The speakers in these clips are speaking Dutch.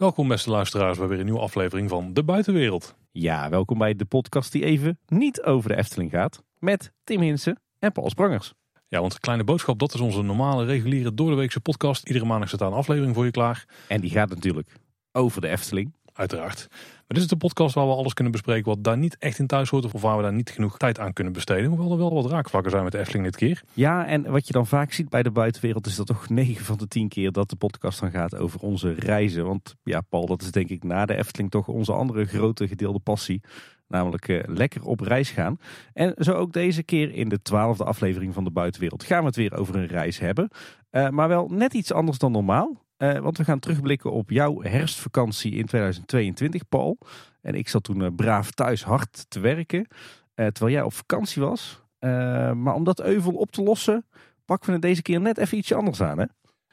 Welkom beste luisteraars bij weer een nieuwe aflevering van De Buitenwereld. Ja, welkom bij de podcast die even niet over de Efteling gaat. Met Tim Hinsen en Paul Sprangers. Ja, want Kleine Boodschap, dat is onze normale, reguliere, doordeweekse podcast. Iedere maandag staat daar een aflevering voor je klaar. En die gaat natuurlijk over de Efteling. Uiteraard. Maar dit is de podcast waar we alles kunnen bespreken wat daar niet echt in thuis hoort. Of waar we daar niet genoeg tijd aan kunnen besteden. Hoewel er wel wat raakvlakken zijn met de Efteling dit keer. Ja, en wat je dan vaak ziet bij de buitenwereld is dat toch 9 van de 10 keer dat de podcast dan gaat over onze reizen. Want ja, Paul, dat is denk ik na de Efteling toch onze andere grote gedeelde passie. Namelijk eh, lekker op reis gaan. En zo ook deze keer in de twaalfde aflevering van de buitenwereld gaan we het weer over een reis hebben. Uh, maar wel net iets anders dan normaal. Uh, want we gaan terugblikken op jouw herfstvakantie in 2022, Paul. En ik zat toen uh, braaf thuis hard te werken, uh, terwijl jij op vakantie was. maar om dat euvel op te lossen, pakken we het deze keer net even ietsje anders aan, hè?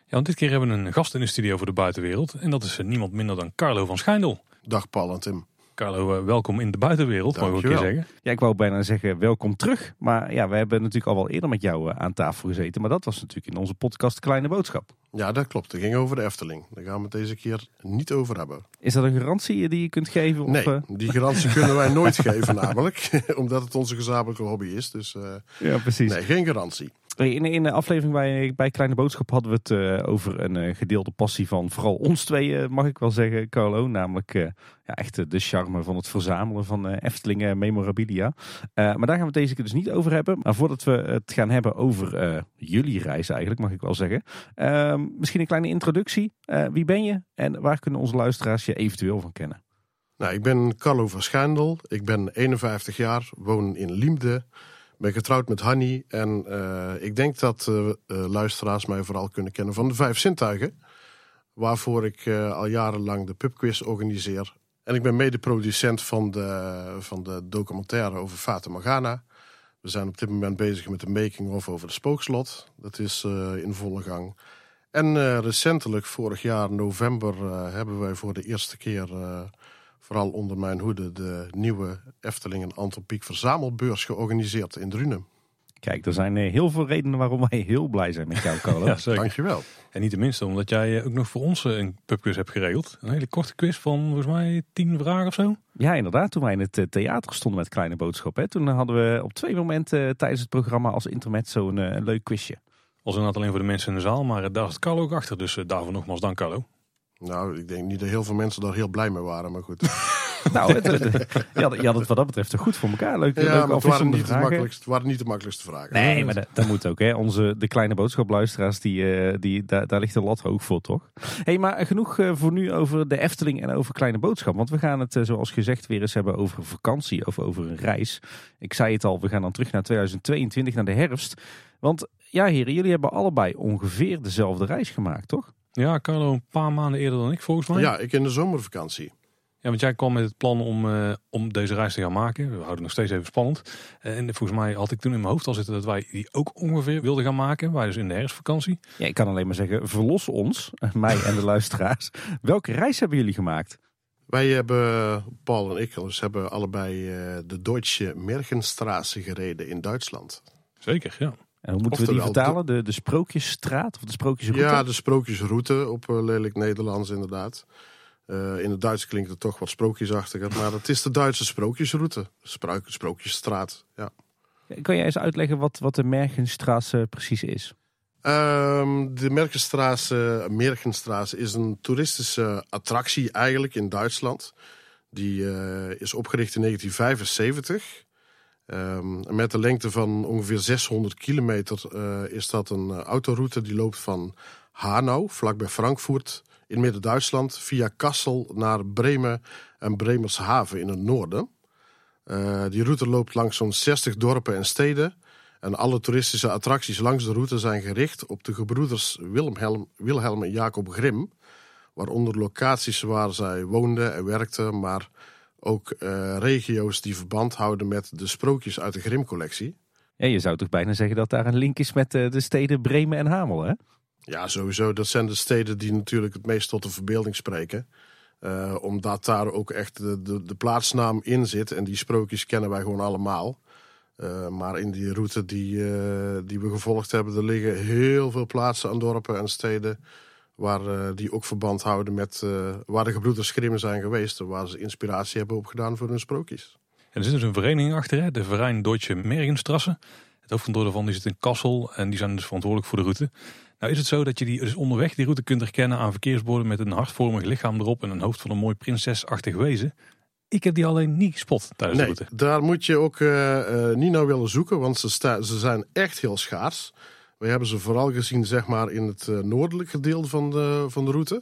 Ja, want dit keer hebben we een gast in de studio voor de buitenwereld. En dat is niemand minder dan Carlo van Schijndel. Dag Paul en Tim. Carlo, welkom in de buitenwereld, mag ik een keer zeggen. Ja, ik wou bijna zeggen welkom terug. Maar ja, we hebben natuurlijk al wel eerder met jou aan tafel gezeten. Maar dat was natuurlijk in onze podcast Kleine Boodschap. Ja, dat klopt. Het ging over de Efteling. Daar gaan we het deze keer niet over hebben. Is dat een garantie die je kunt geven? Of, nee, die garantie kunnen wij nooit geven namelijk. Omdat het onze gezamenlijke hobby is. Dus uh, ja, precies. nee, geen garantie. In, in de aflevering bij, Kleine Boodschap hadden we het uh, over een uh, gedeelde passie van vooral ons tweeën, mag ik wel zeggen, Carlo. Namelijk uh, ja, echt de charme van het verzamelen van Efteling memorabilia. maar daar gaan we het deze keer dus niet over hebben. Maar voordat we het gaan hebben over jullie reis eigenlijk, mag ik wel zeggen. Ehm, misschien een kleine introductie. wie ben je en waar kunnen onze luisteraars je eventueel van kennen? Nou, ik ben Carlo van Schendel. Ik ben 51 jaar, woon in Liemde ben getrouwd met Hanny. En uh, ik denk dat uh, luisteraars mij vooral kunnen kennen van de Vijf Zintuigen. Waarvoor ik al jarenlang de pubquiz organiseer. En ik ben mede-producent van de, van de documentaire over Fata Morgana. We zijn op dit moment bezig met de making-of over de spookslot. Dat is in volle gang. En recentelijk, vorig jaar november, hebben wij voor de eerste keer vooral onder mijn hoede, de nieuwe Efteling en Antropiek Verzamelbeurs georganiseerd in Drunen. Kijk, er zijn eh, heel veel redenen waarom wij heel blij zijn met jou, Carlo. ja, zeker. Dankjewel. En niet tenminste omdat jij eh, ook nog voor ons eh, een pubquiz hebt geregeld. Een hele korte quiz van volgens mij tien vragen of zo. Ja, inderdaad. Toen wij in het theater stonden met Kleine Boodschap. Hè, toen hadden we op twee momenten tijdens het programma als intermezzo een, een leuk quizje. Was inderdaad alleen voor de mensen in de zaal, maar daar zit Carlo ook achter. Dus daarvoor nogmaals dank Carlo. Nou, ik denk niet dat heel veel mensen daar heel blij mee waren, maar goed. nou, het, je, had, je, had, het wat dat betreft goed voor elkaar. Leuk, ja, leuk maar het waren niet, de makkelijkste, het waren niet de makkelijkste vragen. Nee, maar dat, dat, moet ook. Hè. Onze, de kleine boodschapluisteraars, die, uh, die, daar, daar ligt de lat hoog voor, toch? hey, maar genoeg uh, voor nu over de Efteling en over kleine boodschap. Want we gaan het, uh, zoals gezegd, weer eens hebben over vakantie of over een reis. Ik zei het al, we gaan dan terug naar 2022, naar de herfst. Want ja, heren, jullie hebben allebei ongeveer dezelfde reis gemaakt, toch? Ja, Carlo een paar maanden eerder dan ik volgens mij. Ja, ik in de zomervakantie. Ja, want jij kwam met het plan om, uh, om deze reis te gaan maken. We houden nog steeds even spannend. Uh, en volgens mij had ik toen in mijn hoofd al zitten dat wij die ook ongeveer wilden gaan maken. Wij dus in de herfstvakantie. Ja, ik kan alleen maar zeggen, verlos ons, mij en de luisteraars. Welke reis hebben jullie gemaakt? Wij hebben, Paul en ik, dus hebben allebei uh, de Deutsche Mergenstraße gereden in Duitsland. Zeker, ja. En hoe moeten we die vertalen? De, de Sprookjesstraat of de Sprookjesroute? Ja, de Sprookjesroute op uh, lelijk Nederlands inderdaad. Uh, in het Duits klinkt het toch wat sprookjesachtiger, maar het is de Duitse Sprookjesroute. Spruik, Sprookjesstraat, ja. Kan jij eens uitleggen wat, wat de Mergenstraße precies is? Um, de Mergenstraße, Mergenstraße is een toeristische attractie eigenlijk in Duitsland. Die uh, is opgericht in 1975. Um, met de lengte van ongeveer 600 kilometer uh, is dat een uh, autoroute die loopt van Hanau, vlakbij Frankfurt, in Midden-Duitsland, via Kassel naar Bremen en Bremershaven in het noorden. Uh, die route loopt langs zo'n 60 dorpen en steden. En alle toeristische attracties langs de route zijn gericht op de gebroeders Wilhelm, Wilhelm en Jacob Grim. Waaronder locaties waar zij woonden en werkten, maar ook uh, regio's die verband houden met de sprookjes uit de Grimm-collectie. Ja, je zou toch bijna zeggen dat daar een link is met uh, de steden Bremen en Hamel, hè? Ja, sowieso. Dat zijn de steden die natuurlijk het meest tot de verbeelding spreken. Uh, omdat daar ook echt de, de, de, plaatsnaam in zit. En die sprookjes kennen wij gewoon allemaal. maar in die route die, die we gevolgd hebben, er liggen heel veel plaatsen en dorpen en steden Waar eh, die ook verband houden met eh, waar de gebroeders Grimm zijn geweest. en Waar ze inspiratie hebben opgedaan voor hun sprookjes. En er zit dus een vereniging achter, hè? de Verein Deutsche Mergenstrasse. Het hoofdkantoor daarvan die zit in Kassel en die zijn dus verantwoordelijk voor de route. Nou is het zo dat je die dus onderweg die route kunt herkennen aan verkeersborden met een hartvormig lichaam erop en een hoofd van een mooi prinsesachtig wezen. Ik heb die alleen niet gespot tijdens Nee, de route. daar moet je ook eh, niet naar willen zoeken, want ze, sta- ze zijn echt heel schaars. We hebben ze vooral gezien zeg maar, in het eh, noordelijk gedeelte van de, van de route.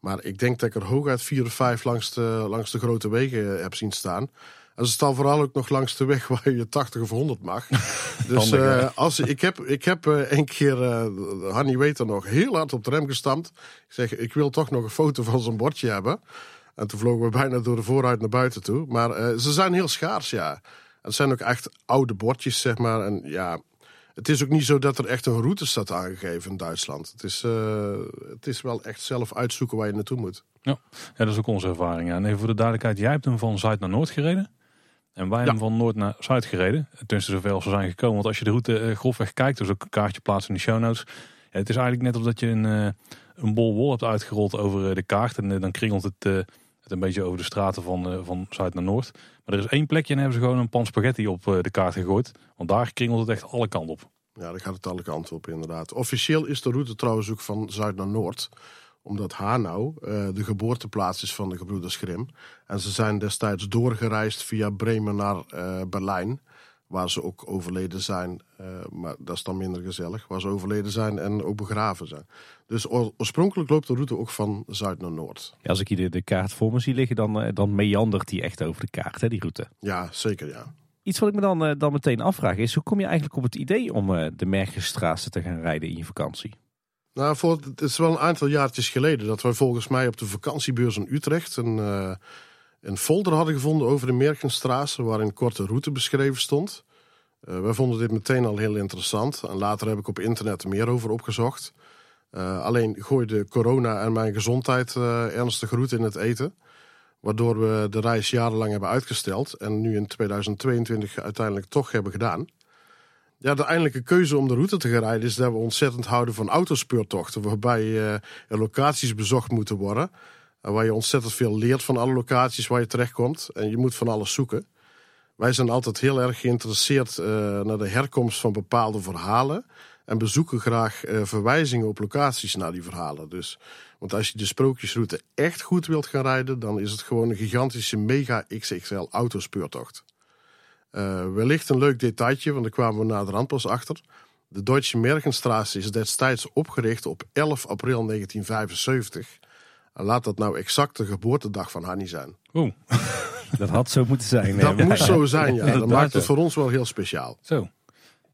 Maar ik denk dat ik er hooguit vier of vijf langs de, langs de grote wegen eh, heb zien staan. En ze staan vooral ook nog langs de weg waar je 80 of 100 mag. Dus eh, als, ik heb, ik heb een keer, eh Hanny weet er nog, heel hard op de rem gestampt. Ik zeg, ik wil toch nog een foto van zo'n bordje hebben. En toen vlogen we bijna door de vooruit naar buiten toe. Maar ze zijn heel schaars, ja. Het zijn ook echt oude bordjes, zeg maar. En ja, het is ook niet zo dat er echt een route staat aangegeven in Duitsland. Het is, eh, het is wel echt zelf uitzoeken waar je naartoe moet. Ja, dat is ook onze ervaring. Ja. En even voor de duidelijkheid, jij hebt hem van zuid naar noord gereden. En wij hebben van noord naar zuid gereden. Tenminste, zover als we zijn gekomen. Want als je de route eh, grofweg kijkt, dus ook een kaartje plaatsen in de show notes. Ja, het is eigenlijk net alsof dat je een, eh, een bol wol hebt uitgerold over de kaart. En dan kringelt het, het een beetje over de straten van, van zuid naar noord. Maar er is één plekje en hebben ze gewoon een pan spaghetti op eh, de kaart gegooid. Want daar kringelt het echt alle kanten op. Ja, daar gaat het alle kanten op, inderdaad. Officieel is de route trouwens ook van zuid naar noord. Omdat Hanau eh, de geboorteplaats is van de gebroeders Grimm. En ze zijn destijds doorgereisd via Bremen naar eh, Berlijn. Waar ze ook overleden zijn. eh, maar dat is dan minder gezellig. Waar ze overleden zijn en ook begraven zijn. Dus oor- oorspronkelijk loopt de route ook van zuid naar noord. Ja, als ik hier de, de kaart voor me zie liggen, dan, eh, dan meandert die echt over de kaart, hè, die route. Ja, zeker ja. Iets wat ik me dan, eh, dan meteen afvraag is, hoe kom je eigenlijk op het idee om de Mergenstraße te gaan rijden in je vakantie? Nou, voor, het is wel een aantal jaartjes geleden dat wij volgens mij op de vakantiebeurs in Utrecht een, een folder hadden gevonden over de Merkenstraße, waarin korte route beschreven stond. Eh, wij vonden dit meteen al heel interessant en later heb ik op internet er meer over opgezocht. Eh, alleen gooide corona en mijn gezondheid eh, ernstig roet in het eten. Waardoor we de reis jarenlang hebben uitgesteld en nu in 2022 uiteindelijk toch hebben gedaan. Ja, de eindelijke keuze om de route te gaan rijden is dat we ontzettend houden van autospeurtochten. Waarbij er locaties bezocht moeten worden. Waar je ontzettend veel leert van alle locaties waar je terechtkomt. En je moet van alles zoeken. Wij zijn altijd heel erg geïnteresseerd eh, naar de herkomst van bepaalde verhalen. En bezoeken graag eh, verwijzingen op locaties naar die verhalen. Dus, want als je de sprookjesroute echt goed wilt gaan rijden, dan is het gewoon een gigantische mega XXL autospeurtocht. Eh, wellicht een leuk detailtje, want daar kwamen we naderhand pas achter. De Deutsche Mergenstraße is destijds opgericht op 11 april 1975. En laat dat nou exact de geboortedag van Hanni zijn. Oeh, Dat had zo moeten zijn. Dat eh, moest zo zijn, ja. Dat maakt het voor ons wel heel speciaal. zo.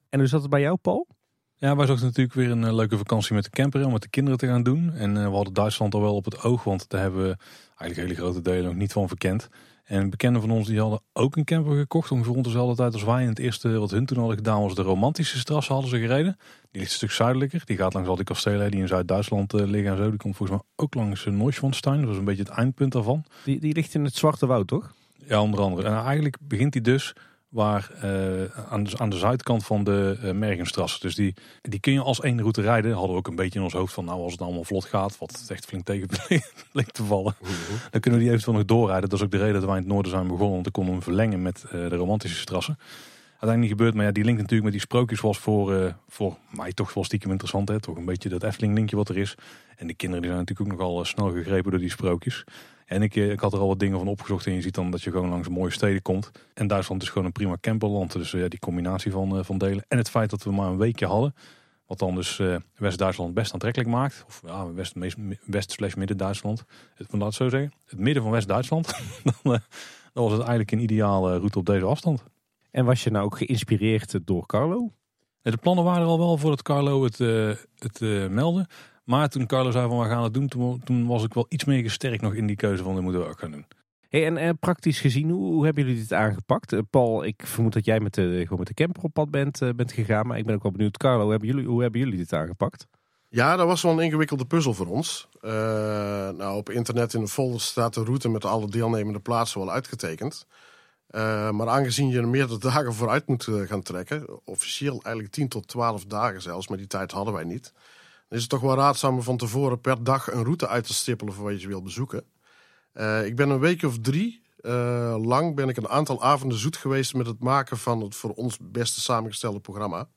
En hoe zat het bij jou, Paul? Ja, wij zochten natuurlijk weer een eh, leuke vakantie met de camper om met de kinderen te gaan doen. En eh, we hadden Duitsland al wel op het oog, want daar hebben we eigenlijk hele grote delen nog niet van verkend. En bekenden van ons die hadden ook een camper gekocht, ongeveer rond dezelfde tijd als wij. En het eerste wat hun toen hadden gedaan was de romantische strasse hadden ze gereden. Die ligt een stuk zuidelijker. Die gaat langs al die kastelen die in Zuid-Duitsland eh, liggen en zo. Die komt volgens mij ook langs uh, Neuschwanstein. Dat was een beetje het eindpunt daarvan. Die, die ligt in het Zwarte Woud, toch? Ja, onder andere. En eigenlijk begint hij dus waar, eh, aan, de, aan de zuidkant van de uh, Mergenstrasse. Dus die, die kun je als één route rijden. Hadden we ook een beetje in ons hoofd van, nou als het allemaal vlot gaat, wat echt flink tegen bleek te vallen. Dan kunnen we die eventueel nog doorrijden. Dat is ook de reden dat wij in het noorden zijn begonnen. Want dan konden we hem verlengen met uh, de romantische strassen. Uiteindelijk niet gebeurd, maar ja, die link natuurlijk met die sprookjes was voor, voor mij toch wel stiekem interessant. Hè? Toch een beetje dat Efteling linkje wat er is. En de kinderen die zijn natuurlijk ook nogal snel gegrepen door die sprookjes. En ik, ik had er al wat dingen van opgezocht en je ziet dan dat je gewoon langs mooie steden komt. En Duitsland is gewoon een prima camperland. Dus ja, die combinatie van, uh, van delen. En het feit dat we maar een weekje hadden. Wat dan dus uh, West-Duitsland best aantrekkelijk maakt. Of ja, West, West slash Midden-Duitsland. Laat het zo zeggen. Het midden van West-Duitsland. dan, uh, dan was het eigenlijk een ideale route op deze afstand. En was je nou ook geïnspireerd door Carlo? De plannen waren er al wel voordat Carlo het, uh, het meldde. Maar toen Carlo zei van we gaan het doen, toen, toen, was ik wel iets meer gesterkt nog in die keuze van dit moeten we ook gaan doen. Hey, en uh, praktisch gezien, hoe, hoe, hebben jullie dit aangepakt? Uh, Paul, ik vermoed dat jij met de, gewoon met de camper op pad bent, uh, bent gegaan. Maar ik ben ook wel benieuwd, Carlo, hoe hebben jullie, hoe hebben jullie dit aangepakt? Ja, dat was wel een ingewikkelde puzzel voor ons. Uh, nou, op internet in de folder staat de route met alle deelnemende plaatsen wel uitgetekend. Uh, maar aangezien je er meerdere dagen vooruit moet uh, gaan trekken, officieel eigenlijk 10 tot 12 dagen zelfs, maar die tijd hadden wij niet. Is het toch wel raadzaam om van tevoren per dag een route uit te stippelen voor wat je wil bezoeken. Eh, ik ben een week of drie eh, lang ben ik een aantal avonden zoet geweest met het maken van het voor ons beste samengestelde programma.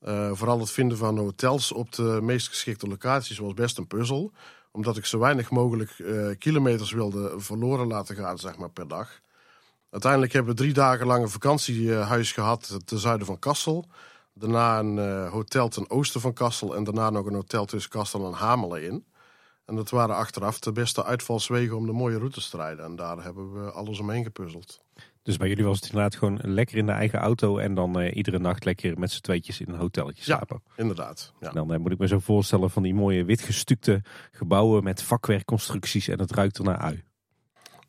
Eh, vooral het vinden van hotels op de meest geschikte locaties was best een puzzel. Omdat ik zo weinig mogelijk kilometers wilde verloren laten gaan zeg maar, per dag. Uiteindelijk hebben we drie dagen lang een vakantiehuis gehad ten zuiden van Kassel. Daarna een eh, hotel ten oosten van Kassel. En daarna nog een hotel tussen Kassel en Hamelen in. En dat waren achteraf de beste uitvalswegen om de mooie routes te rijden. En daar hebben we alles omheen gepuzzeld. Dus bij jullie was het inderdaad gewoon lekker in de eigen auto en dan eh, iedere nacht lekker met z'n tweetjes in een hotelletje Ja. slapen. Inderdaad. Ja. Dan eh, moet ik me zo voorstellen van die mooie witgestukte gebouwen met vakwerkconstructies en het ruikt er naar ui.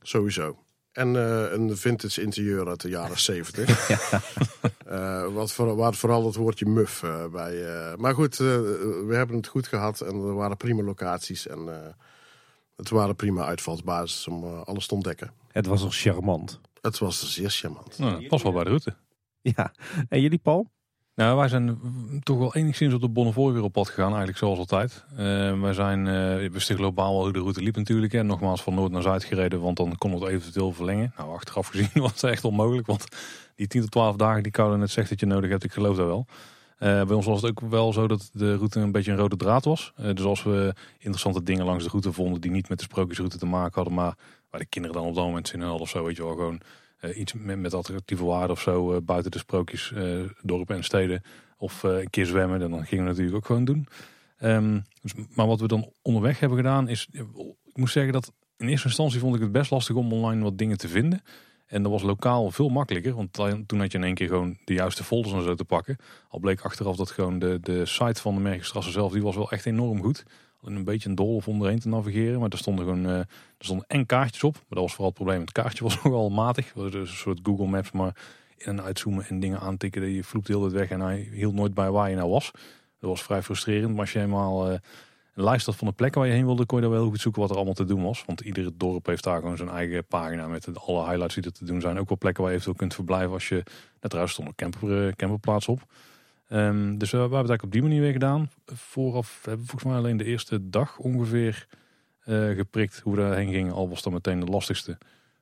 Sowieso. En eh, een vintage interieur uit de jaren 70. Eh, wat voor, waar vooral het woordje muf eh, bij. eh, maar goed, eh, we hebben het goed gehad en er waren prima locaties. En eh, het waren prima uitvalsbasis om alles te ontdekken. Het was al charmant. Het was zeer charmant. Nou, pas wel bij de route. Ja, en jullie Paul? Nou, wij zijn toch wel enigszins op de Bonnefoy weer op pad gegaan, eigenlijk zoals altijd. Eh, wij zijn, uh, wisten globaal wel hoe de route liep natuurlijk. En nogmaals van noord naar zuid gereden, want dan kon het eventueel verlengen. Nou, achteraf gezien was het echt onmogelijk, want die 10 tot 12 dagen die Koude net zegt dat je nodig hebt, ik geloof dat wel. Uh, bij ons was het ook wel zo dat de route een beetje een rode draad was. Uh, dus als we interessante dingen langs de route vonden die niet met de sprookjesroute te maken hadden, maar waar de kinderen dan op dat moment zin in hadden of zo, weet je wel, gewoon uh, iets met, met attractieve waarde of zo uh, buiten de sprookjes, uh, dorpen en steden. Of een keer zwemmen, en dan gingen we natuurlijk ook gewoon doen. Um, dus, maar wat we dan onderweg hebben gedaan is, ik moet zeggen dat in eerste instantie vond ik het best lastig om online wat dingen te vinden. En dat was lokaal veel makkelijker, want toen had je in één keer gewoon de juiste folders en zo te pakken. Al bleek achteraf dat gewoon de, de site van de Mergenstrasse zelf, die was wel echt enorm goed. Een beetje een dol of onderheen te navigeren, maar er stonden gewoon uh, er stonden en kaartjes op. Maar dat was vooral het probleem, het kaartje was nogal matig. Dus een soort Google Maps, maar in en uitzoomen en dingen aantikken. Je vloept heel het weg en hij hield nooit bij waar je nou was. Dat was vrij frustrerend, maar als je eenmaal... Uh, een lijst had van de plekken waar je heen wilde, kon je daar wel goed zoeken wat er allemaal te doen was. Want iedere dorp heeft daar gewoon zijn eigen pagina met alle highlights die er te doen zijn. Ook wel plekken waar je eventueel kunt verblijven als je... Net trouwens stond een camper, uh, camperplaats op. Um, dus we hebben het eigenlijk op die manier weer gedaan. Vooraf hebben we volgens mij alleen de eerste dag ongeveer uh, geprikt hoe we daarheen gingen. Al was dat meteen de lastigste.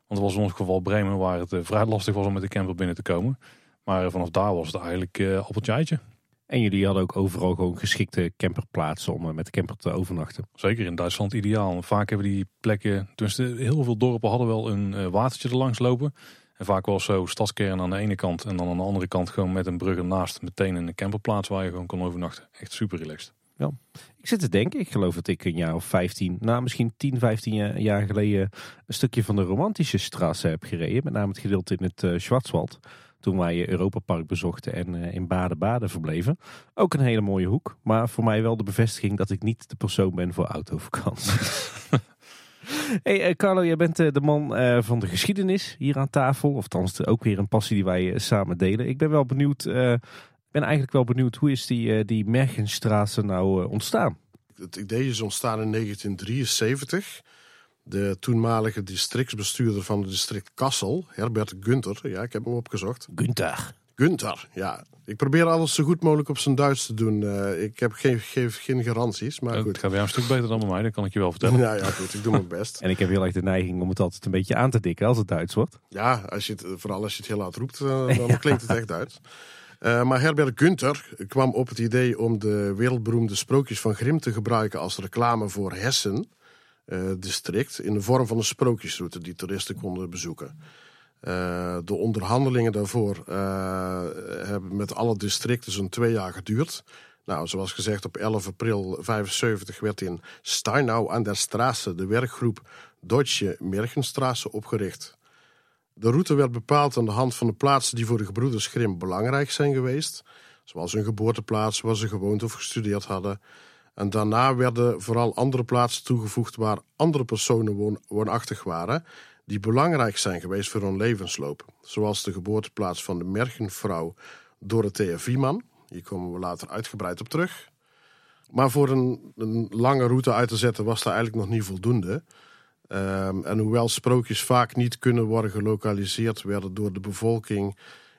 Want het was in ons geval Bremen waar het uh, vrij lastig was om met de camper binnen te komen. Maar vanaf daar was het eigenlijk appeltje eitje. En jullie hadden ook overal gewoon geschikte camperplaatsen om met de camper te overnachten. Zeker in Duitsland ideaal. Vaak hebben die plekken, tenminste heel veel dorpen hadden wel een watertje erlangs lopen. En vaak wel zo stadskern aan de ene kant en dan aan de andere kant gewoon met een brug ernaast meteen een camperplaats waar je gewoon kon overnachten. Echt super relaxed. Ja. Ik zit te denken, ik geloof dat ik een jaar of 15, nou misschien 10, 15 jaar geleden een stukje van de romantische strasse heb gereden. Met name het gedeelte in het uh, Schwarzwald. Toen wij Europa Park bezochten en uh, in Baden-Baden verbleven. Ook een hele mooie hoek. Maar voor mij wel de bevestiging dat ik niet de persoon ben voor autovakantie. hey uh, Carlo, jij bent uh, de man van de geschiedenis hier aan tafel. Of althans ook weer een passie die wij samen delen. Ik ben wel benieuwd, ben eigenlijk wel benieuwd, hoe is die, die Mergenstraße nou ontstaan? Het idee is ontstaan in 1973. De toenmalige districtsbestuurder van het district Kassel, Herbert Gunther, ja, ik heb hem opgezocht. Gunther. Gunther, ja. Ik probeer alles zo goed mogelijk op zijn Duits te doen. Uh, ik heb geen, geef geen garanties, maar het goed. Het gaat weer een stuk beter dan bij mij, dat kan ik je wel vertellen. Ja, ja, goed, ik doe mijn best. en ik heb heel erg de neiging om het altijd een beetje aan te dikken als het Duits wordt. Ja, als je het, vooral als je het heel hard roept, uh, dan ja. klinkt het echt Duits. Uh, maar Herbert Gunther kwam op het idee om de wereldberoemde sprookjes van Grimm te gebruiken als reclame voor Hessen. Uh, district in de vorm van een sprookjesroute die toeristen konden bezoeken. Uh, de onderhandelingen daarvoor uh, hebben met alle districten zo'n twee jaar geduurd. Nou, zoals gezegd, op 11 april 75 werd in Steinau aan der Straße de werkgroep Deutsche Mergenstraße opgericht. De route werd bepaald aan de hand van de plaatsen die voor de gebroeders Grimm belangrijk zijn geweest. Zoals hun geboorteplaats, waar ze gewoond of gestudeerd hadden. En daarna werden vooral andere plaatsen toegevoegd waar andere personen woon woonachtig waren, die belangrijk zijn geweest voor hun levensloop. Zoals de geboorteplaats van de mergenvrouw Dorothea Vieman. Hier komen we later uitgebreid op terug. Maar voor een, lange route uit te zetten was daar eigenlijk nog niet voldoende. Um, en hoewel sprookjes vaak niet kunnen worden gelokaliseerd, werden door de bevolking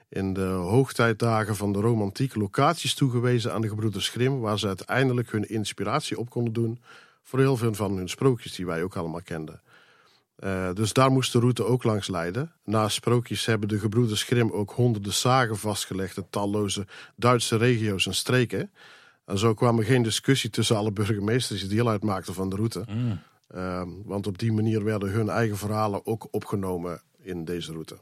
in de hoogtijdagen van de romantiek locaties toegewezen aan de gebroeders Grimm, waar ze uiteindelijk hun inspiratie op konden doen voor heel veel van hun sprookjes die wij ook allemaal kenden. Uh, dus daar moest de route ook langs leiden. Naast sprookjes hebben de gebroeders Grimm ook honderden zagen vastgelegd in talloze Duitse regio's en streken. En zo kwam er geen discussie tussen alle burgemeesters die deel uitmaakten van de route. Mm. Uh, want op die manier werden hun eigen verhalen ook opgenomen in deze route.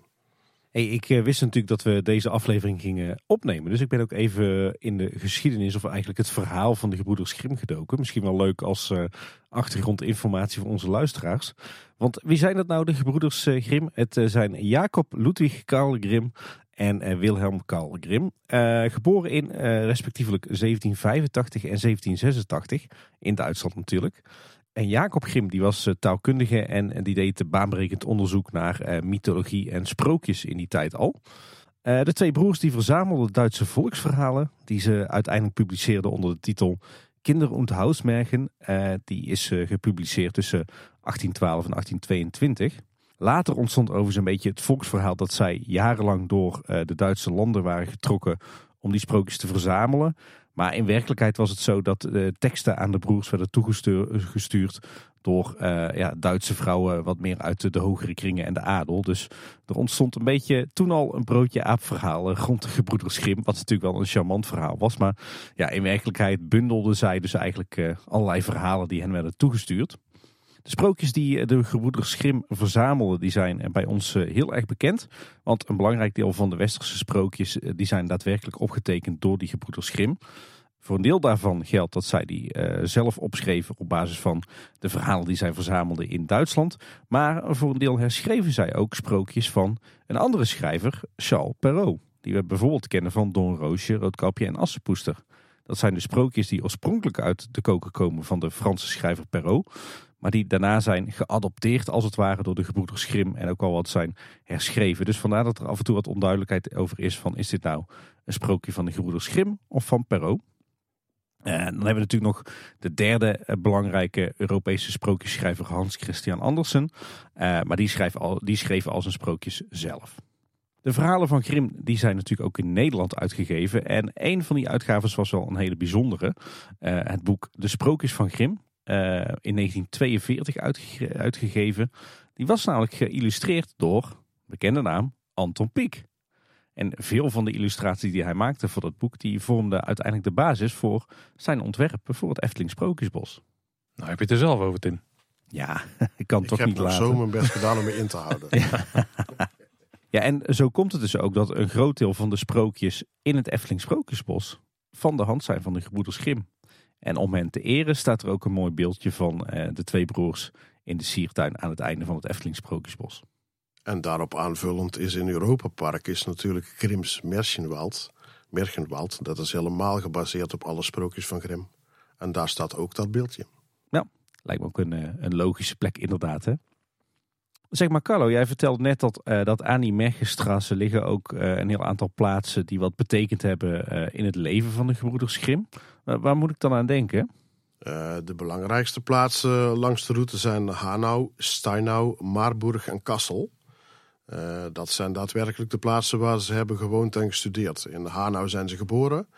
Ik uh, wist natuurlijk dat we deze aflevering gingen opnemen. Dus ik ben ook even in de geschiedenis of eigenlijk het verhaal van de gebroeders Grimm gedoken. Misschien wel leuk als uh, achtergrondinformatie voor onze luisteraars. Want wie zijn dat nou, de gebroeders uh, Grimm? Het zijn Jacob Ludwig Karl Grimm en Wilhelm Karl Grimm. geboren in respectievelijk 1785 en 1786, in Duitsland natuurlijk. En Jacob Grimm die was taalkundige en, die deed baanbrekend onderzoek naar mythologie en sprookjes in die tijd al. de twee broers die verzamelden Duitse volksverhalen die ze uiteindelijk publiceerden onder de titel Kinder und Hausmärchen. die is gepubliceerd tussen 1812 en 1822. Later ontstond overigens een beetje het volksverhaal dat zij jarenlang door de Duitse landen waren getrokken om die sprookjes te verzamelen. Maar in werkelijkheid was het zo dat de teksten aan de broers werden toegestuurd door uh, ja, Duitse vrouwen wat meer uit de, hogere kringen en de adel. Dus er ontstond een beetje toen al een broodje aapverhaal rond de gebroeders Grimm. Wat natuurlijk wel een charmant verhaal was. Maar ja, in werkelijkheid bundelden zij dus eigenlijk uh, allerlei verhalen die hen werden toegestuurd. De sprookjes die de gebroeders Grimm verzamelden, die zijn bij ons heel erg bekend. Want een belangrijk deel van de westerse sprookjes, die zijn daadwerkelijk opgetekend door die gebroeders Grimm. Voor een deel daarvan geldt dat zij die zelf opschreven op basis van de verhalen die zij verzamelden in Duitsland. Maar voor een deel herschreven zij ook sprookjes van een andere schrijver, Charles Perrault. Die we bijvoorbeeld kennen van Don Roosje, Roodkapje en Assenpoester. Dat zijn de sprookjes die oorspronkelijk uit de koken komen van de Franse schrijver Perrault. Maar die daarna zijn geadopteerd als het ware door de gebroeders Grimm en ook al wat zijn herschreven. Dus vandaar dat er af en toe wat onduidelijkheid over is van is dit nou een sprookje van de gebroeders Grimm of van Perrault. En dan hebben we natuurlijk nog de derde eh, belangrijke Europese sprookjesschrijver Hans Christian Andersen. Uh, maar die, schreef al, die schreef al zijn sprookjes zelf. De verhalen van Grimm die zijn natuurlijk ook in Nederland uitgegeven. En een van die uitgaves was wel een hele bijzondere. Het boek De Sprookjes van Grimm. Uh, in 1942 uitge uitgegeven. Die was namelijk geïllustreerd door, bekende naam, Anton Pieck. En veel van de illustraties die hij maakte voor dat boek, die vormden uiteindelijk de basis voor zijn ontwerpen voor het Efteling Sprookjesbos. Nou, heb je het er zelf over, Tim? Ja, ik kan ik toch niet laten. Ik heb zo mijn best gedaan om me in te houden. ja. ja, en zo komt het dus ook dat een groot deel van de sprookjes in het Efteling Sprookjesbos van de hand zijn van de gebroeders Grimm. En om hen te eren staat er ook een mooi beeldje van eh, de twee broers in de siertuin aan het einde van het Efteling Sprookjesbos. En daarop aanvullend is in Europa Park is natuurlijk Grimms Märchenwald. Märchenwald, dat is helemaal gebaseerd op alle sprookjes van Grim. En daar staat ook dat beeldje. Nou, lijkt me ook een, eh, een logische plek inderdaad. Hè? Zeg maar Carlo, jij vertelt net dat, uh, dat aan die Mergenstrasse liggen ook uh, een heel aantal plaatsen die wat betekend hebben uh, in het leven van de gebroeders Grim. waar moet ik dan aan denken? de belangrijkste plaatsen langs de route zijn Hanau, Steinau, Marburg en Kassel. Dat zijn daadwerkelijk de plaatsen waar ze hebben gewoond en gestudeerd. In Hanau zijn ze geboren.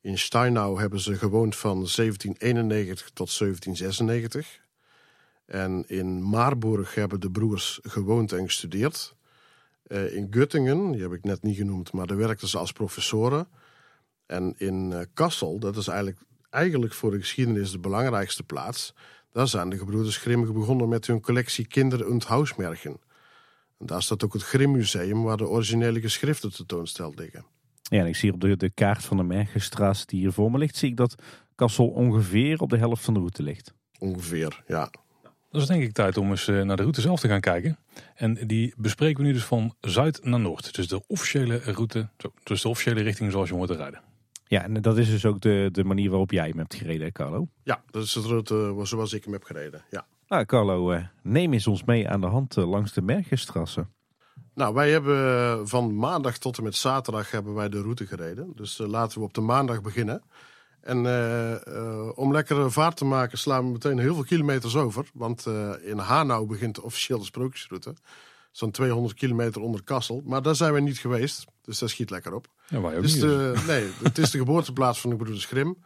In Steinau hebben ze gewoond van 1791 tot 1796. En in Marburg hebben de broers gewoond en gestudeerd. Uh, in Göttingen, die heb ik net niet genoemd, maar daar werkten ze als professoren. En in uh, Kassel, dat is eigenlijk, eigenlijk voor de geschiedenis de belangrijkste plaats. Daar zijn de gebroeders Grimm begonnen met hun collectie Kinder- und Hausmärchen. En daar staat ook het Grimm Museum waar de originele geschriften tentoonsteld liggen. Ja, en ik zie op de, de kaart van de Mergenstraat die hier voor me ligt, zie ik dat Kassel ongeveer op de helft van de route ligt. Ongeveer, ja. Dat is denk ik tijd om eens eh, naar de route zelf te gaan kijken. En die bespreken we nu dus van zuid naar noord. Dus de officiële route, dus de officiële richting zoals je moet rijden. Ja, en dat is dus ook de, de manier waarop jij hem hebt gereden, Carlo? Ja, dat is de route zoals ik hem heb gereden, ja. Nou, Carlo, eh, neem eens ons mee aan de hand eh, langs de Mergenstrasse. Nou, wij hebben van maandag tot en met zaterdag hebben wij de route gereden. Dus laten we op de maandag beginnen. En uh, uh, om lekkere vaart te maken slaan we meteen heel veel kilometers over. Want uh, in Hanau begint officieel de sprookjesroute. Zo'n 200 kilometer onder Kassel. Maar daar zijn we niet geweest. Dus daar schiet lekker op. Ja, wij ook Dus niet. de, nee, het is de geboorteplaats van de broeders Grim.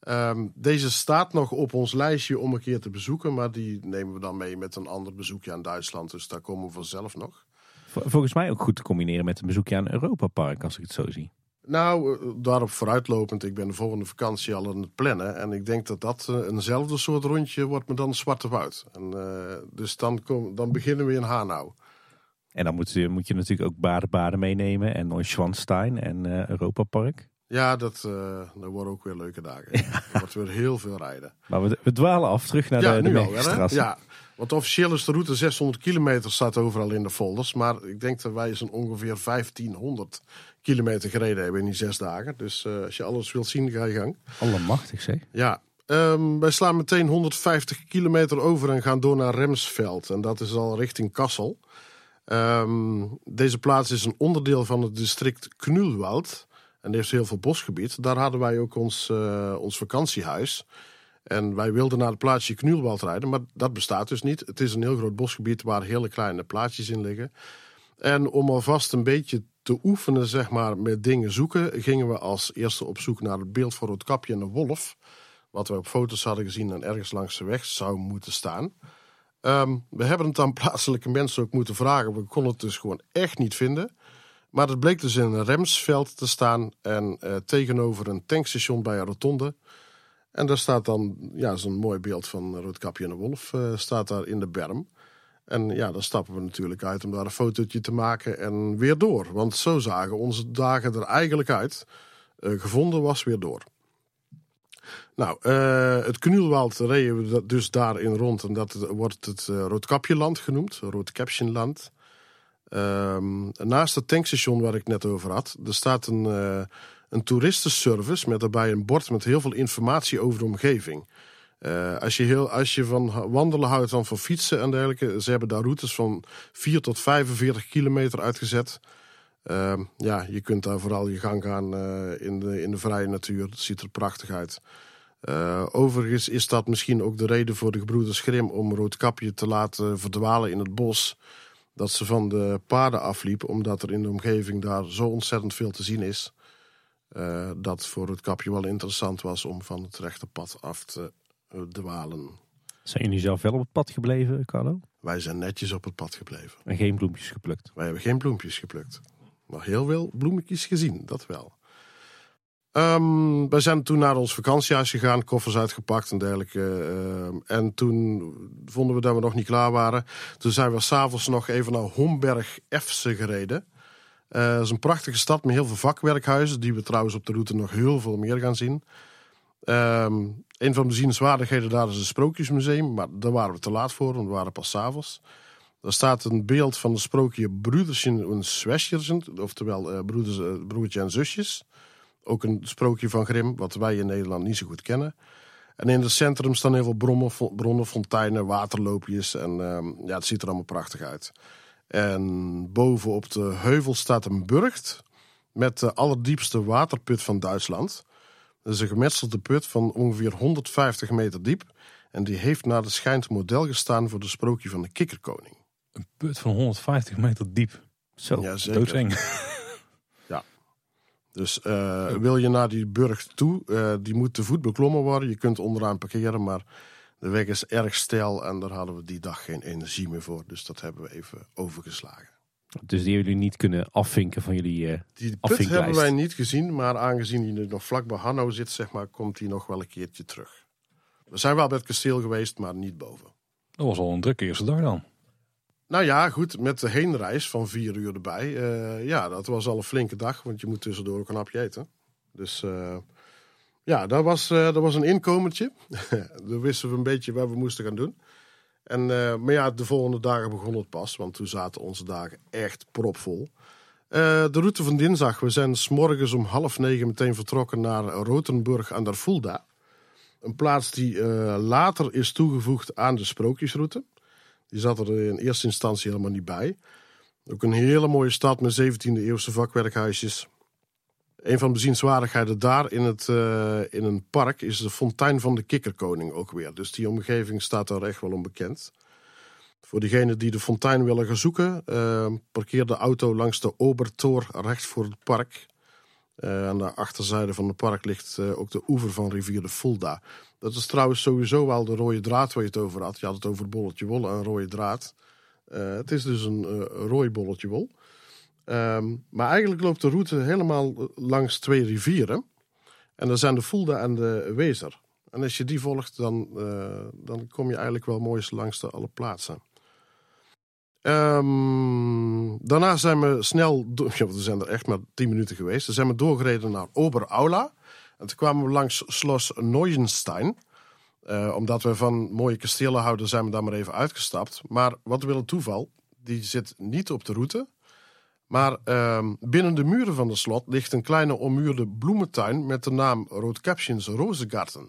Ehm, deze staat nog op ons lijstje om een keer te bezoeken. Maar die nemen we dan mee met een ander bezoekje aan Duitsland. Dus daar komen we vanzelf nog. Vol- Volgens mij ook goed te combineren met een bezoekje aan Europa Park, als ik het zo zie. Nou, eh, daarop vooruitlopend. Ik ben de volgende vakantie al aan het plannen. En ik denk dat dat eh, eenzelfde soort rondje wordt, maar dan Zwarte Woud. En, eh, dus dan, kom, dan beginnen we in Hanau. En dan moet je, moet je natuurlijk ook Baden-Baden meenemen en Neuschwanstein en Europa Park. Ja, dat, dat worden ook weer leuke dagen. Er wordt weer heel veel rijden. Maar we, we dwalen af terug naar ja, de, de. Ja, want officieel is de route 600 kilometer, staat overal in de folders. Maar ik denk dat wij zo'n ongeveer 1500 kilometer gereden hebben in die zes dagen. Dus eh, als je alles wilt zien, ga je gang. Allemachtig zeg. Ja, ehm, wij slaan meteen 150 kilometer over en gaan door naar Remsveld. En dat is al richting Kassel. Ehm, deze plaats is een onderdeel van het district Knulwald. En heeft heel veel bosgebied. Daar hadden wij ook ons, eh, ons vakantiehuis. En wij wilden naar het plaatsje Knulwald rijden, maar dat bestaat dus niet. Het is een heel groot bosgebied waar hele kleine plaatsjes in liggen. En om alvast een beetje te oefenen, zeg maar, met dingen zoeken, gingen we als eerste op zoek naar het beeld van Roodkapje en de wolf. Wat we op foto's hadden gezien en ergens langs de weg zou moeten staan. Ehm, we hebben het aan plaatselijke mensen ook moeten vragen. We konden het dus gewoon echt niet vinden. Maar het bleek dus in een Remsveld te staan en eh, tegenover een tankstation bij een rotonde. En daar staat dan ja, zo'n mooi beeld van Roodkapje en de Wolf eh, staat daar in de berm. En ja, dan stappen we natuurlijk uit om daar een fotootje te maken en weer door. Want zo zagen onze dagen er eigenlijk uit. Eh, gevonden was weer door. Nou, eh, het Knuulwald reden we dus daarin rond. En dat wordt het eh, Roodkapjeland genoemd. Roodkapsjenland. Ehm, naast het tankstation waar ik net over had, er staat een, een toeristenservice met daarbij een bord met heel veel informatie over de omgeving. Eh, als, je heel, als je van wandelen houdt, dan van fietsen en dergelijke. Ze hebben daar routes van 4 tot 45 kilometer uitgezet. Ehm, ja, je kunt daar vooral je gang gaan eh, in, de, in de vrije natuur. Het ziet er prachtig uit. Eh, overigens is dat misschien ook de reden voor de gebroeders Grim om Roodkapje te laten verdwalen in het bos. Dat ze van de paden afliep, omdat er in de omgeving daar zo ontzettend veel te zien is. dat voor Roodkapje wel interessant was om van het rechte pad af te dwalen. Zijn jullie zelf wel op het pad gebleven, Carlo? Wij zijn netjes op het pad gebleven. En geen bloempjes geplukt? Wij hebben geen bloempjes geplukt. Maar heel veel bloemetjes gezien, dat wel. Ehm, wij zijn toen naar ons vakantiehuis gegaan, koffers uitgepakt en dergelijke. ehm, en toen vonden we dat we nog niet klaar waren. Toen zijn we s'avonds nog even naar Homberg Efse gereden. Eh, dat is een prachtige stad met heel veel vakwerkhuizen, die we trouwens op de route nog heel veel meer gaan zien. Ehm, een van de bezienswaardigheden daar is het Sprookjesmuseum, maar daar waren we te laat voor, want we waren pas 's avonds. Daar staat een beeld van het sprookje Broedersje en Zwesjes, oftewel eh, broeders, eh, broertje en zusjes. Ook een sprookje van Grim, wat wij in Nederland niet zo goed kennen. En in het centrum staan heel veel bronnen fonteinen, waterloopjes. En ehm, ja, het ziet er allemaal prachtig uit. En boven op de heuvel staat een burcht met de allerdiepste waterput van Duitsland. Dat is een gemetselde put van ongeveer 150 meter diep. En die heeft naar de schijnt model gestaan voor de sprookje van de kikkerkoning. Een put van 150 meter diep. Zo. Ja. Doodseng. Dus eh, wil je naar die burcht toe, eh, die moet te voet beklommen worden. Je kunt onderaan parkeren, maar de weg is erg steil en daar hadden we die dag geen energie meer voor. Dus dat hebben we even overgeslagen. Dus die hebben jullie niet kunnen afvinken van jullie... eh, Die put hebben wij niet gezien, maar aangezien hij nu nog vlak bij Hanno zit, zeg maar, komt hij nog wel een keertje terug. We zijn wel bij het kasteel geweest, maar niet boven. Dat was al een drukke eerste dag dan. Nou ja, goed, met de heenreis van vier uur erbij. eh, ja, dat was al een flinke dag, want je moet tussendoor ook een hapje eten. Dus eh, ja, dat was, eh, dat was een inkomertje. Toen wisten we een beetje wat we moesten gaan doen. En, eh, maar ja, de volgende dagen begon het pas, want toen zaten onze dagen echt propvol. Eh, de route van dinsdag, we zijn s morgens om half negen meteen vertrokken naar Rotenburg aan der Fulda. Een plaats die eh, later is toegevoegd aan de sprookjesroute. Die zat er in eerste instantie helemaal niet bij. Ook een hele mooie stad met 17e eeuwse vakwerkhuisjes. Een van de bezienswaardigheden daar in, het, eh, in een park is de fontein van de Kikkerkoning ook weer. Dus die omgeving staat daar echt wel onbekend. Voor diegenen die de fontein willen gaan zoeken, uh, parkeer de auto langs de Obertor recht voor het park. Uh, aan de achterzijde van het park ligt ook de oever van rivier de Fulda. Dat is trouwens sowieso wel de rode draad waar je het over had. Je had het over bolletje wol en rode draad. Het is dus een rooi bolletje wol. Um, maar eigenlijk loopt de route helemaal langs twee rivieren. En dat zijn de Fulda en de Wezer. En als je die volgt, dan, dan kom je eigenlijk wel mooi langs de alle plaatsen. Um, daarna zijn we snel, ja, we zijn er echt maar tien minuten geweest. Dan zijn we doorgereden naar Oberaula. En toen kwamen we langs Schloss Neuenstein. Uh, omdat we van mooie kastelen houden, zijn we daar maar even uitgestapt. Maar wat wil het toeval, die zit niet op de route. Maar uh, binnen de muren van de slot ligt een kleine ommuurde bloementuin met de naam Roodkapsjens Rozengarten.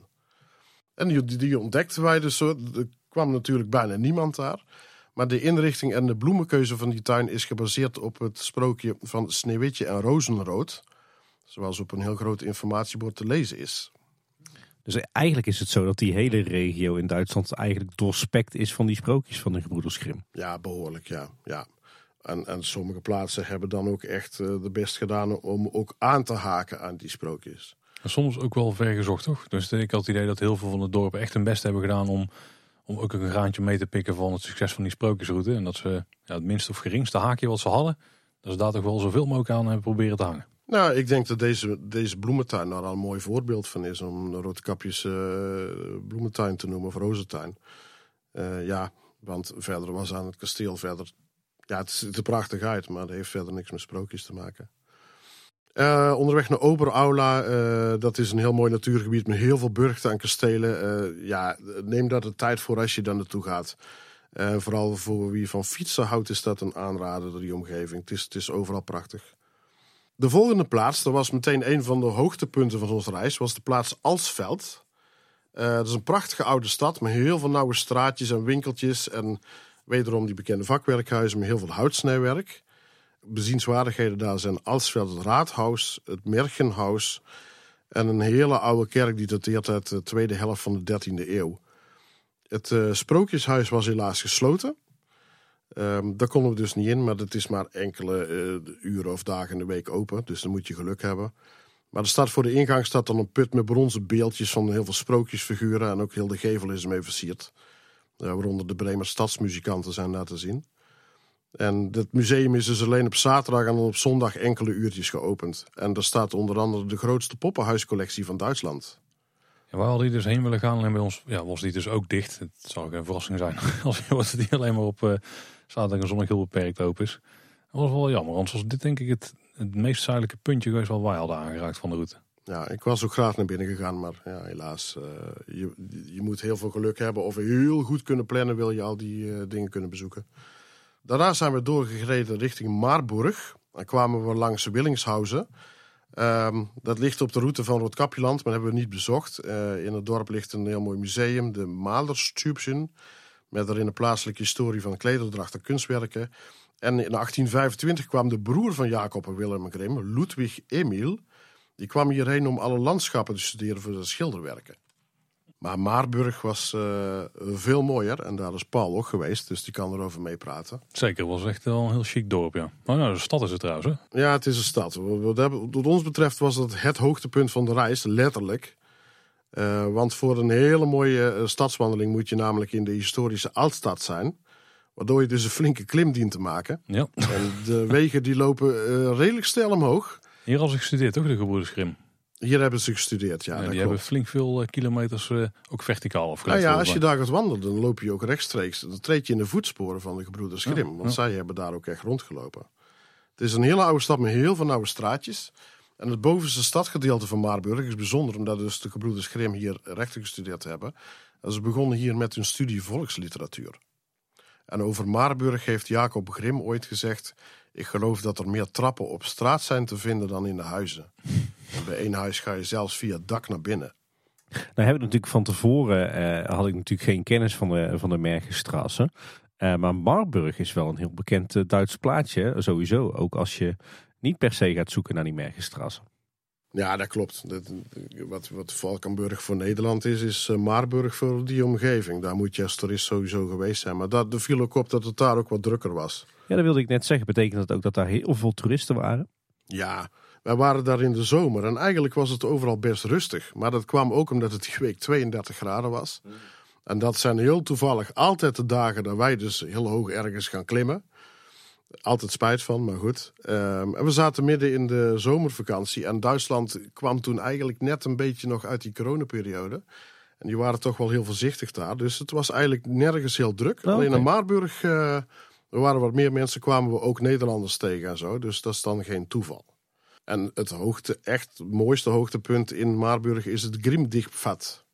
En die, die ontdekten wij dus, er kwam natuurlijk bijna niemand daar. Maar de inrichting en de bloemenkeuze van die tuin is gebaseerd op het sprookje van Sneeuwwitje en Rozenrood. Zoals op een heel groot informatiebord te lezen is. Dus eigenlijk is het zo dat die hele regio in Duitsland eigenlijk doorspekt is van die sprookjes van de gebroeders Grimm. Ja, behoorlijk, ja. ja. En, en sommige plaatsen hebben dan ook echt uh, de best gedaan om ook aan te haken aan die sprookjes. En soms ook wel ver gezocht, toch? Dus ik had het idee dat heel veel van de dorpen echt hun best hebben gedaan om om ook een graantje mee te pikken van het succes van die sprookjesroute. En dat ze ja, het minste of geringste haakje wat ze hadden, dat ze daar toch wel zoveel mogelijk aan hebben proberen te hangen. Nou, ik denk dat deze, deze bloementuin daar al een mooi voorbeeld van is. Om de Roodkapjes uh, bloementuin te noemen, of rozentuin. Uh, ja, want verder was aan het kasteel verder... Ja, het ziet er prachtig uit, maar dat heeft verder niks met sprookjes te maken. Uh, onderweg naar Oberaula, uh, dat is een heel mooi natuurgebied met heel veel burchten en kastelen. Uh, ja, neem daar de tijd voor als je daar naartoe gaat. vooral voor wie van fietsen houdt, is dat een aanrader die omgeving. Het is, het is overal prachtig. De volgende plaats, dat was meteen een van de hoogtepunten van onze reis, was de plaats Alsveld. dat is een prachtige oude stad met heel veel nauwe straatjes en winkeltjes. En wederom die bekende vakwerkhuizen met heel veel houtsnijwerk bezienswaardigheden daar zijn Alsveld het Raadhuis, het Mergenhuis en een hele oude kerk die dateert uit de tweede helft van de 13e eeuw. Het uh, Sprookjeshuis was helaas gesloten. Um, daar konden we dus niet in, maar het is maar enkele uh, uren of dagen in de week open. Dus dan moet je geluk hebben. Maar er staat voor de ingang staat dan een put met bronzen beeldjes van heel veel sprookjesfiguren. En ook heel de gevel is ermee versierd. Waaronder de Bremer stadsmuzikanten zijn daar te zien. En het museum is dus alleen op zaterdag en op zondag enkele uurtjes geopend. En daar staat onder andere de grootste poppenhuiscollectie van Duitsland. Ja, waar hadden die dus heen willen gaan en bij ons ja, was die dus ook dicht. Het zou geen verrassing zijn als die alleen maar op uh, zaterdag en zondag heel beperkt open is. Dat was wel jammer, anders was dit denk ik het, het meest zuidelijke puntje geweest wat wij hadden aangeraakt van de route. Ja, ik was ook graag naar binnen gegaan, maar ja, helaas. Uh, je, je moet heel veel geluk hebben of heel goed kunnen plannen, wil je al die uh, dingen kunnen bezoeken. Daarna zijn we doorgereden richting Marburg. Dan kwamen we langs Willingshausen. Um, dat ligt op de route van Roodkapjeland, maar hebben we niet bezocht. Uh, in het dorp ligt een heel mooi museum, de Malerstubchen. Met daarin een plaatselijke historie van klederdracht en kunstwerken. En in 1825 kwam de broer van Jacob en Willem Grimm, Ludwig Emil. Die kwam hierheen om alle landschappen te studeren voor zijn schilderwerken. Maar Maarburg was uh, veel mooier. En daar is Paul ook geweest, dus die kan erover meepraten. Zeker, was echt wel een heel chic dorp, ja. Maar nou, de stad is het trouwens, hè? Ja, het is een stad. Wat ons betreft was dat het hoogtepunt van de reis, letterlijk. Uh, want voor een hele mooie uh, stadswandeling moet je namelijk in de historische Altstad zijn. Waardoor je dus een flinke klim dient te maken. Ja. En de wegen die lopen redelijk snel omhoog. Hier als ik gestudeerd, toch, de gebroeders Grim? Hier hebben ze gestudeerd, ja. ja die hebben flink veel uh, kilometers uh, ook verticaal afgelegd. Nou ja, als je daar gaat wandelen, dan loop je ook rechtstreeks. Dan treed je in de voetsporen van de gebroeders Grim. Ja, want ja. zij hebben daar ook echt rondgelopen. Het is een hele oude stad met heel veel nauwe straatjes. En het bovenste stadgedeelte van Marburg is bijzonder, omdat dus de gebroeders Grim hier rechten gestudeerd hebben. En ze begonnen hier met hun studie volksliteratuur. En over Marburg heeft Jacob Grim ooit gezegd... Ik geloof dat er meer trappen op straat zijn te vinden dan in de huizen. En bij één huis ga je zelfs via het dak naar binnen. Nou heb ik natuurlijk van tevoren eh, had ik natuurlijk geen kennis van de, van de Mergenstraße. Uh, maar Marburg is wel een heel bekend uh, Duits plaatje, sowieso. Ook als je niet per se gaat zoeken naar die Mergenstraße. Ja, dat klopt. Dat, wat, wat Valkenburg voor Nederland is, is uh, Marburg voor die omgeving. Daar moet je als toerist sowieso geweest zijn. Maar dat, er viel ook op dat het daar ook wat drukker was. Ja, dat wilde ik net zeggen. Betekent dat ook dat daar heel veel toeristen waren? Ja, wij waren daar in de zomer en eigenlijk was het overal best rustig. Maar dat kwam ook omdat het die week 32 graden was. En dat zijn heel toevallig altijd de dagen dat wij dus heel hoog ergens gaan klimmen. Altijd spijt van, maar goed. Um, en we zaten midden in de zomervakantie. En Duitsland kwam toen eigenlijk net een beetje nog uit die coronaperiode. En die waren toch wel heel voorzichtig daar. Dus het was eigenlijk nergens heel druk. Oh, Alleen in Maarburg, uh, er waren wat meer mensen, kwamen we ook Nederlanders tegen en zo. Dus dat is dan geen toeval. En het hoogte, echt het mooiste hoogtepunt in Maarburg is het Grimdichtpad.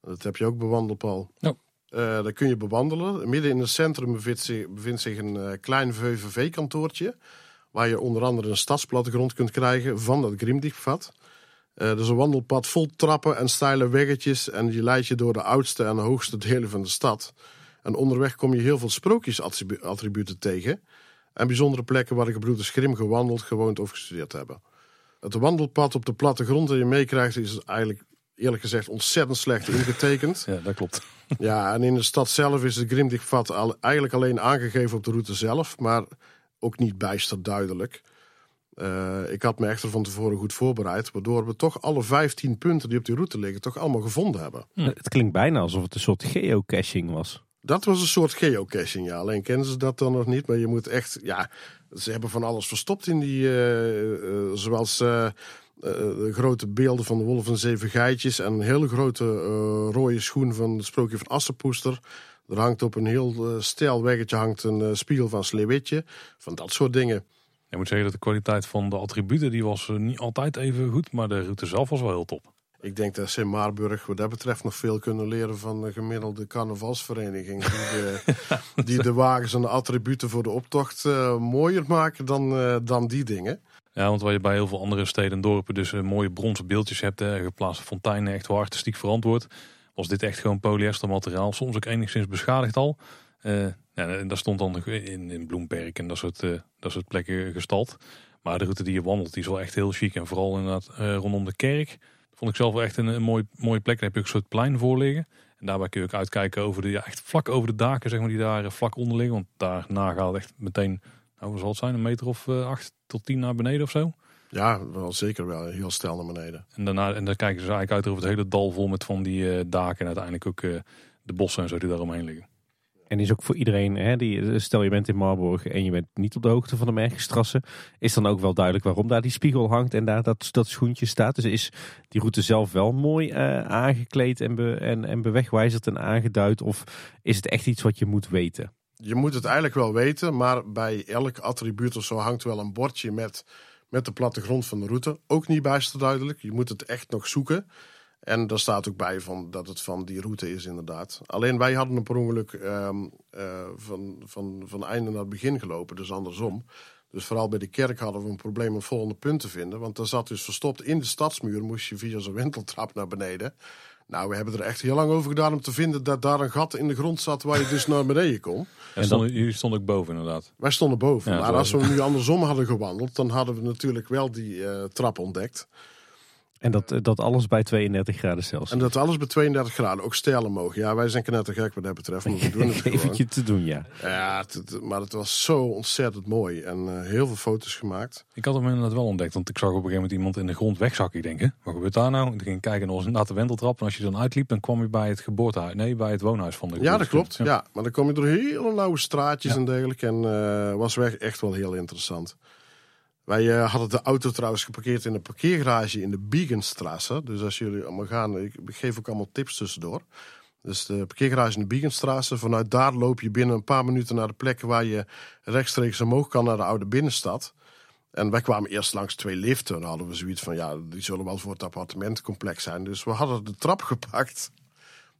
Dat heb je ook bewandeld, Paul. Ja. Uh, daar kun je bewandelen. Midden in het centrum bevindt zich, een uh, klein VVV-kantoortje. Waar je onder andere een stadsplattegrond kunt krijgen van dat Grimdichtpad. Uh, dat is een wandelpad vol trappen en steile weggetjes. En die leidt je door de oudste en hoogste delen van de stad. En onderweg kom je heel veel sprookjesattributen tegen. En bijzondere plekken waar de gebroeders Grim gewandeld, gewoond of gestudeerd hebben. Het wandelpad op de plattegrond dat je meekrijgt is eigenlijk eerlijk gezegd ontzettend slecht ingetekend. Ja, dat klopt. Ja, en in de stad zelf is het Grimdichtpad al, eigenlijk alleen aangegeven op de route zelf, maar ook niet bijster duidelijk. Uh, ik had me echter van tevoren goed voorbereid, waardoor we toch alle 15 punten die op die route liggen, toch allemaal gevonden hebben. Hm. Het klinkt bijna alsof het een soort geocaching was. Dat was een soort geocaching, ja. Alleen kennen ze dat dan nog niet, maar je moet echt, ja, ze hebben van alles verstopt in die, uh, uh, zoals uh, de grote beelden van de wolf en zeven geitjes en een hele grote rode schoen van het sprookje van Assepoester. Er hangt op een heel stijl weggetje hangt een spiegel van Sneeuwwitje, van dat soort dingen. Ik moet zeggen dat de kwaliteit van de attributen die was niet altijd even goed, maar de route zelf was wel heel top. Ik denk dat Sint Maarburg wat dat betreft nog veel kunnen leren van de gemiddelde carnavalsvereniging. Die de, die de wagens en de attributen voor de optocht uh, mooier maken dan, uh, dan die dingen. Ja, want waar je bij heel veel andere steden en dorpen dus uh, mooie bronzen beeldjes hebt, uh, geplaatste fonteinen, echt wel artistiek verantwoord, was dit echt gewoon polyester materiaal, soms ook enigszins beschadigd al. Uh, ja, en daar stond dan in, in Bloemperk en dat soort, dat soort plekken gestald. Maar de route die je wandelt, die is wel echt heel chic. En vooral inderdaad rondom de kerk vond ik zelf wel echt een, een mooi, mooie plek. Daar heb je ook een soort plein voor liggen. En daarbij kun je ook uitkijken over de, echt vlak over de daken, zeg maar, die daar vlak onder liggen. Want daarna gaat het echt meteen, nou, zal het zijn, een meter of uh, acht tot tien naar beneden of zo. Ja, wel zeker wel. Heel snel naar beneden. En, daarna, en dan kijken ze eigenlijk uit over het hele dal vol met van die uh, daken. En uiteindelijk ook uh, de bossen en zo die daaromheen liggen. En is ook voor iedereen, hè, die, stel je bent in Marburg en je bent niet op de hoogte van de Merkstrasse, is dan ook wel duidelijk waarom daar die spiegel hangt en daar dat, dat schoentje staat. Dus is die route zelf wel mooi uh, aangekleed en, be, en, en bewegwijzerd en aangeduid? Of is het echt iets wat je moet weten? Je moet het eigenlijk wel weten, maar bij elk attribuut of zo hangt wel een bordje met, met de plattegrond van de route. Ook niet bijster duidelijk. Je moet het echt nog zoeken. En daar staat ook bij van dat het van die route is, inderdaad. Alleen wij hadden een per ongeluk um, uh, van, van, van einde naar begin gelopen, dus andersom. Dus vooral bij de kerk hadden we een probleem om volgende punt te vinden. Want daar zat dus verstopt in de stadsmuur, moest je via zo'n wenteltrap naar beneden. Nou, we hebben er echt heel lang over gedaan om te vinden dat daar een gat in de grond zat waar je dus naar beneden kon. En stonden, jullie stonden ook boven, inderdaad. Wij stonden boven. Ja, maar als we nu andersom hadden gewandeld, dan hadden we natuurlijk wel die uh, trap ontdekt. En dat, dat alles bij 32 graden Celsius. En dat alles bij 32 graden, ook stijlen mogen. Ja, wij zijn knettergek wat dat betreft. Maar we doen het gewoon. Eventje te doen, ja. Ja, het, maar het was zo ontzettend mooi. En uh, heel veel foto's gemaakt. Ik had hem inderdaad wel ontdekt. Want ik zag op een gegeven moment iemand in de grond wegzakken. Ik denk, hè, wat gebeurt daar nou? Ik ging kijken en naar de wenteltrap. En als je dan uitliep, dan kwam je bij het geboortehuis. Nee, bij het woonhuis van de Ja, dat klopt. Ja. ja. maar dan kom je door hele nauwe straatjes ja. en dergelijke. En uh, was weg echt wel heel interessant. Wij uh, hadden de auto trouwens geparkeerd in een parkeergarage in de Biegenstraße. Dus als jullie allemaal gaan, ik geef ook allemaal tips tussendoor. Dus de parkeergarage in de Biegenstraße. Vanuit daar loop je binnen een paar minuten naar de plek waar je rechtstreeks omhoog kan naar de oude binnenstad. En wij kwamen eerst langs twee liften. Dan hadden we zoiets van, ja, die zullen wel voor het appartementencomplex zijn. Dus we hadden de trap gepakt.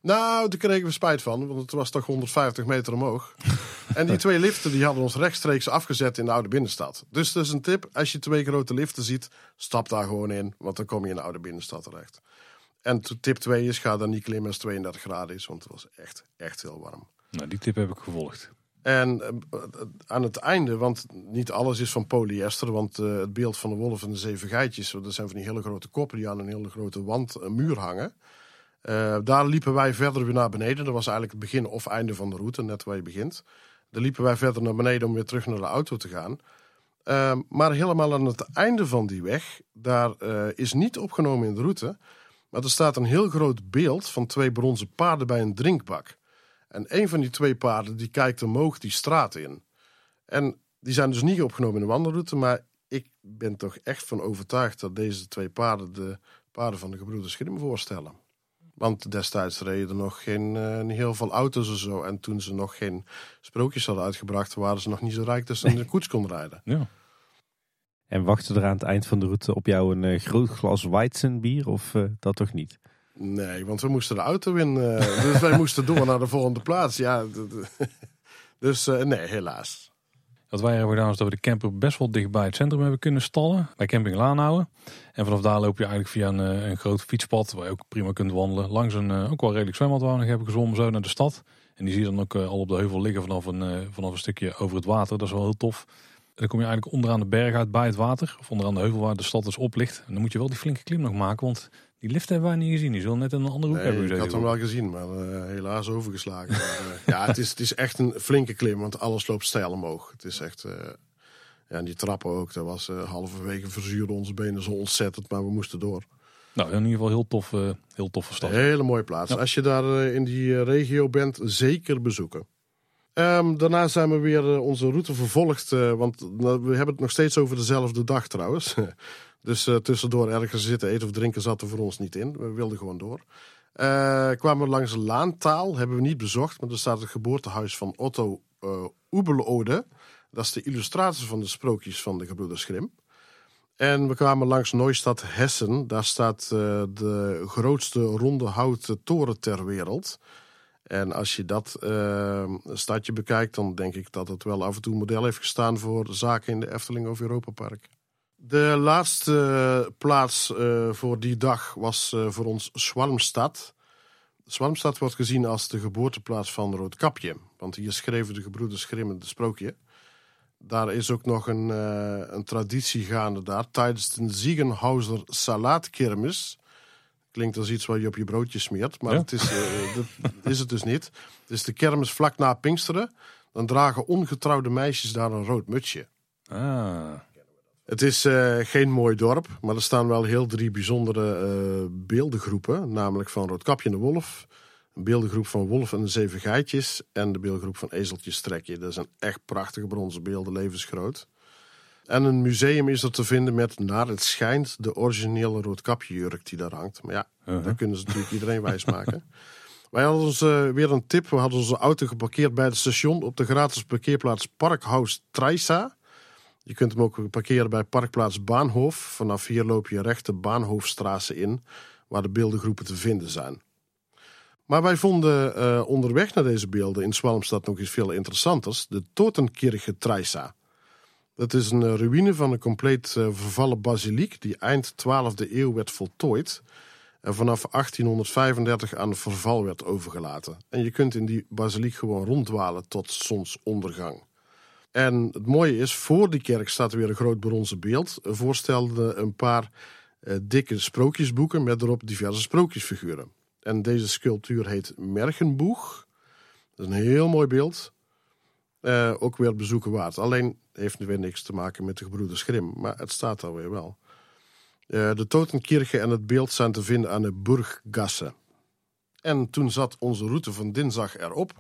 Nou, daar kregen we spijt van, want het was toch 150 meter omhoog. en die twee liften die hadden ons rechtstreeks afgezet in de oude binnenstad. Dus dat is een tip, als je twee grote liften ziet, stap daar gewoon in, want dan kom je in de oude binnenstad terecht. En tip 2 is, ga dan niet klimmen als het 32 graden is, want het was echt, echt heel warm. Nou, die tip heb ik gevolgd. En eh, aan het einde, want niet alles is van polyester, want eh, het beeld van de wolf en de zeven geitjes, dat zijn van die hele grote koppen die aan een hele grote wand, een muur hangen. Eh, daar liepen wij verder weer naar beneden. Dat was eigenlijk het begin of einde van de route, net waar je begint. Daar liepen wij verder naar beneden om weer terug naar de auto te gaan. Ehm, maar helemaal aan het einde van die weg, daar is niet opgenomen in de route. Maar er staat een heel groot beeld van twee bronzen paarden bij een drinkbak. En een van die twee paarden die kijkt omhoog die straat in. En die zijn dus niet opgenomen in de wandelroute, maar ik ben toch echt van overtuigd dat deze twee paarden de paarden van de gebroeders Grimm voorstellen. Want destijds reden er nog geen uh, niet heel veel auto's of zo. En toen ze nog geen sprookjes hadden uitgebracht, waren ze nog niet zo rijk dat ze in de koets konden rijden. Ja. En wachten er aan het eind van de route op jou een uh, groot glas Weizenbier of uh, dat toch niet? Nee, want we moesten de auto in. Dus wij moesten door naar de volgende plaats. Ja, dus nee, helaas. Dat wij hebben gedaan is dat we de camper best wel dicht bij het centrum hebben kunnen stallen. Bij camping Laanhouden. En vanaf daar loop je eigenlijk via een, eh, een groot fietspad. Waar je ook prima kunt wandelen. Langs een ook wel redelijk zwembad waar hebben gezwommen. Zo naar de stad. En die zie je dan ook al op de heuvel liggen vanaf een, vanaf een stukje over het water. Dat is wel heel tof. En dan kom je eigenlijk onderaan de berg uit bij het water. Of onderaan de heuvel waar de stad dus op ligt. En dan moet je wel die flinke klim nog maken. Want die lift hebben wij niet gezien. Die zullen net een andere hoek nee, hebben. Ik had hem wel gezien, maar uh, helaas overgeslagen. maar, uh, ja, het is, het is echt een flinke klim, want alles loopt stijl omhoog. Het is echt... Uh, ja, en die trappen ook. Dat was halverwege verzuurden onze benen zo ontzettend, maar we moesten door. Nou, in ieder geval heel tof, heel toffe stad. Een hele mooie plaats. Ja. Als je daar in die regio bent, zeker bezoeken. Um, daarna zijn we weer onze route vervolgd, want we hebben het nog steeds over dezelfde dag trouwens. Dus uh, tussendoor ergens zitten eten of drinken zat er voor ons niet in. We wilden gewoon door. Uh, kwamen we langs Laantaal, hebben we niet bezocht, maar er staat het geboortehuis van Otto uh, Oebelode. Dat is de illustrator van de sprookjes van de gebroeders Grimm. En we kwamen langs Neustadt Hessen. Daar staat de grootste ronde houten toren ter wereld. En als je dat stadje bekijkt, dan denk ik dat het wel af en toe model heeft gestaan voor zaken in de Efteling of Europa Park. De laatste plaats uh, voor die dag was uh, voor ons Zwarmstad. Zwarmstad wordt gezien als de geboorteplaats van Roodkapje. Want hier schreven de gebroeders Grimm het sprookje. Daar is ook nog een, uh, een traditie gaande daar. Tijdens de Ziegenhauser Salaatkermis. Klinkt als iets wat je op je broodje smeert. Maar ja? het is, dat is het dus niet. Het is de kermis vlak na Pinksteren. Dan dragen ongetrouwde meisjes daar een rood mutsje. Ah. Het is uh, geen mooi dorp, maar er staan wel heel drie bijzondere uh, beeldengroepen. Namelijk van Roodkapje en de Wolf, een beeldengroep van Wolf en de Zeven Geitjes en de beeldengroep van Ezeltjes Trekje. Dat zijn echt prachtige bronzen beelden, levensgroot. En een museum is er te vinden met, naar het schijnt, de originele Roodkapje-jurk die daar hangt. Maar ja, uh -huh. daar kunnen ze natuurlijk iedereen wijsmaken. Wij hadden ons uh, weer een tip. We hadden onze auto geparkeerd bij het station op de gratis parkeerplaats Parkhuis Treisa. Je kunt hem ook parkeren bij parkplaats Baanhof. Vanaf hier loop je recht de in, waar de beeldengroepen te vinden zijn. Maar wij vonden uh, onderweg naar deze beelden in Zwalmstad nog iets veel interessanters: de Totenkirche Treisa. Dat is een ruïne van een compleet uh, vervallen basiliek die eind 12e eeuw werd voltooid en vanaf 1835 aan verval werd overgelaten. En je kunt in die basiliek gewoon ronddwalen tot zonsondergang. En het mooie is, voor die kerk staat weer een groot bronzen beeld. Voorstelde een paar uh, dikke sprookjesboeken met erop diverse sprookjesfiguren. En deze sculptuur heet Mergenboeg. Dat is een heel mooi beeld. Uh, ook weer bezoeken waard. Alleen heeft weer niks te maken met de gebroeders Grimm, maar het staat daar weer wel. De Totenkirche en het beeld zijn te vinden aan de Burggasse. En toen zat onze route van dinsdag erop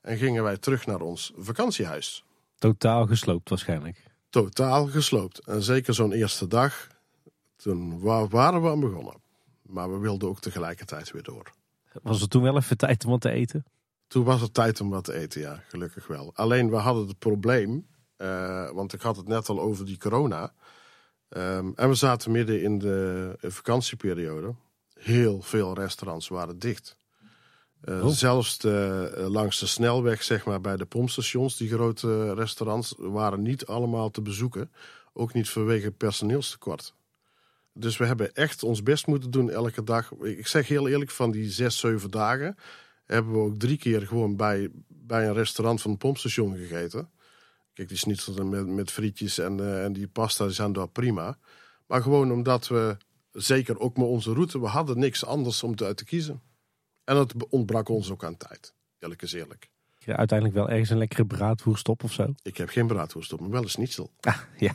en gingen wij terug naar ons vakantiehuis. Totaal gesloopt waarschijnlijk. Totaal gesloopt. En zeker zo'n eerste dag, toen waren we aan begonnen. Maar we wilden ook tegelijkertijd weer door. Was het toen wel even tijd om wat te eten? Toen was het tijd om wat te eten, ja, gelukkig wel. Alleen we hadden het probleem, uh, want ik had het net al over die corona. Um, en we zaten midden in de vakantieperiode. Heel veel restaurants waren dicht. Uh, oh. Zelfs de, uh, langs de snelweg, zeg maar, bij de pompstations, die grote restaurants, waren niet allemaal te bezoeken. Ook niet vanwege personeelstekort. Dus we hebben echt ons best moeten doen elke dag. Ik zeg heel eerlijk, van die zes, zeven dagen hebben we ook drie keer gewoon bij bij een restaurant van het pompstation gegeten. Kijk, die schnitzel met, met frietjes en, eh, en die pasta die zijn daar prima. Maar gewoon omdat we, zeker ook met onze route, we hadden niks anders om te, uit te kiezen. En het ontbrak ons ook aan tijd. Eerlijk is eerlijk. Ja, uiteindelijk wel ergens een lekkere braadwoest op of zo. Ik heb geen braadworst op, maar wel een schnitzel. Ah, ja.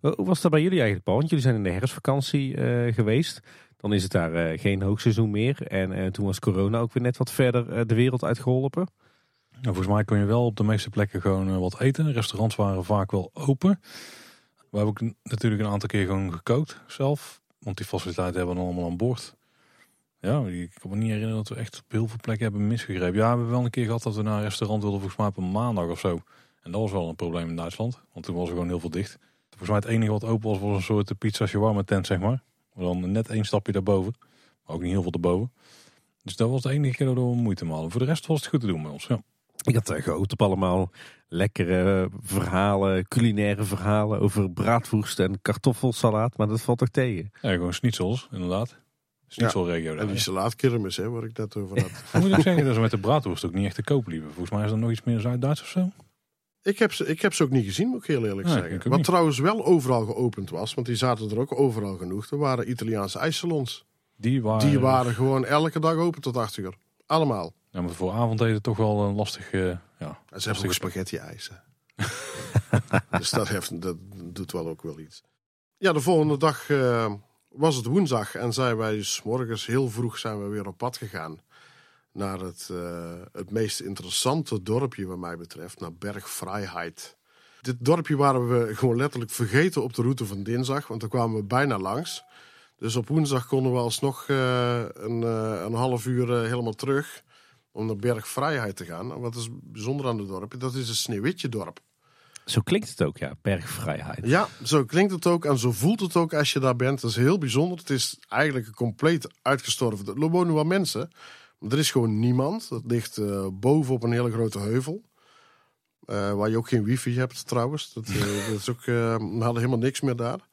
Hoe was dat bij jullie eigenlijk, Paul? Want jullie zijn in de herfstvakantie eh, geweest. Dan is het daar eh, geen hoogseizoen meer. En eh, toen was corona ook weer net wat verder de wereld uitgeholpen. Nou, volgens mij kon je wel op de meeste plekken gewoon wat eten. Restaurants waren vaak wel open. We hebben ook natuurlijk een aantal keer gewoon gekookt zelf. Want die faciliteiten hebben we dan allemaal aan boord. Ja, ik kan me niet herinneren dat we echt op heel veel plekken hebben misgegrepen. Ja, we hebben wel een keer gehad dat we naar een restaurant wilden, volgens mij op een maandag of zo. En dat was wel een probleem in Duitsland, want toen was er gewoon heel veel dicht. Volgens mij het enige wat open was, was een soort pizza shawarma tent, zeg maar. Maar dan net één stapje daarboven. Maar ook niet heel veel daarboven. Dus dat was de enige keer dat we moeite hadden. Voor de rest was het goed te doen bij ons. Ja. Ik had uh, gehoopt op allemaal lekkere verhalen, culinaire verhalen over braadwoest en kartoffelsalaat. Maar dat valt toch tegen? Ja, gewoon schnitzels, inderdaad. Schnitzelregio. En daar, die ja. salaatkermis, hè, waar ik net over had. Ik moet ook zeggen dat ze met de braadworst ook niet echt te koop liepen. Volgens mij is dat nog iets meer Zuid-Duits of zo. ik, heb ze, ik heb ze ook niet gezien, moet ik heel eerlijk Nee, zeggen. ik Wat niet. trouwens wel overal geopend was, want die zaten er ook overal genoeg. Er waren Italiaanse ijssalons. Die waren, Die waren gewoon elke dag open tot 8 uur. Allemaal. Ja, maar voor avondeten toch wel een lastig... eh, ja, En ze hebben ook spaghetti ijzen. dus dat, heeft, dat doet wel ook wel iets. Ja, de volgende dag eh, was het woensdag en zijn wij 's morgens heel vroeg zijn we weer op pad gegaan. Naar het, eh, het meest interessante dorpje wat mij betreft, naar Bergvrijheid. Dit dorpje waren we gewoon letterlijk vergeten op de route van dinsdag, want daar kwamen we bijna langs. Dus op woensdag konden we alsnog eh, een, eh, een half uur helemaal terug om naar Bergvrijheid te gaan. En wat is bijzonder aan het dorpje? Dat is een Sneeuwwitje dorp. Zo klinkt het ook, ja. Bergvrijheid. Ja, zo klinkt het ook en zo voelt het ook als je daar bent. Dat is heel bijzonder. Het is eigenlijk een compleet uitgestorven. Er wonen wel mensen, maar er is gewoon niemand. Dat ligt eh, boven op een hele grote heuvel. Eh, waar je ook geen wifi hebt trouwens. Dat, eh, dat is ook, we hadden helemaal niks meer daar.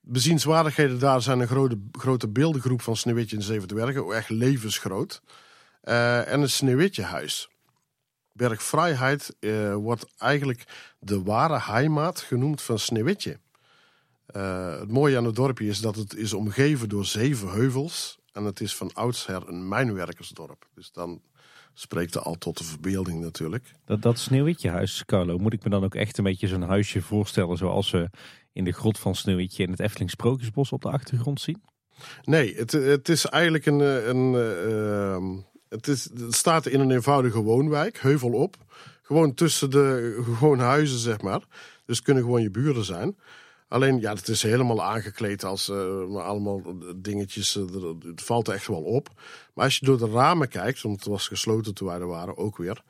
Bezienswaardigheden daar zijn een grote, grote beeldengroep van Sneeuwwitje en Zeven Dwergen. Echt levensgroot. En een Sneeuwwitjehuis. Bergvrijheid eh, wordt eigenlijk de ware heimaat genoemd van Sneeuwwitje. Eh, het mooie aan het dorpje is dat het is omgeven door zeven heuvels. En het is van oudsher een mijnwerkersdorp. Dus dan spreekt het al tot de verbeelding natuurlijk. Dat, dat Sneeuwwitjehuis, Carlo, moet ik me dan ook echt een beetje zo'n huisje voorstellen zoals we in de grot van Sneeuwwitje in het Efteling Sprookjesbos op de achtergrond zien? Nee, het, het is eigenlijk een. eh, een eh, ehm, het, is, staat in een eenvoudige woonwijk, heuvel op. Gewoon tussen de gewoon huizen, zeg maar. Dus kunnen gewoon je buren zijn. Alleen, ja, het is helemaal aangekleed als eh, allemaal dingetjes. eh, het valt echt wel op. Maar als je door de ramen kijkt, want het was gesloten toen wij er waren, ook weer.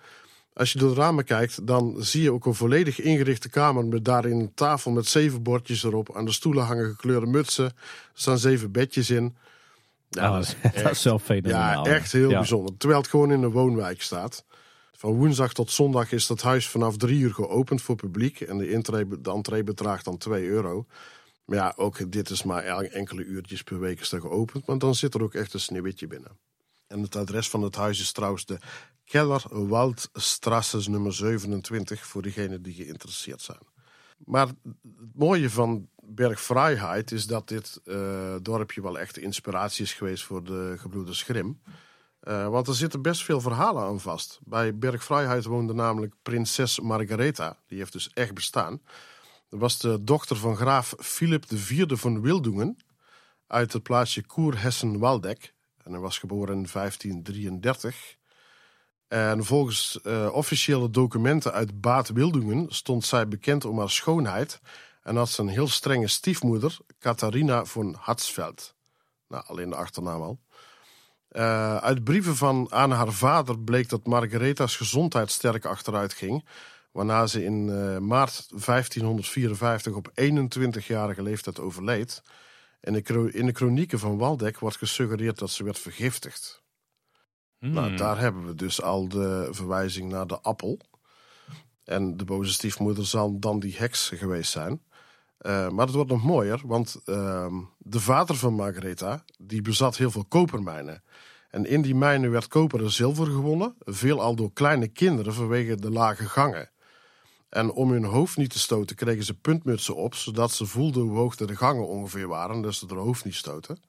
Als je door de ramen kijkt, dan zie je ook een volledig ingerichte kamer met daarin een tafel met zeven bordjes erop. Aan de stoelen hangen gekleurde mutsen. Er staan zeven bedjes in. Ja, Ah, dat is dat echt, is fenomenaal. ja, echt heel Ja. bijzonder. Terwijl het gewoon in een woonwijk staat. Van woensdag tot zondag is dat huis vanaf drie uur geopend voor publiek. En de, intree, de entree bedraagt dan 2 euro. Maar ja, ook dit is maar el- enkele uurtjes per week is dat geopend. Maar dan zit er ook echt een sneeuwwitje binnen. En het adres van het huis is trouwens de Keller Waldstrasse nummer 27. Voor diegenen die geïnteresseerd zijn. Maar het mooie van Bergvrijheid is dat dit eh, dorpje wel echt inspiratie is geweest voor de gebroeders Grim. Eh, want er zitten best veel verhalen aan vast. Bij Bergvrijheid woonde namelijk prinses Margaretha. Die heeft dus echt bestaan. Dat was de dochter van graaf Philip IV van Wildungen. Uit het plaatsje Koer-Hessen-Waldeck. En hij was geboren in 1533. En volgens eh, officiële documenten uit Baat Wildungen stond zij bekend om haar schoonheid. En had ze een heel strenge stiefmoeder, Catharina von Hatzfeld. Nou, alleen de achternaam al. Eh, uit brieven van aan haar vader bleek dat Margaretha's gezondheid sterk achteruit ging. Waarna ze in eh, maart 1554 op 21-jarige leeftijd overleed. En in de kronieken van Waldeck wordt gesuggereerd dat ze werd vergiftigd. Hmm. Nou, daar hebben we dus al de verwijzing naar de appel. En de boze stiefmoeder zal dan die heks geweest zijn. Eh, maar het wordt nog mooier, want ehm, de vader van Margaretha, die bezat heel veel kopermijnen. En in die mijnen werd koper en zilver gewonnen, veelal door kleine kinderen vanwege de lage gangen. En om hun hoofd niet te stoten kregen ze puntmutsen op, zodat ze voelden hoe hoog de gangen ongeveer waren, dus ze hun hoofd niet stoten.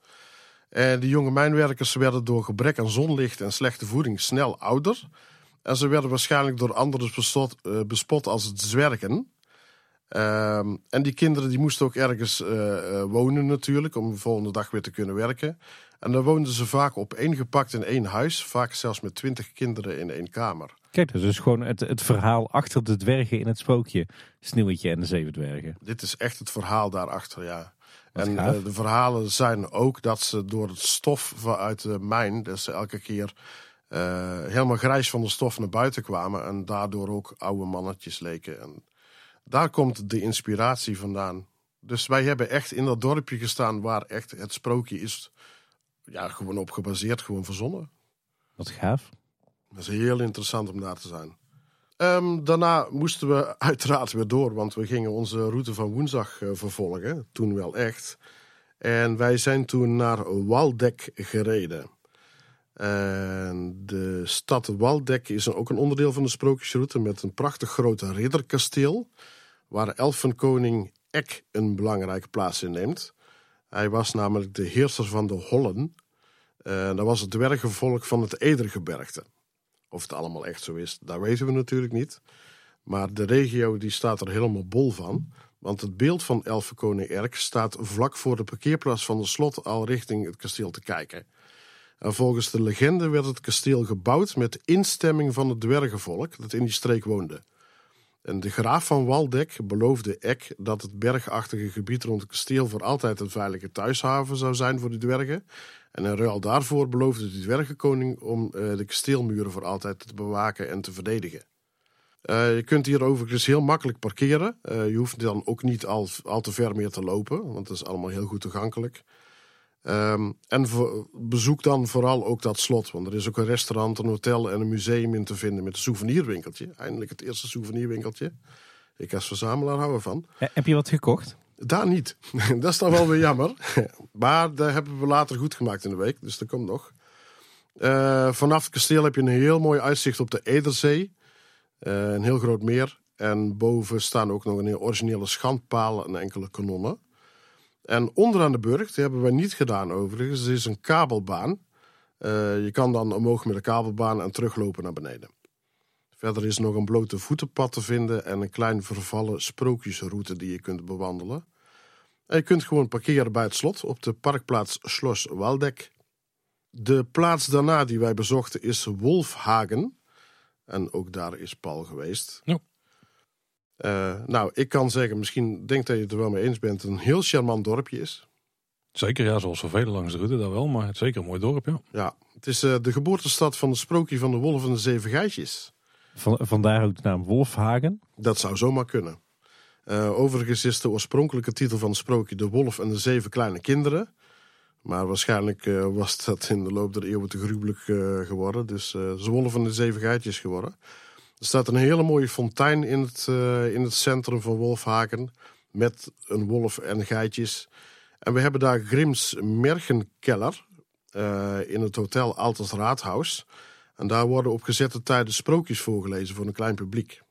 En die jonge mijnwerkers werden door gebrek aan zonlicht en slechte voeding snel ouder. En ze werden waarschijnlijk door anderen bespot, uh, bespot als zwergen. Ehm, en die kinderen die moesten ook ergens uh, wonen natuurlijk, om de volgende dag weer te kunnen werken. En dan woonden ze vaak op één gepakt in één huis, vaak zelfs met twintig kinderen in één kamer. Kijk, dat is dus gewoon het, het verhaal achter de dwergen in het sprookje. Sneeuwwitje en de zeven dwergen. Dit is echt het verhaal daarachter, ja. en uh, de verhalen zijn ook dat ze door het stof vanuit de mijn, dus elke keer uh, helemaal grijs van de stof naar buiten kwamen. En daardoor ook oude mannetjes leken. En daar komt de inspiratie vandaan. Dus wij hebben echt in dat dorpje gestaan waar echt het sprookje is ja, gewoon op gebaseerd, gewoon verzonnen. Wat gaaf. Dat is heel interessant om daar te zijn. Um, daarna moesten we uiteraard weer door, want we gingen onze route van woensdag uh, vervolgen. Toen wel echt. En wij zijn toen naar Waldeck gereden. En de stad Waldeck is ook een onderdeel van de sprookjesroute met een prachtig groot ridderkasteel. Waar elfenkoning Eck een belangrijke plaats in neemt. Hij was namelijk de heerser van de Hollen. En dat was het dwergenvolk van het Edergebergte. Of het allemaal echt zo is, dat weten we natuurlijk niet. Maar de regio die staat er helemaal bol van. Want het beeld van elfenkoning Erk staat vlak voor de parkeerplaats van de slot al richting het kasteel te kijken. En volgens de legende werd het kasteel gebouwd met instemming van het dwergenvolk dat in die streek woonde. En de graaf van Waldeck beloofde Eck dat het bergachtige gebied rond het kasteel voor altijd een veilige thuishaven zou zijn voor de dwergen. En in ruil daarvoor beloofde de dwergenkoning om uh, de kasteelmuren voor altijd te bewaken en te verdedigen. Uh, je kunt hier overigens heel makkelijk parkeren. Uh, je hoeft dan ook niet al, al te ver meer te lopen, want dat is allemaal heel goed toegankelijk. Um, en bezoek dan vooral ook dat slot. Want er is ook een restaurant, een hotel en een museum in te vinden met een souvenirwinkeltje. Eindelijk het eerste souvenirwinkeltje. Ik als verzamelaar hou ervan. Ja, heb je wat gekocht? Daar niet. dat is dan wel weer jammer. maar daar hebben we later goed gemaakt in de week. Dus dat komt nog. Uh, vanaf het kasteel heb je een heel mooi uitzicht op de Ederzee. Uh, een heel groot meer. En boven staan ook nog een heel originele schandpaal en enkele kanonnen. En onderaan de burg, die hebben we niet gedaan overigens, is een kabelbaan. Uh, je kan dan omhoog met de kabelbaan en teruglopen naar beneden. Verder is nog een blote voetenpad te vinden en een klein vervallen sprookjesroute die je kunt bewandelen. En je kunt gewoon parkeren bij het slot op de parkplaats Schloss Waldeck. De plaats daarna die wij bezochten is Wolfhagen. En ook daar is Paul geweest. Ja. Uh, nou, ik kan zeggen, misschien denk dat je het er wel mee eens bent, een heel charmant dorpje is. Zeker, ja, zoals zoveel langs de route, dat wel, maar het is zeker een mooi dorp, ja. Ja, het is uh, de geboortestad van het sprookje van de wolf en de zeven geitjes. Van, vandaar ook de naam Wolfhagen? Dat zou zomaar kunnen. Uh, overigens is de oorspronkelijke titel van het sprookje De Wolf en de Zeven Kleine Kinderen. Maar waarschijnlijk uh, was dat in de loop der eeuwen te gruwelijk geworden. Dus uh, de Wolf en de Zeven Geitjes geworden. Er staat een hele mooie fontein in het, uh, in het centrum van Wolfhaken. Met een wolf en geitjes. En we hebben daar Grims Mergenkeller. Uh, in het hotel Alters Raadhuis. En daar worden op gezette tijden sprookjes voorgelezen voor een klein publiek.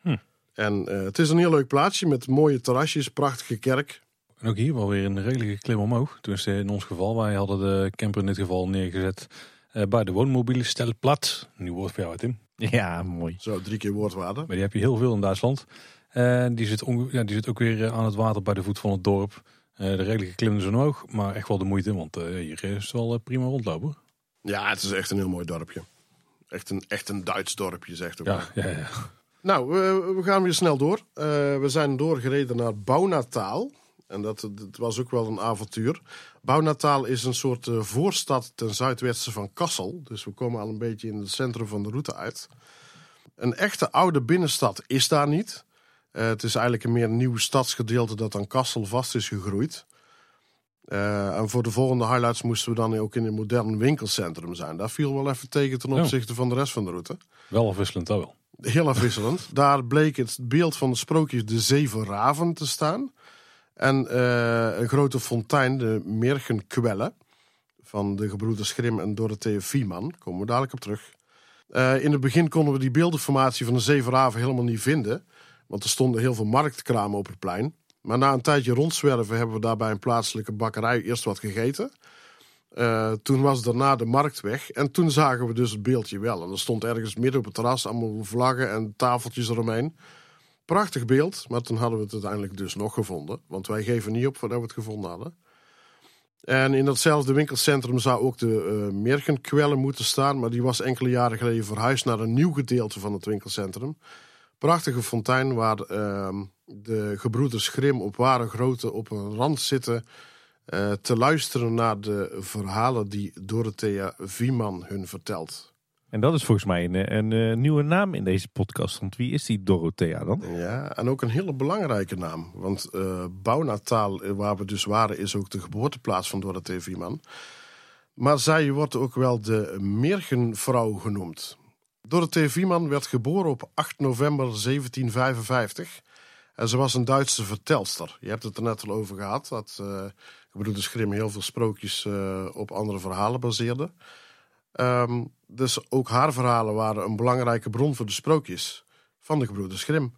Hm. En uh, het is een heel leuk plaatsje met mooie terrasjes, prachtige kerk. En ook hier wel weer een redelijke klim omhoog. Tenminste in ons geval, wij hadden de camper in dit geval neergezet bij de woonmobiele Stelplat. Nieuw woord voor jou, Tim. Ja, mooi. Zo, drie keer woordwaarde. Maar die heb je heel veel in Duitsland. En die zit, ja, die zit ook weer aan het water bij de voet van het dorp. de redelijke klimmen ze omhoog, maar echt wel de moeite, want hier is het wel prima rondlopen. Ja, het is echt een heel mooi dorpje. Echt een, echt een Duits dorpje, zegt ook. Ja, ja, ja. Nou, we, we, gaan weer snel door. Uh, we zijn doorgereden naar Bouwnataal. En dat, dat, was ook wel een avontuur. Bouwnataal is een soort uh, voorstad ten zuidwesten van Kassel. Dus we komen al een beetje in het centrum van de route uit. Een echte oude binnenstad is daar niet. Uh, het is eigenlijk een meer nieuw stadsgedeelte dat aan Kassel vast is gegroeid. Uh, en voor de volgende highlights moesten we dan ook in een modern winkelcentrum zijn. Daar viel wel even tegen ten opzichte ja. van de rest van de route. Wel afwisselend, dat wel. Heel afwisselend. Daar bleek het beeld van de sprookjes De Zeven Raven te staan. En uh, een grote fontein, de Mergenkwelle. van de gebroeders Grim en Dorothea Vieman. Komen we dadelijk op terug. Eh, in het begin konden we die beeldenformatie van de Zevenraven helemaal niet vinden. Want er stonden heel veel marktkramen op het plein. Maar na een tijdje rondzwerven hebben we daar bij een plaatselijke bakkerij eerst wat gegeten. Uh, toen was daarna de markt weg. En toen zagen we dus het beeldje wel. En er stond ergens midden op het terras allemaal vlaggen en tafeltjes eromheen. Prachtig beeld, maar toen hadden we het uiteindelijk dus nog gevonden. Want wij geven niet op voordat we het gevonden hadden. En in datzelfde winkelcentrum zou ook de uh, Mergenkwellen moeten staan. Maar die was enkele jaren geleden verhuisd naar een nieuw gedeelte van het winkelcentrum. Prachtige fontein waar uh, de gebroeders Grim op ware grootte op een rand zitten uh, te luisteren naar de verhalen die Dorothea Wieman hun vertelt. En dat is volgens mij een, een, een, nieuwe naam in deze podcast. Want wie is die Dorothea dan? Ja, en ook een hele belangrijke naam. Want uh, Bouwnataal, waar we dus waren, is ook de geboorteplaats van Dorothea Wieman. Maar zij wordt ook wel de Meergenvrouw genoemd. Dorothea Wieman werd geboren op 8 november 1755. En ze was een Duitse vertelster. Je hebt het er net al over gehad. Dat uh, gebroeders Grimm heel veel sprookjes op andere verhalen baseerde. Um, dus ook haar verhalen waren een belangrijke bron voor de sprookjes van de gebroeders Grimm.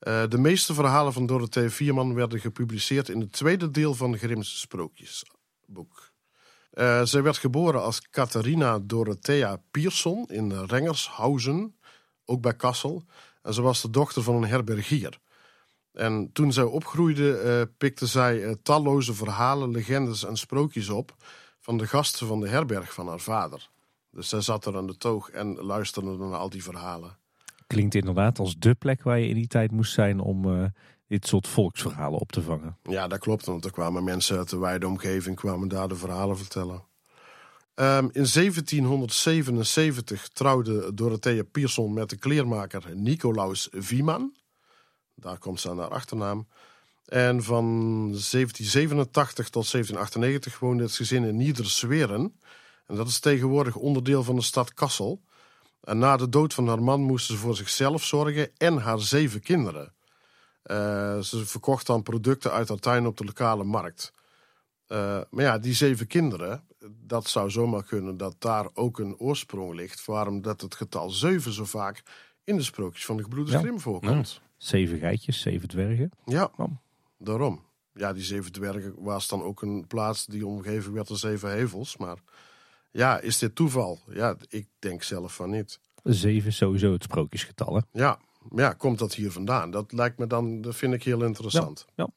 Uh, de meeste verhalen van Dorothee Vierman werden gepubliceerd in het tweede deel van de Grimmse sprookjesboek. Uh, zij werd geboren als Catharina Dorothea Pierson in Rengershausen, ook bij Kassel. En ze was de dochter van een herbergier. En toen zij opgroeide, uh, pikte zij talloze verhalen, legendes en sprookjes op van de gasten van de herberg van haar vader. Dus zij zat er aan de toog en luisterde naar al die verhalen. Klinkt inderdaad als de plek waar je in die tijd moest zijn om uh, dit soort volksverhalen op te vangen. Ja, dat klopt, want er kwamen mensen uit de wijde omgeving kwamen daar de verhalen vertellen. Um, in 1777 trouwde Dorothea Pierson met de kleermaker Nicolaus Wieman. Daar komt ze aan haar achternaam. En van 1787 tot 1798 woonde het gezin in Niedersweren. En dat is tegenwoordig onderdeel van de stad Kassel. En na de dood van haar man moest ze voor zichzelf zorgen en haar zeven kinderen. Uh, ze verkocht dan producten uit haar tuin op de lokale markt. Uh, maar ja, die zeven kinderen, dat zou zomaar kunnen dat daar ook een oorsprong ligt. Waarom dat het getal zeven zo vaak in de sprookjes van de gebroeders ja. Grimm voorkomt. Ja. Zeven geitjes, zeven dwergen. Ja, daarom. Ja, die zeven dwergen was dan ook een plaats die omgeven werd door zeven hevels. Maar ja, is dit toeval? Ja, ik denk zelf van niet. Zeven sowieso het sprookjesgetal, hè? Ja, ja, komt dat hier vandaan? Dat lijkt me dan, dat vind ik heel interessant. Ja, ja.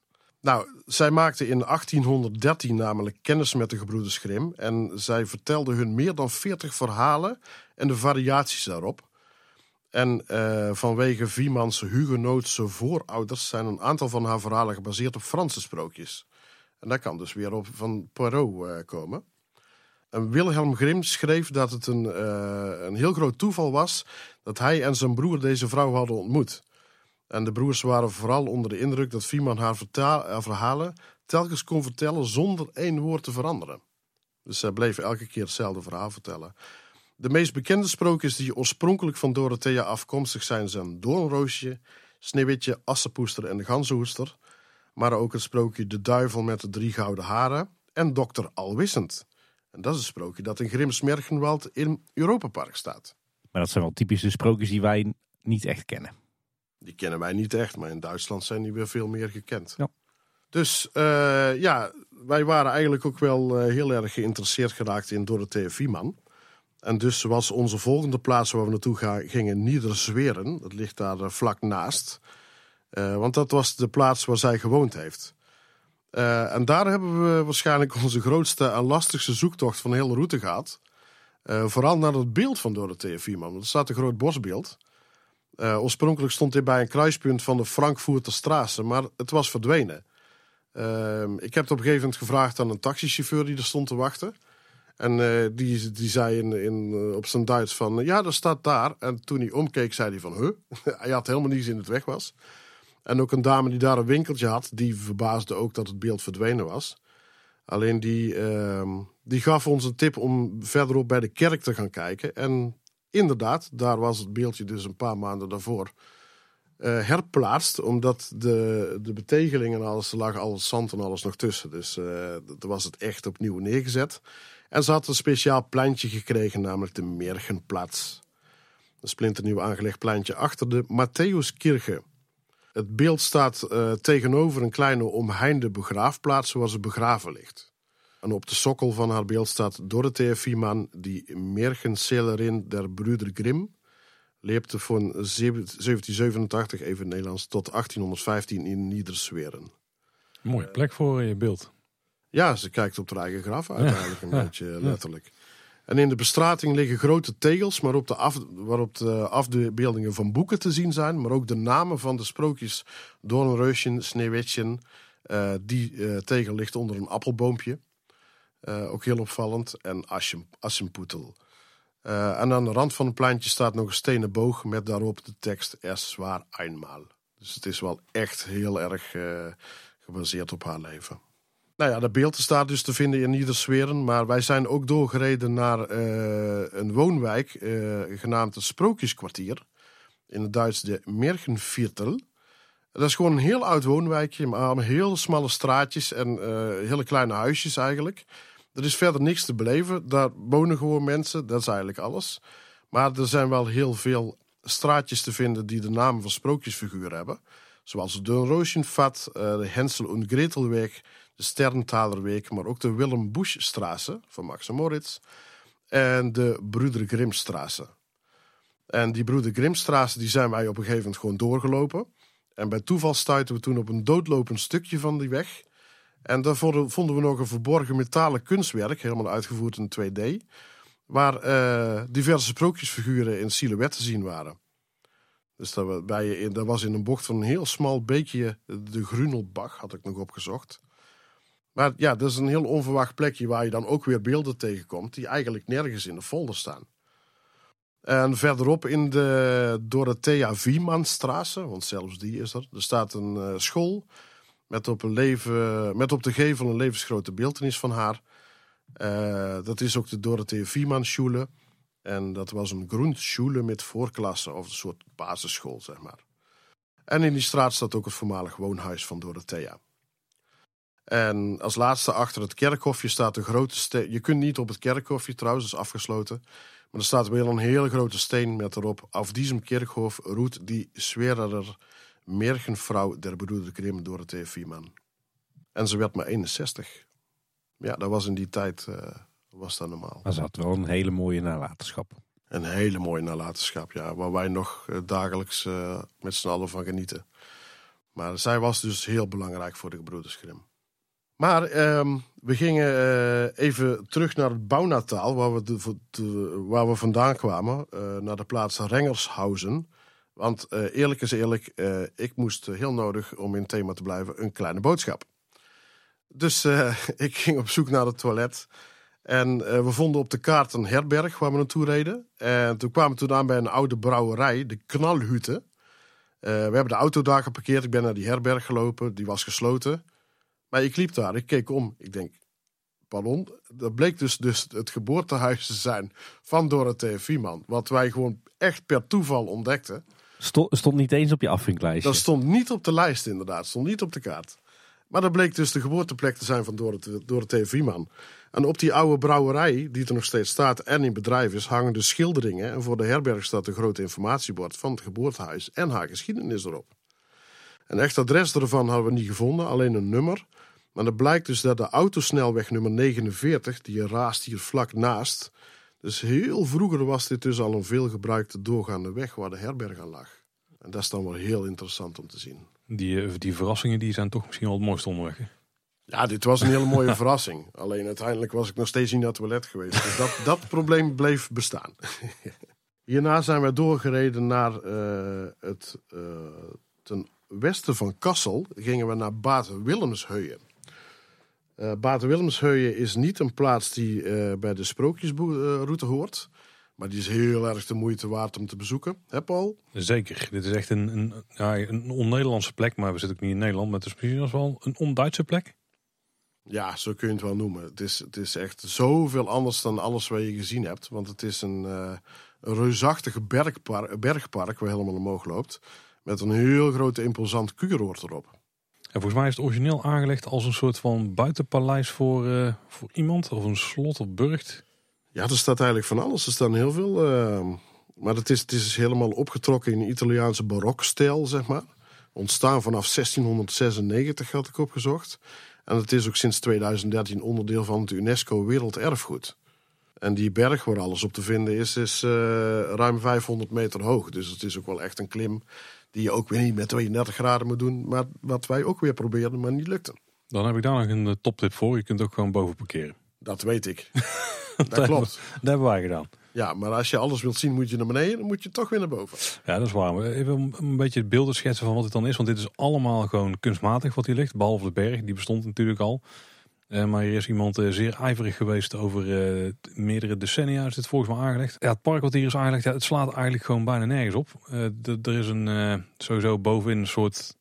Nou, zij maakte in 1813 namelijk kennis met de gebroeders Grimm. En zij vertelde hun meer dan 40 verhalen en de variaties daarop. En uh, vanwege Viemans Hugenootse voorouders zijn een aantal van haar verhalen gebaseerd op Franse sprookjes. En dat kan dus weer op van Poirot uh, komen. Wilhelm Grimm schreef dat het een, uh, een heel groot toeval was dat hij en zijn broer deze vrouw hadden ontmoet. En de broers waren vooral onder de indruk dat Vieman haar, verhalen telkens kon vertellen zonder één woord te veranderen. Dus zij bleven elke keer hetzelfde verhaal vertellen. De meest bekende sprookjes die oorspronkelijk van Dorothea afkomstig zijn, zijn Doornroosje, Sneeuwwitje, Assepoester en de Ganzenhoester. Maar ook het sprookje De Duivel met de drie gouden haren en Dokter Alwissend. En dat is een sprookje dat in Grims Mergenwald in Europapark staat. Maar dat zijn wel typische sprookjes die wij niet echt kennen. Die kennen wij niet echt, maar in Duitsland zijn die weer veel meer gekend. Ja. Dus uh, ja, wij waren eigenlijk ook wel uh, heel erg geïnteresseerd geraakt in Dorothea Vieman. En dus was onze volgende plaats waar we naartoe gaan, gingen Niederzweren. Dat ligt daar uh, vlak naast. want dat was de plaats waar zij gewoond heeft. Uh, en daar hebben we waarschijnlijk onze grootste en lastigste zoektocht van de hele route gehad. Uh, vooral naar het beeld van Dorothea Vierman. Er staat een groot bosbeeld. Uh, oorspronkelijk stond dit bij een kruispunt van de Frankfurter Straße, maar het was verdwenen. ik heb het op een gegeven moment gevraagd aan een taxichauffeur die er stond te wachten. En die, die zei in, in, op zijn Duits van, ja, dat staat daar. En toen hij omkeek, zei hij van, huh? hij had helemaal niet gezien dat het weg was. En ook een dame die daar een winkeltje had, die verbaasde ook dat het beeld verdwenen was. Alleen die, uh, die gaf ons een tip om verderop bij de kerk te gaan kijken. En inderdaad, daar was het beeldje dus een paar maanden daarvoor uh, herplaatst. Omdat de, de betegeling en alles, er lag al zand en alles nog tussen. Dus uh, was het echt opnieuw neergezet. En ze had een speciaal pleintje gekregen, namelijk de Mergenplaats. Een splinternieuw aangelegd pleintje achter de Matthäuskirche. Het beeld staat uh, tegenover een kleine omheinde begraafplaats waar ze begraven ligt. En op de sokkel van haar beeld staat Dorothea Vieman, die Mergenzelerin der Brüder Grimm, leefde van 1787, even Nederlands, tot 1815 in Niedersweren. Mooie plek voor je beeld. Ja, ze kijkt op haar eigen graf uiteindelijk, een beetje letterlijk. En in de bestrating liggen grote tegels maar op de waarop de afbeeldingen van boeken te zien zijn. Maar ook de namen van de sprookjes Doornreusje, Sneeuwwitje. Uh, die uh, tegel ligt onder een appelboompje. Uh, ook heel opvallend. En Assenpoetel. en aan de rand van het pleintje staat nog een stenen boog met daarop de tekst Es war einmal. Dus het is wel echt heel erg gebaseerd op haar leven. Nou ja, de beeld staat dus te vinden in Niedersweren. Maar wij zijn ook doorgereden naar uh, een woonwijk uh, genaamd het Sprookjeskwartier. In het Duits de Mergenviertel. Dat is gewoon een heel oud woonwijkje, maar heel smalle straatjes en uh, hele kleine huisjes eigenlijk. Er is verder niks te beleven. Daar wonen gewoon mensen, dat is eigenlijk alles. Maar er zijn wel heel veel straatjes te vinden die de naam van sprookjesfiguren hebben. Zoals de Roosjenvat, de Hensel en Gretelweg de Sterntalerweek, maar ook de Willem Buschstraße van Max en Moritz en de Broeder Grimstraße. En die Broeder Grimstraße die zijn wij op een gegeven moment gewoon doorgelopen. En bij toeval stuiten we toen op een doodlopend stukje van die weg. En daar vonden we nog een verborgen metalen kunstwerk, helemaal uitgevoerd in 2D, waar uh, diverse sprookjesfiguren in silhouet te zien waren. Dus dat was in een bocht van een heel smal beekje, de Grunelbach, had ik nog opgezocht. Maar ja, dat is een heel onverwacht plekje waar je dan ook weer beelden tegenkomt die eigenlijk nergens in de folder staan. En verderop in de Dorothea Wiemannstraße, want zelfs die is er, er staat een uh, school met op, een leven, met op de gevel een levensgrote beeldenis van haar. Uh, dat is ook de Dorothea Wiemannschule. En dat was een Grundschule met voorklasse, of een soort basisschool, zeg maar. En in die straat staat ook het voormalig woonhuis van Dorothea. En als laatste achter het kerkhofje staat een grote steen. Je kunt niet op het kerkhofje trouwens, dat is afgesloten. Maar er staat wel een hele grote steen met erop. Auf diesem Kerkhof roet die Schwererer Mergenvrouw der Broeder Grimm door het Vieman. En ze werd maar 61. Ja, dat was in die tijd uh, was dat normaal. Maar ze had wel een hele mooie nalatenschap. Een hele mooie nalatenschap, ja. Waar wij nog uh, dagelijks uh, met z'n allen van genieten. Maar zij was dus heel belangrijk voor de gebroeders Grimm. Maar um, we gingen uh, even terug naar het Bouwnataal, waar we, waar we vandaan kwamen. Uh, naar de plaats Rengershausen. Want uh, eerlijk is eerlijk, ik moest heel nodig, om in thema te blijven, een kleine boodschap. Dus ik ging op zoek naar het toilet. En we vonden op de kaart een herberg waar we naartoe reden. En toen kwamen we toen aan bij een oude brouwerij, de Knalhütte. we hebben de auto daar geparkeerd. Ik ben naar die herberg gelopen, die was gesloten. Maar ik liep daar, ik keek om. Ik denk, pardon. Dat bleek dus, dus het geboortehuis te zijn van Dorothea Vieman. Wat wij gewoon echt per toeval ontdekten. Stond, stond niet eens op je afvinklijstje? Dat stond niet op de lijst inderdaad. Stond niet op de kaart. Maar dat bleek dus de geboorteplek te zijn van Dorothea Vieman. En op die oude brouwerij, die er nog steeds staat en in bedrijf is, hangen de schilderingen. En voor de herberg staat een groot informatiebord van het geboortehuis en haar geschiedenis erop. Een echt adres ervan hadden we niet gevonden, alleen een nummer. Maar dan blijkt dus dat de autosnelweg nummer 49, die raast hier vlak naast. Dus heel vroeger was dit dus al een veelgebruikte doorgaande weg waar de herberg aan lag. En dat is dan wel heel interessant om te zien. Die, eh, die verrassingen die zijn toch misschien wel het mooiste onderweg. Ja, dit was een hele mooie verrassing. Alleen uiteindelijk was ik nog steeds niet naar het toilet geweest. Dus dat, dat probleem bleef bestaan. Hierna zijn we doorgereden naar uh, het uh, ten westen van Kassel. Gingen we naar Bad Willemsheuyen. Uh, eh, Baten-Willemsheuyen is niet een plaats die uh, bij de sprookjesroute hoort. Maar die is heel erg de moeite waard om te bezoeken. Hè Paul? Zeker. Dit is echt een, een, ja, een on-Nederlandse plek. Maar we zitten ook niet in Nederland. Maar het is misschien wel een on-Duitse plek. Ja, zo kun je het wel noemen. Het is, het is echt zoveel anders dan alles wat je gezien hebt. Want het is een, uh, een reusachtig bergpark, bergpark waar helemaal omhoog loopt. Met een heel grote imposant kuuroord erop. En volgens mij is het origineel aangelegd als een soort van buitenpaleis voor, eh, voor iemand. Of een slot of burcht. Ja, er staat eigenlijk van alles. Er staan heel veel. eh, maar het is, het is helemaal opgetrokken in Italiaanse barokstijl, zeg maar. Ontstaan vanaf 1696 had ik opgezocht. En het is ook sinds 2013 onderdeel van het UNESCO Werelderfgoed. En die berg waar alles op te vinden is, is eh, ruim 500 meter hoog. Dus het is ook wel echt een klim die je ook weer niet met 32 graden moet doen. Maar wat wij ook weer probeerden, maar niet lukte. Dan heb ik daar nog een eh, toptip voor. Je kunt ook gewoon boven parkeren. Dat weet ik. Dat dat klopt. Dat hebben wij gedaan. Ja, maar als je alles wilt zien, moet je naar beneden. Dan moet je toch weer naar boven. Ja, dat is waar. Even een- een beetje het beelden schetsen van wat het dan is. Want dit is allemaal gewoon kunstmatig wat hier ligt. Behalve de berg, die bestond natuurlijk al. Eh, maar hier is iemand eh, zeer ijverig geweest over eh, meerdere decennia is dit volgens mij aangelegd. Ja, het park wat hier is aangelegd, ja, het slaat eigenlijk gewoon bijna nergens op. Er is een sowieso bovenin een soort...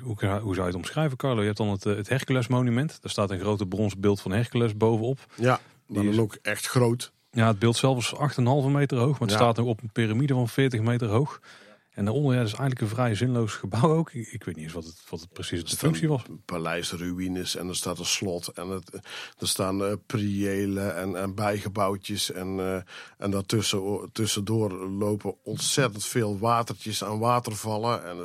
Hoe, hoe zou je het omschrijven, Carlo? Je hebt dan het, het Hercules monument. Daar staat een grote brons beeld van Hercules bovenop. Ja, Die dan is- ook echt groot. Ja, het beeld zelf is 8,5 meter hoog, maar het Ja. staat nog op een piramide van 40 meter hoog. En daaronder, ja, is eigenlijk een vrij zinloos gebouw ook. Ik, ik weet niet eens wat het, wat het precies de functie was. Paleisruïnes en er staat een slot. En het, er staan eh priëlen en, en bijgebouwtjes. En, eh, en daartussen tussendoor lopen ontzettend veel watertjes aan watervallen. En eh,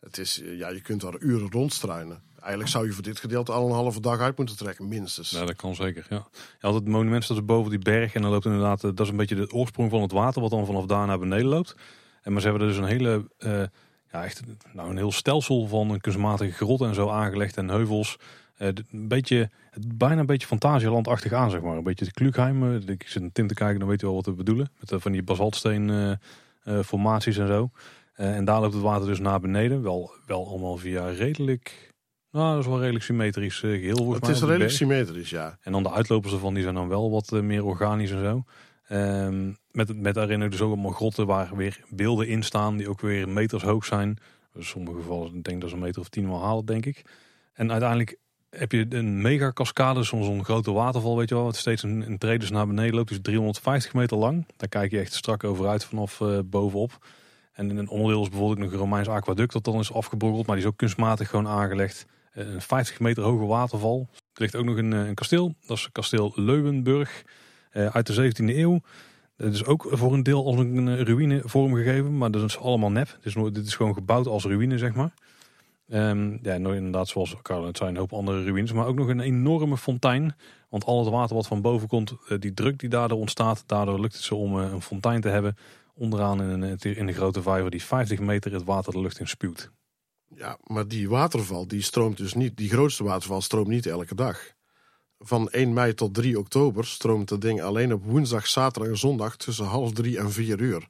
het is, ja, je kunt daar uren rondstruinen. Eigenlijk zou je voor dit gedeelte al een halve dag uit moeten trekken, minstens. Ja, dat kan zeker, ja. Je had het monument staat boven die berg en dan loopt inderdaad, dat is een beetje de oorsprong van het water wat dan vanaf daar naar beneden loopt. En maar ze hebben er dus een hele, eh, ja echt, nou een heel stelsel van een kunstmatige grot en zo aangelegd en heuvels. Eh, een beetje, bijna een beetje Fantasielandachtig aan, zeg maar. Een beetje de Klugheim. eh, Ik zit naar Tim te kijken, dan weet je wel wat we bedoelen. Met van die basaltsteen eh, eh, formaties en zo. En daar loopt het water dus naar beneden. Wel, wel allemaal via redelijk, nou dat is wel redelijk symmetrisch eh, geheel volgens het is redelijk symmetrisch, ja. En dan de uitlopers ervan, die zijn dan wel wat meer organisch en zo. Ehm, met, met daarin dus ook allemaal grotten waar weer beelden in staan die ook weer meters hoog zijn. In sommige gevallen denk ik dat ze een meter of tien wel halen, denk ik. En uiteindelijk heb je een mega cascade, zo'n zo'n grote waterval, weet je wel, wat steeds een, een naar beneden loopt. Dus 350 meter lang. Daar kijk je echt strak over uit vanaf eh, bovenop. En een onderdeel is bijvoorbeeld nog een Romeins aquaduct dat dan is afgebrokkeld, maar die is ook kunstmatig gewoon aangelegd. Eh, Een 50 meter hoge waterval. Er ligt ook nog een, eh, een kasteel. Dat is kasteel Leuwenburg uit de 17e eeuw. Het is ook voor een deel als een eh, ruïne vormgegeven, maar dat is allemaal nep. Het is, dit is gewoon gebouwd als ruïne, zeg maar. Ehm, ja, nou, inderdaad, zoals Carlo het zei, een hoop andere ruïnes. Maar ook nog een enorme fontein. Want al het water wat van boven komt, eh, die druk die daardoor ontstaat, daardoor lukt het ze om eh, een fontein te hebben. Onderaan in, een, in de grote vijver die 50 meter het water de lucht in spuwt. Ja, maar die waterval die stroomt dus niet. Die grootste waterval stroomt niet elke dag. Van 1 mei tot 3 oktober stroomt dat ding alleen op woensdag, zaterdag en zondag tussen half drie en 4 uur.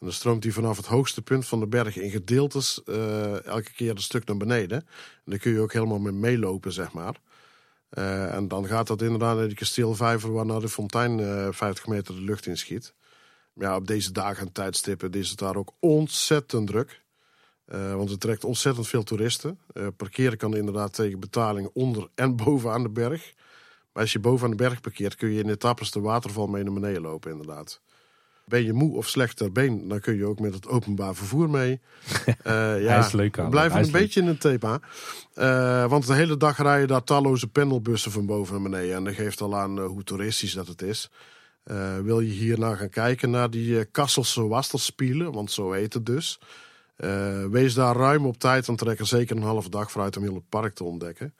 En dan stroomt hij vanaf het hoogste punt van de berg in gedeeltes eh, elke keer een stuk naar beneden. En daar kun je ook helemaal mee meelopen, zeg maar. Eh, en dan gaat dat inderdaad naar die kasteelvijver waar naar de fontein eh 50 meter de lucht in schiet. Maar ja, op deze dagen en tijdstippen is het daar ook ontzettend druk. Want het trekt ontzettend veel toeristen. Parkeren kan inderdaad tegen betaling onder en boven aan de berg. Maar als je boven aan de berg parkeert, kun je in etappes de waterval mee naar beneden lopen, inderdaad. Ben je moe of slecht ter been, dan kun je ook met het openbaar vervoer mee. Eh, ja, is leuk, blijven Hij een beetje in het thema. Eh, want de hele dag rijden daar talloze pendelbussen van boven naar beneden. En dat geeft al aan eh, hoe toeristisch dat het is. Wil je hier naar gaan kijken, naar die Kasselse Wastelspielen, want zo heet het dus. Wees daar ruim op tijd, dan trek er zeker een halve dag vooruit om heel het park te ontdekken.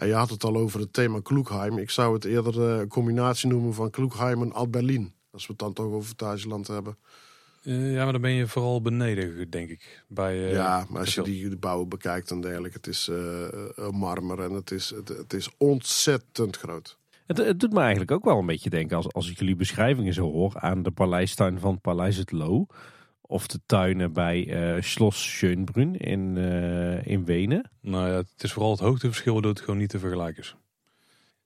En je had het al over het thema Kloekheim. Ik zou het eerder eh, een combinatie noemen van Kloekheim en Alt-Berlin. Als we het dan toch over Fantasieland hebben. Eh, ja, maar dan ben je vooral beneden, denk ik. Bij, eh, ja, maar als je die de bouwen bekijkt en dergelijke. Het is marmer en het is, het, het is ontzettend groot. Het, het doet me eigenlijk ook wel een beetje denken, als, als ik jullie beschrijvingen zo hoor, aan de paleistuin van Paleis het Loo. Of de tuinen bij eh Schloss Schönbrunn in, eh, in Wenen. Nou ja, het is vooral het hoogteverschil waardoor het gewoon niet te vergelijken is.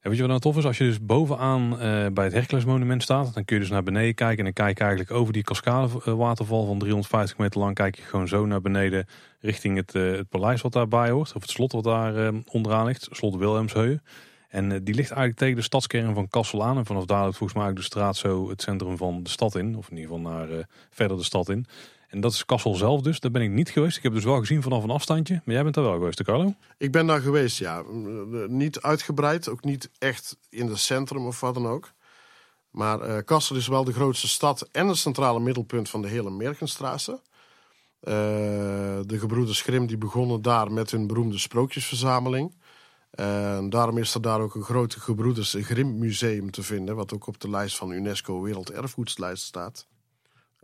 En weet je wat nou tof is? Als je dus bovenaan eh, bij het Hercules monument staat, dan kun je dus naar beneden kijken. En dan kijk je eigenlijk over die cascade eh, waterval van 350 meter lang. Kijk je gewoon zo naar beneden richting het, het paleis wat daarbij hoort. Of het slot wat daar onderaan ligt. Slot Wilhelmsheuwen. En eh, die ligt eigenlijk tegen de stadskern van Kassel aan. En vanaf daar loopt volgens mij de straat zo het centrum van de stad in. Of in ieder geval naar eh, verder de stad in. En dat is Kassel zelf dus. Daar ben ik niet geweest. Ik heb dus wel gezien vanaf een afstandje. Maar jij bent daar wel geweest, Carlo? Ik ben daar geweest, ja. Niet uitgebreid, ook niet echt in het centrum of wat dan ook. Maar Kassel is wel de grootste stad en het centrale middelpunt van de hele Merkenstraße. De gebroeders Grimm die begonnen daar met hun beroemde sprookjesverzameling. En daarom is er daar ook een grote gebroeders Grimm museum te vinden, wat ook op de lijst van UNESCO Werelderfgoedslijst staat.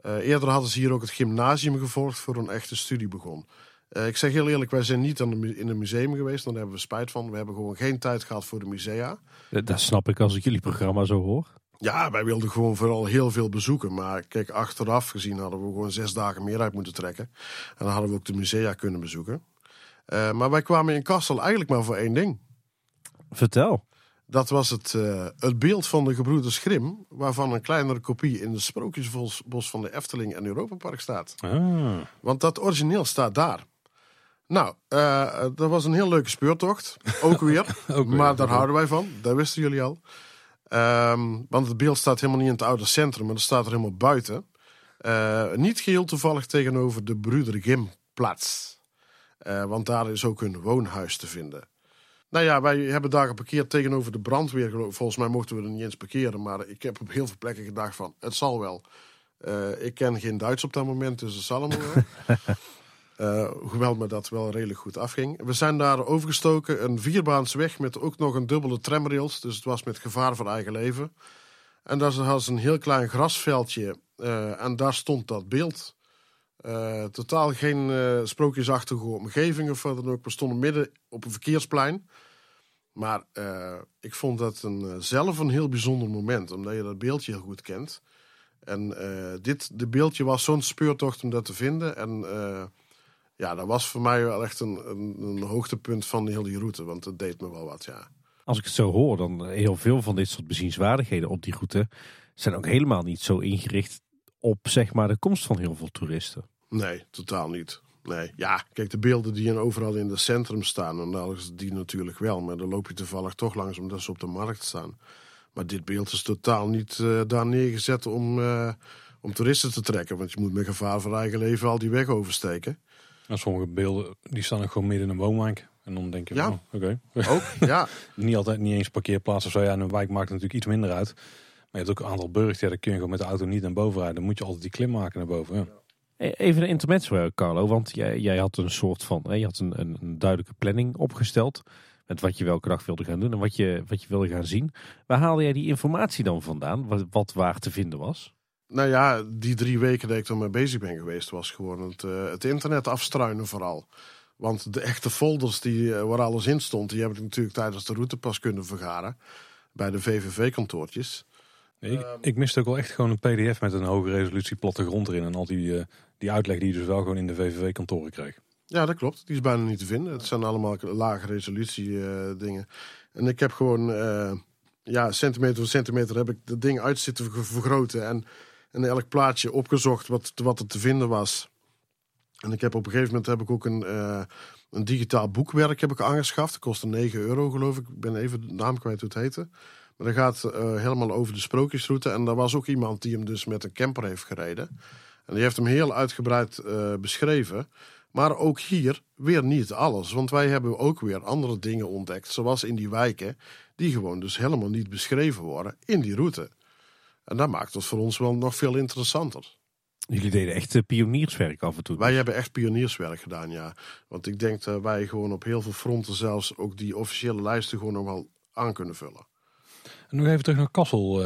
Uh, eerder hadden ze hier ook het gymnasium gevolgd voor een echte studie begon. Uh, ik zeg heel eerlijk, wij zijn niet in een museum geweest, daar hebben we spijt van. We hebben gewoon geen tijd gehad voor de musea. Dat snap ik als ik jullie programma zo hoor. Ja, wij wilden gewoon vooral heel veel bezoeken. Maar kijk, achteraf gezien hadden we gewoon zes dagen meer uit moeten trekken. En dan hadden we ook de musea kunnen bezoeken. Uh, maar wij kwamen in Kassel eigenlijk maar voor één ding. Vertel. Dat was het, uh, het beeld van de gebroeders Grimm, waarvan een kleinere kopie in de Sprookjesbos van de Efteling en Europapark staat. Ah. Want dat origineel staat daar. Nou, uh, dat was een heel leuke speurtocht. Ook weer. Ook weer, maar daar houden wij van. Dat wisten jullie al. Ehm, want het beeld staat helemaal niet in het oude centrum, maar dat staat er helemaal buiten. Eh, niet geheel toevallig tegenover de Bruder Gimplatz. Eh, want daar is ook een woonhuis te vinden. Nou ja, wij hebben daar geparkeerd tegenover de brandweer. Volgens mij mochten we er niet eens parkeren. Maar ik heb op heel veel plekken gedacht van, het zal wel. Eh, ik ken geen Duits op dat moment, dus het zal allemaal wel. Eh, hoewel me dat wel redelijk goed afging. We zijn daar overgestoken, een vierbaansweg met ook nog een dubbele tramrails. Dus het was met gevaar voor eigen leven. En daar was een heel klein grasveldje en daar stond dat beeld. Eh, totaal geen eh, sprookjesachtige omgeving of wat dan ook. We stonden midden op een verkeersplein. Maar eh, ik vond dat een, zelf een heel bijzonder moment, omdat je dat beeldje heel goed kent. En dit de beeldje was zo'n speurtocht om dat te vinden. En ja, dat was voor mij wel echt een, een, een hoogtepunt van heel die route, want het deed me wel wat, ja. Als ik het zo hoor, dan heel veel van dit soort bezienswaardigheden op die route zijn ook helemaal niet zo ingericht op zeg maar de komst van heel veel toeristen. Nee, totaal niet. Nee, ja, kijk, de beelden die overal in het centrum staan, en daar is die natuurlijk wel, maar dan loop je toevallig toch langs omdat ze op de markt staan. Maar dit beeld is totaal niet eh, daar neergezet om, eh, om toeristen te trekken, want je moet met gevaar voor eigen leven al die weg oversteken. En sommige beelden die staan ook gewoon midden in een woonwijk. En dan denk je, Ja. oh, oké. Ook, ja. niet altijd niet eens parkeerplaats of zo. Ja, een wijk maakt natuurlijk iets minder uit. Maar je hebt ook een aantal burgers, ja, daar kun je gewoon met de auto niet naar boven rijden. Dan moet je altijd die klim maken naar boven. Ja. E- Even een intermezzo, Carlo, want jij, jij had een soort van, hè, je had een, een, een duidelijke planning opgesteld met wat je welke dag wilde gaan doen en wat je, wat je wilde gaan zien. Waar haalde jij die informatie dan vandaan, wat, wat waar te vinden was? Nou ja, die drie weken dat ik er mee bezig ben geweest, was gewoon het, eh, het internet afstruinen vooral. Want de echte folders die, eh, waar alles in stond, die heb ik natuurlijk tijdens de route pas kunnen vergaren. Bij de VVV-kantoortjes. Nee, ik, ik miste ook wel echt gewoon een pdf met een hoge resolutie plattegrond erin. En al die, eh, die uitleg die je dus wel gewoon in de VVV-kantoren kreeg. Ja, dat klopt. Die is bijna niet te vinden. Het zijn allemaal lage resolutie eh, dingen. En ik heb gewoon, eh, ja, centimeter voor centimeter heb ik dat ding uit zitten ver- vergroten. En, en elk plaatje opgezocht wat, wat er te vinden was. En ik heb op een gegeven moment heb ik ook een, een digitaal boekwerk heb ik aangeschaft. Dat kostte 9 euro geloof ik. Ik ben even de naam kwijt hoe het heette. Maar dat gaat eh, helemaal over de sprookjesroute. En daar was ook iemand die hem dus met een camper heeft gereden. En die heeft hem heel uitgebreid eh, beschreven. Maar ook hier weer niet alles. Want wij hebben ook weer andere dingen ontdekt. Zoals in die wijken. Die gewoon dus helemaal niet beschreven worden in die route. En dat maakt het voor ons wel nog veel interessanter. Jullie deden echt eh, pionierswerk af en toe. Wij hebben echt pionierswerk gedaan, ja. Want ik denk dat wij gewoon op heel veel fronten zelfs ook die officiële lijsten gewoon nog wel aan kunnen vullen. En nog even terug naar Kassel,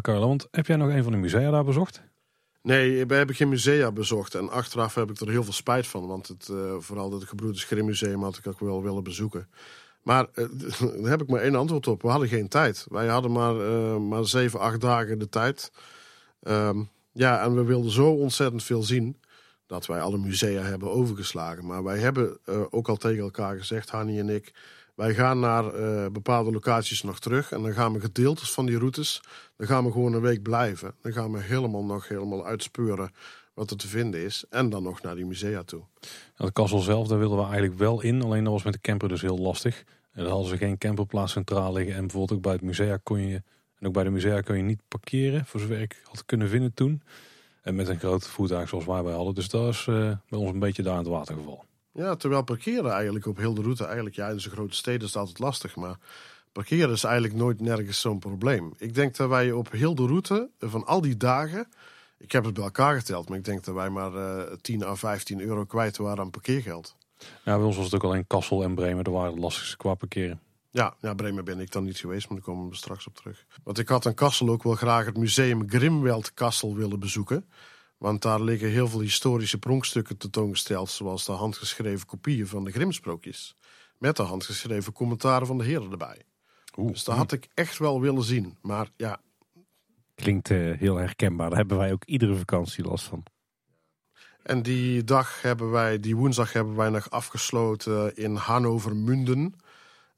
Carlo. Want heb jij nog een van de musea daar bezocht? Nee, we hebben geen musea bezocht. En achteraf heb ik er heel veel spijt van. Want het, eh, vooral het Gebroeders Grimm Museum had ik ook wel willen bezoeken. Maar eh, daar heb ik maar één antwoord op. We hadden geen tijd. Wij hadden maar, eh, maar zeven, acht dagen de tijd. Ehm, ja, en we wilden zo ontzettend veel zien. Dat wij alle musea hebben overgeslagen. Maar wij hebben ook al tegen elkaar gezegd, Hanni en ik. Wij gaan naar eh, bepaalde locaties nog terug. En dan gaan we gedeeltes van die routes. Dan gaan we gewoon een week blijven. Dan gaan we helemaal nog helemaal uitspeuren wat er te vinden is. En dan nog naar die musea toe. Nou, Kassel zelf, daar wilden we eigenlijk wel in. Alleen dat was met de camper dus heel lastig. En dan hadden ze geen camperplaats centraal liggen. En bijvoorbeeld ook bij het musea kon je... En ook bij de musea kon je niet parkeren. Voor zover ik had kunnen vinden toen. En met een groot voertuig zoals wij bij hadden. Dus dat is eh, bij ons een beetje daar in het water gevallen. Ja, terwijl parkeren eigenlijk op heel de route, eigenlijk ja, in de grote steden is het altijd lastig. Maar parkeren is eigenlijk nooit nergens zo'n probleem. Ik denk dat wij op heel de route van al die dagen, ik heb het bij elkaar geteld, maar ik denk dat wij maar eh 10 à 15 euro kwijt waren aan parkeergeld. Ja, bij ons was het ook alleen Kassel en Bremen. Daar waren de lastigste qua parkeren. Ja, ja, Bremen ben ik dan niet geweest, maar daar komen we straks op terug. Want ik had in Kassel ook wel graag het museum Grimweld Kassel willen bezoeken. Want daar liggen heel veel historische pronkstukken tentoongesteld, zoals de handgeschreven kopieën van de Grimsprookjes. Met de handgeschreven commentaren van de heren erbij. Oeh. Dus dat had ik echt wel willen zien. Maar ja, Klinkt eh, heel herkenbaar. Daar hebben wij ook iedere vakantie last van. en die dag hebben wij, die woensdag hebben wij nog afgesloten in Hannover Munden.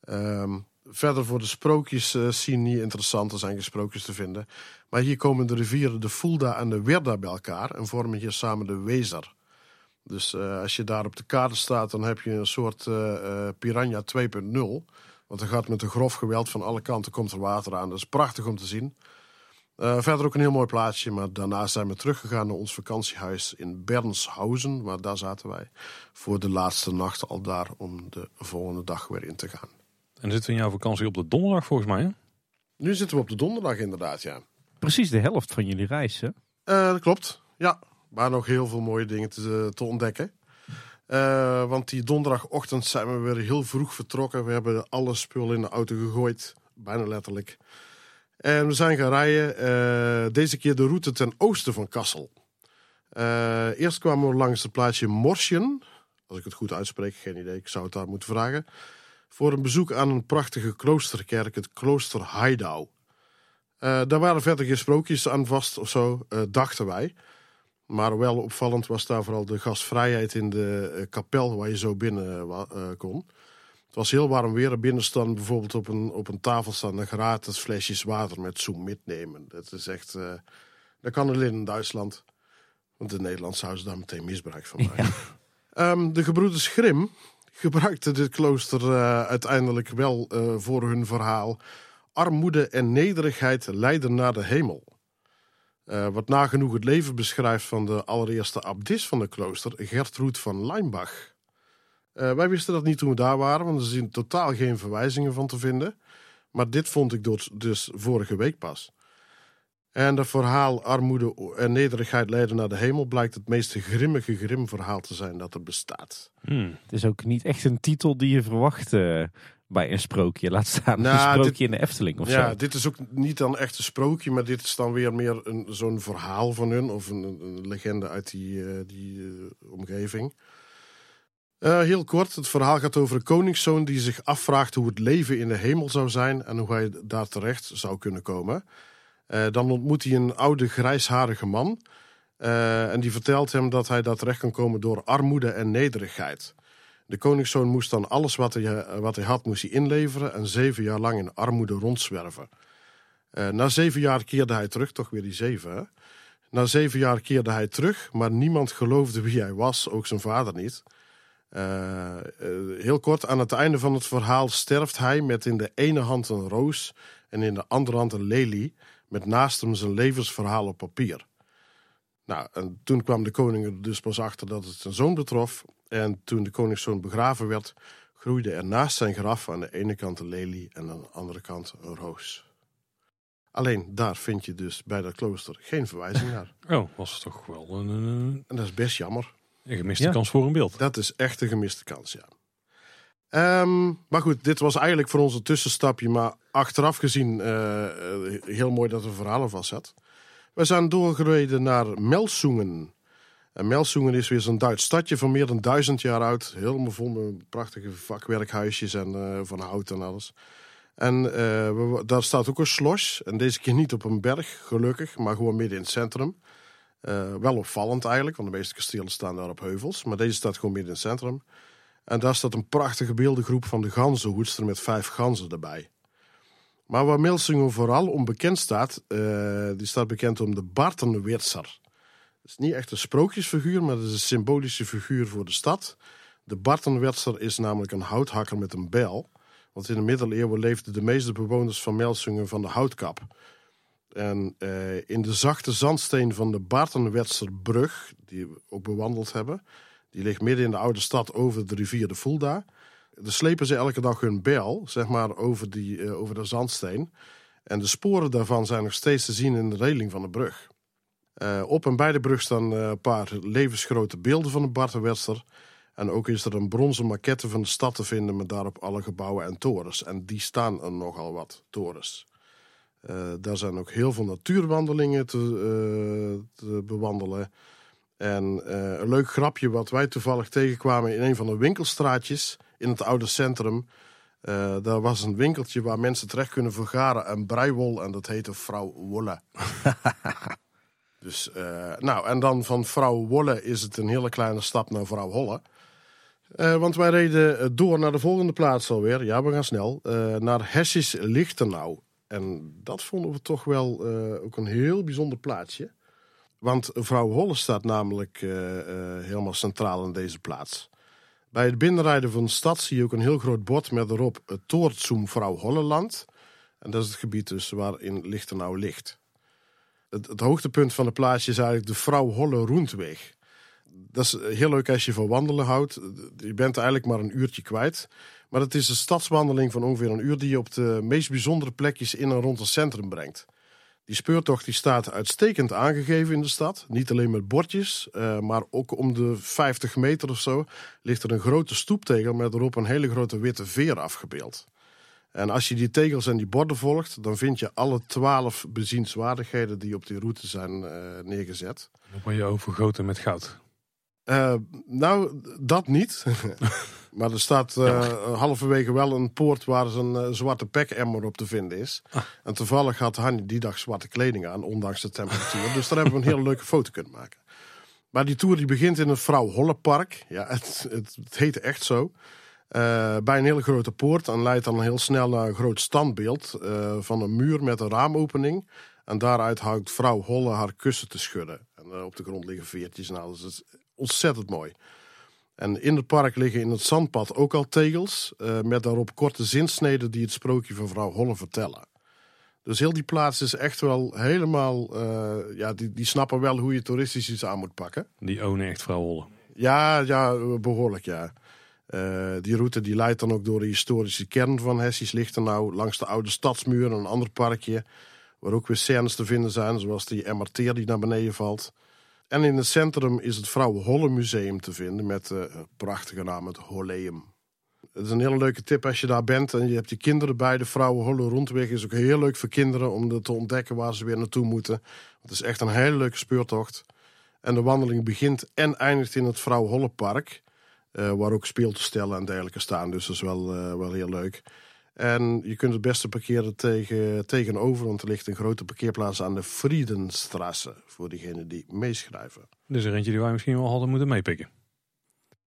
Ehm, verder voor de sprookjes eh, zien niet interessant, er zijn geen sprookjes te vinden. Maar hier komen de rivieren de Fulda en de Werda bij elkaar en vormen hier samen de Wezer. Dus eh, als je daar op de kaart staat, dan heb je een soort eh, eh, Piranha 2.0. Want er gaat met een grof geweld van alle kanten komt er water aan. Dat is prachtig om te zien. Verder ook een heel mooi plaatsje, maar daarna zijn we teruggegaan naar ons vakantiehuis in Bernshausen, waar daar zaten wij voor de laatste nacht al daar om de volgende dag weer in te gaan. En zitten we in jouw vakantie op de donderdag volgens mij. Hè? Nu zitten we op de donderdag inderdaad, ja. Precies de helft van jullie reis, hè? Eh, dat klopt, ja. Maar nog heel veel mooie dingen te, ontdekken. Eh, want die donderdagochtend zijn we weer heel vroeg vertrokken. We hebben alle spullen in de auto gegooid, bijna letterlijk. En we zijn gaan rijden, eh, deze keer de route ten oosten van Kassel. Eerst kwamen we langs het plaatsje Morsjen. Als ik het goed uitspreek, geen idee, ik zou het daar moeten vragen. Voor een bezoek aan een prachtige kloosterkerk, het klooster Haidau. Eh, daar waren verder geen sprookjes aan vast of zo, eh, dachten wij. Maar wel opvallend was daar vooral de gastvrijheid in de eh, kapel waar je zo binnen kon. Het was heel warm weer. Er binnen staan bijvoorbeeld op een, op een tafel staan gratis flesjes water met zoem metnemen. Dat is echt, dat kan alleen in Duitsland. Want in Nederland zouden ze daar meteen misbruik van maken. Ehm, de gebroeders Grim gebruikten dit klooster uiteindelijk wel voor hun verhaal. Armoede en nederigheid leiden naar de hemel. Eh, wat nagenoeg het leven beschrijft van de allereerste abdis van het klooster, Gertrude van Leimbach. Eh, wij wisten dat niet toen we daar waren, want er zijn totaal geen verwijzingen van te vinden. Maar dit vond ik dus- dus vorige week pas. En dat verhaal armoede en nederigheid leiden naar de hemel blijkt het meest grimmige grimverhaal te zijn dat er bestaat. Hmm. Het is ook niet echt een titel die je verwacht eh, bij een sprookje. Laat staan Nou, een sprookje dit- in de Efteling of ja, zo. dit is ook niet dan echt een sprookje, maar dit is dan weer meer een, zo'n verhaal van hun of een, een legende uit die, eh, die eh, omgeving. Eh, heel kort, het verhaal gaat over een koningszoon die zich afvraagt hoe het leven in de hemel zou zijn en hoe hij daar terecht zou kunnen komen. Dan ontmoet hij een oude grijsharige man en die vertelt hem dat hij daar terecht kan komen door armoede en nederigheid. De koningszoon moest dan alles wat hij, eh, wat hij had, moest hij inleveren en zeven jaar lang in armoede rondzwerven. Eh, na zeven jaar keerde hij terug, toch weer die zeven. Na zeven jaar keerde hij terug, maar niemand geloofde wie hij was, ook zijn vader niet. Eh, heel kort, aan het einde van het verhaal sterft hij met in de ene hand een roos en in de andere hand een lelie, met naast hem zijn levensverhaal op papier. Nou, en toen kwam de koning er dus pas achter dat het zijn zoon betrof. En toen de koningszoon begraven werd, groeide er naast zijn graf aan de ene kant een lelie en aan de andere kant een roos. Alleen daar vind je dus bij dat klooster geen verwijzing naar. Oh, was het toch wel een, een, En dat is best jammer. een gemiste Ja. kans voor een beeld. Dat is echt een gemiste kans, ja. Ehm, maar goed, dit was eigenlijk voor ons een tussenstapje. Maar achteraf gezien eh, eh, heel mooi dat er verhalen vast zat. We zijn doorgereden naar Melsungen. En Melsungen is weer zo'n Duits stadje van meer dan duizend jaar oud. Helemaal vol met prachtige vakwerkhuisjes en eh, van hout en alles. En eh, daar staat ook een slos. En deze keer niet op een berg, gelukkig, maar gewoon midden in het centrum. Eh, wel opvallend eigenlijk, want de meeste kastelen staan daar op heuvels. Maar deze staat gewoon midden in het centrum. En daar staat een prachtige beeldengroep van de ganzenhoedster met vijf ganzen erbij. Maar waar Milsingen vooral onbekend staat, eh, die staat bekend om de Bartenwitser. Het is niet echt een sprookjesfiguur, maar het is een symbolische figuur voor de stad. De Bartenwitser is namelijk een houthakker met een bijl. Want in de middeleeuwen leefden de meeste bewoners van Melsungen van de houtkap. En eh, in de zachte zandsteen van de Baartenwetserbrug, die we ook bewandeld hebben, die ligt midden in de oude stad over de rivier de Fulda. Daar slepen ze elke dag hun bijl, zeg maar, over, die, eh, over de zandsteen. En de sporen daarvan zijn nog steeds te zien in de reling van de brug. Eh, op en bij de brug staan eh, een paar levensgrote beelden van de Bartenwetser. En ook is er een bronzen maquette van de stad te vinden met daarop alle gebouwen en torens. En die staan er nogal wat, torens. Eh, daar zijn ook heel veel natuurwandelingen te, te bewandelen. En een leuk grapje wat wij toevallig tegenkwamen in een van de winkelstraatjes in het oude centrum. Eh, daar was een winkeltje waar mensen terecht kunnen vergaren en breiwol en dat heette Vrouw Wolle. dus, eh, nou, en dan van Vrouw Wolle is het een hele kleine stap naar Vrouw Holle. Eh, want wij reden door naar de volgende plaats alweer. Ja, we gaan snel. naar Hessisch Lichtenau. En dat vonden we toch wel ook een heel bijzonder plaatsje. Want Vrouw Holle staat namelijk helemaal centraal in deze plaats. Bij het binnenrijden van de stad zie je ook een heel groot bord met erop het Toortzoom Vrouw Holleland. En dat is het gebied dus waarin Lichtenau ligt. Het, het hoogtepunt van het plaatsje is eigenlijk de Vrouw Holle Roentweg. Dat is heel leuk als je van wandelen houdt. Je bent eigenlijk maar een uurtje kwijt. Maar het is een stadswandeling van ongeveer een uur die je op de meest bijzondere plekjes in en rond het centrum brengt. Die speurtocht die staat uitstekend aangegeven in de stad. Niet alleen met bordjes, eh, maar ook om de 50 meter of zo ligt er een grote stoeptegel met erop een hele grote witte veer afgebeeld. En als je die tegels en die borden volgt, dan vind je alle twaalf bezienswaardigheden die op die route zijn eh, neergezet. Dan word je overgoten met goud. Eh, nou, dat niet. maar er staat eh, halverwege wel een poort waar een eh, zwarte pekemmer op te vinden is. En toevallig had Hanni die dag zwarte kleding aan, ondanks de temperatuur. dus daar hebben we een hele leuke foto kunnen maken. Maar die tour die begint in het Vrouw Holle Park. Ja, het, het, het heette echt zo. Eh, bij een hele grote poort en leidt dan heel snel naar een groot standbeeld van een muur met een raamopening. En daaruit houdt vrouw Holle haar kussen te schudden. En op de grond liggen veertjes. Nou, dat is ontzettend mooi. En in het park liggen in het zandpad ook al tegels. eh, met daarop korte zinsneden die het sprookje van vrouw Holle vertellen. Dus heel die plaats is echt wel helemaal. eh, ja, die, die snappen wel hoe je toeristisch iets aan moet pakken. Die ownen echt vrouw Holle. Ja, ja, behoorlijk ja. Eh, die route die leidt dan ook door de historische kern van Hessisch Lichtenau. Langs de oude stadsmuur en een ander parkje. Waar ook weer scènes te vinden zijn, zoals die MRT die naar beneden valt. En in het centrum is het Vrouwen Holle Museum te vinden met de prachtige naam het Holleum. Het is een hele leuke tip als je daar bent en je hebt je kinderen bij. De Vrouwen Holle Rondweg is ook heel leuk voor kinderen om te ontdekken waar ze weer naartoe moeten. Het is echt een hele leuke speurtocht. En de wandeling begint en eindigt in het Vrouw Holle Park. eh, waar ook speeltoestellen en dergelijke staan. Dus dat is wel, eh, wel heel leuk. En je kunt het beste parkeren tegen, tegenover, want er ligt een grote parkeerplaats aan de Friedenstrasse. Voor diegenen die meeschrijven. Dus er eentje die wij misschien wel hadden moeten meepikken.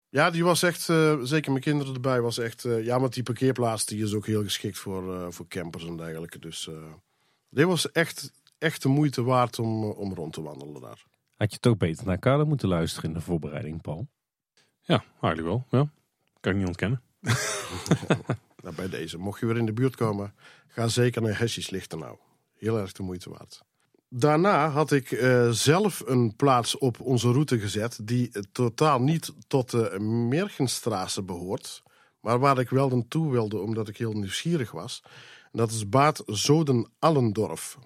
Ja, die was echt, eh, zeker mijn kinderen erbij, was echt. eh, ja, want die parkeerplaats die is ook heel geschikt voor, eh, voor campers en dergelijke. Dus eh, dit was echt, echt de moeite waard om, om rond te wandelen daar. Had je toch beter naar Carlo moeten luisteren in de voorbereiding, Paul? Ja, eigenlijk wel. Ja. Kan ik niet ontkennen. Nou, bij deze, mocht je weer in de buurt komen, ga zeker naar Hessisch Lichtenau. Heel erg de moeite waard. Daarna had ik eh, zelf een plaats op onze route gezet die eh, totaal niet tot de Mergenstraße behoort, maar waar ik wel naartoe wilde omdat ik heel nieuwsgierig was. Dat is Bad Zoden-Allendorf.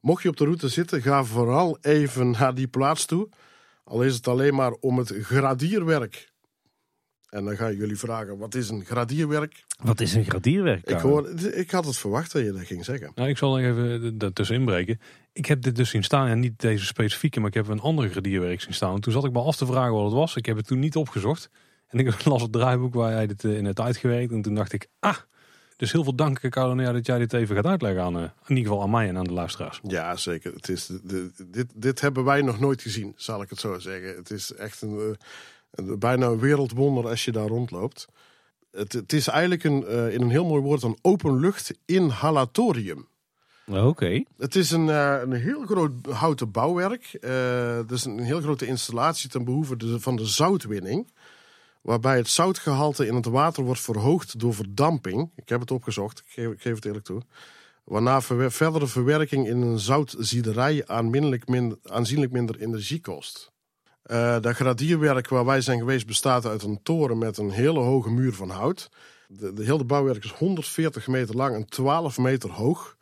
Mocht je op de route zitten, ga vooral even naar die plaats toe. Al is het alleen maar om het gradierwerk. En dan gaan jullie vragen, wat is een gradierwerk? Wat is een gradierwerk? Ik, hoor, ik had het verwacht dat je dat ging zeggen. Nou, ik zal nog even daartussen inbreken. Ik heb dit dus zien staan. En niet deze specifieke, maar ik heb een andere gradierwerk zien staan. En toen zat ik me af te vragen wat het was. Ik heb het toen niet opgezocht. En ik las het draaiboek waar jij dit eh, in hebt uitgewerkt. En toen dacht ik, ah, dus heel veel dank Caroline dat jij dit even gaat uitleggen aan, eh, in ieder geval aan mij en aan de luisteraars. Ja, zeker. Het is de, de- dit, dit hebben wij nog nooit gezien, zal ik het zo zeggen. Het is echt een, eh, een- bijna een wereldwonder als je daar rondloopt. Het, het is eigenlijk een, eh, in een heel mooi woord een openlucht inhalatorium. Oké. Het is een, eh, een heel groot houten bouwwerk. Eh het is een heel grote installatie ten behoeve de- van de zoutwinning. Waarbij het zoutgehalte in het water wordt verhoogd door verdamping. Ik heb het opgezocht, ik geef, ik geef het eerlijk toe. Waarna verdere verwerking in een zoutziederij aanzienlijk minder, aanzienlijk minder energie kost. Eh dat gradierwerk waar wij zijn geweest bestaat uit een toren met een hele hoge muur van hout. De, hele bouwwerk is 140 meter lang en 12 meter hoog.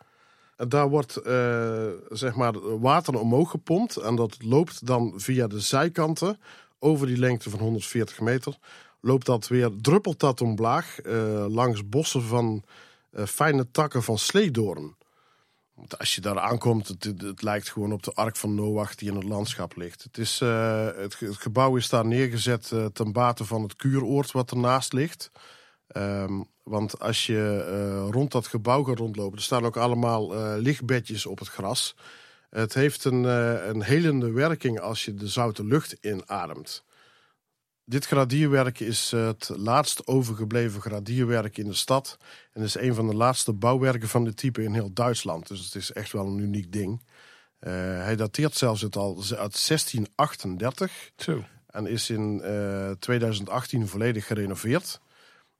En daar wordt eh, zeg maar water omhoog gepompt en dat loopt dan via de zijkanten over die lengte van 140 meter. Loopt dat weer, druppelt dat omlaag eh, langs bossen van fijne takken van sleedoorn. Als je daar aankomt, het, het, lijkt gewoon op de ark van Noach die in het landschap ligt. Het, is, eh, het, ge- het gebouw is daar neergezet eh, ten bate van het kuuroord wat ernaast ligt. Ehm, want als je eh, rond dat gebouw gaat rondlopen, er staan ook allemaal lichtbedjes op het gras. Het heeft een, een helende werking als je de zoute lucht inademt. Dit gradierwerk is eh, het laatst overgebleven gradierwerk in de stad. En is een van de laatste bouwwerken van dit type in heel Duitsland. Dus het is echt wel een uniek ding. Eh, hij dateert zelfs het al uit 1638 Zo. en is in eh, 2018 volledig gerenoveerd.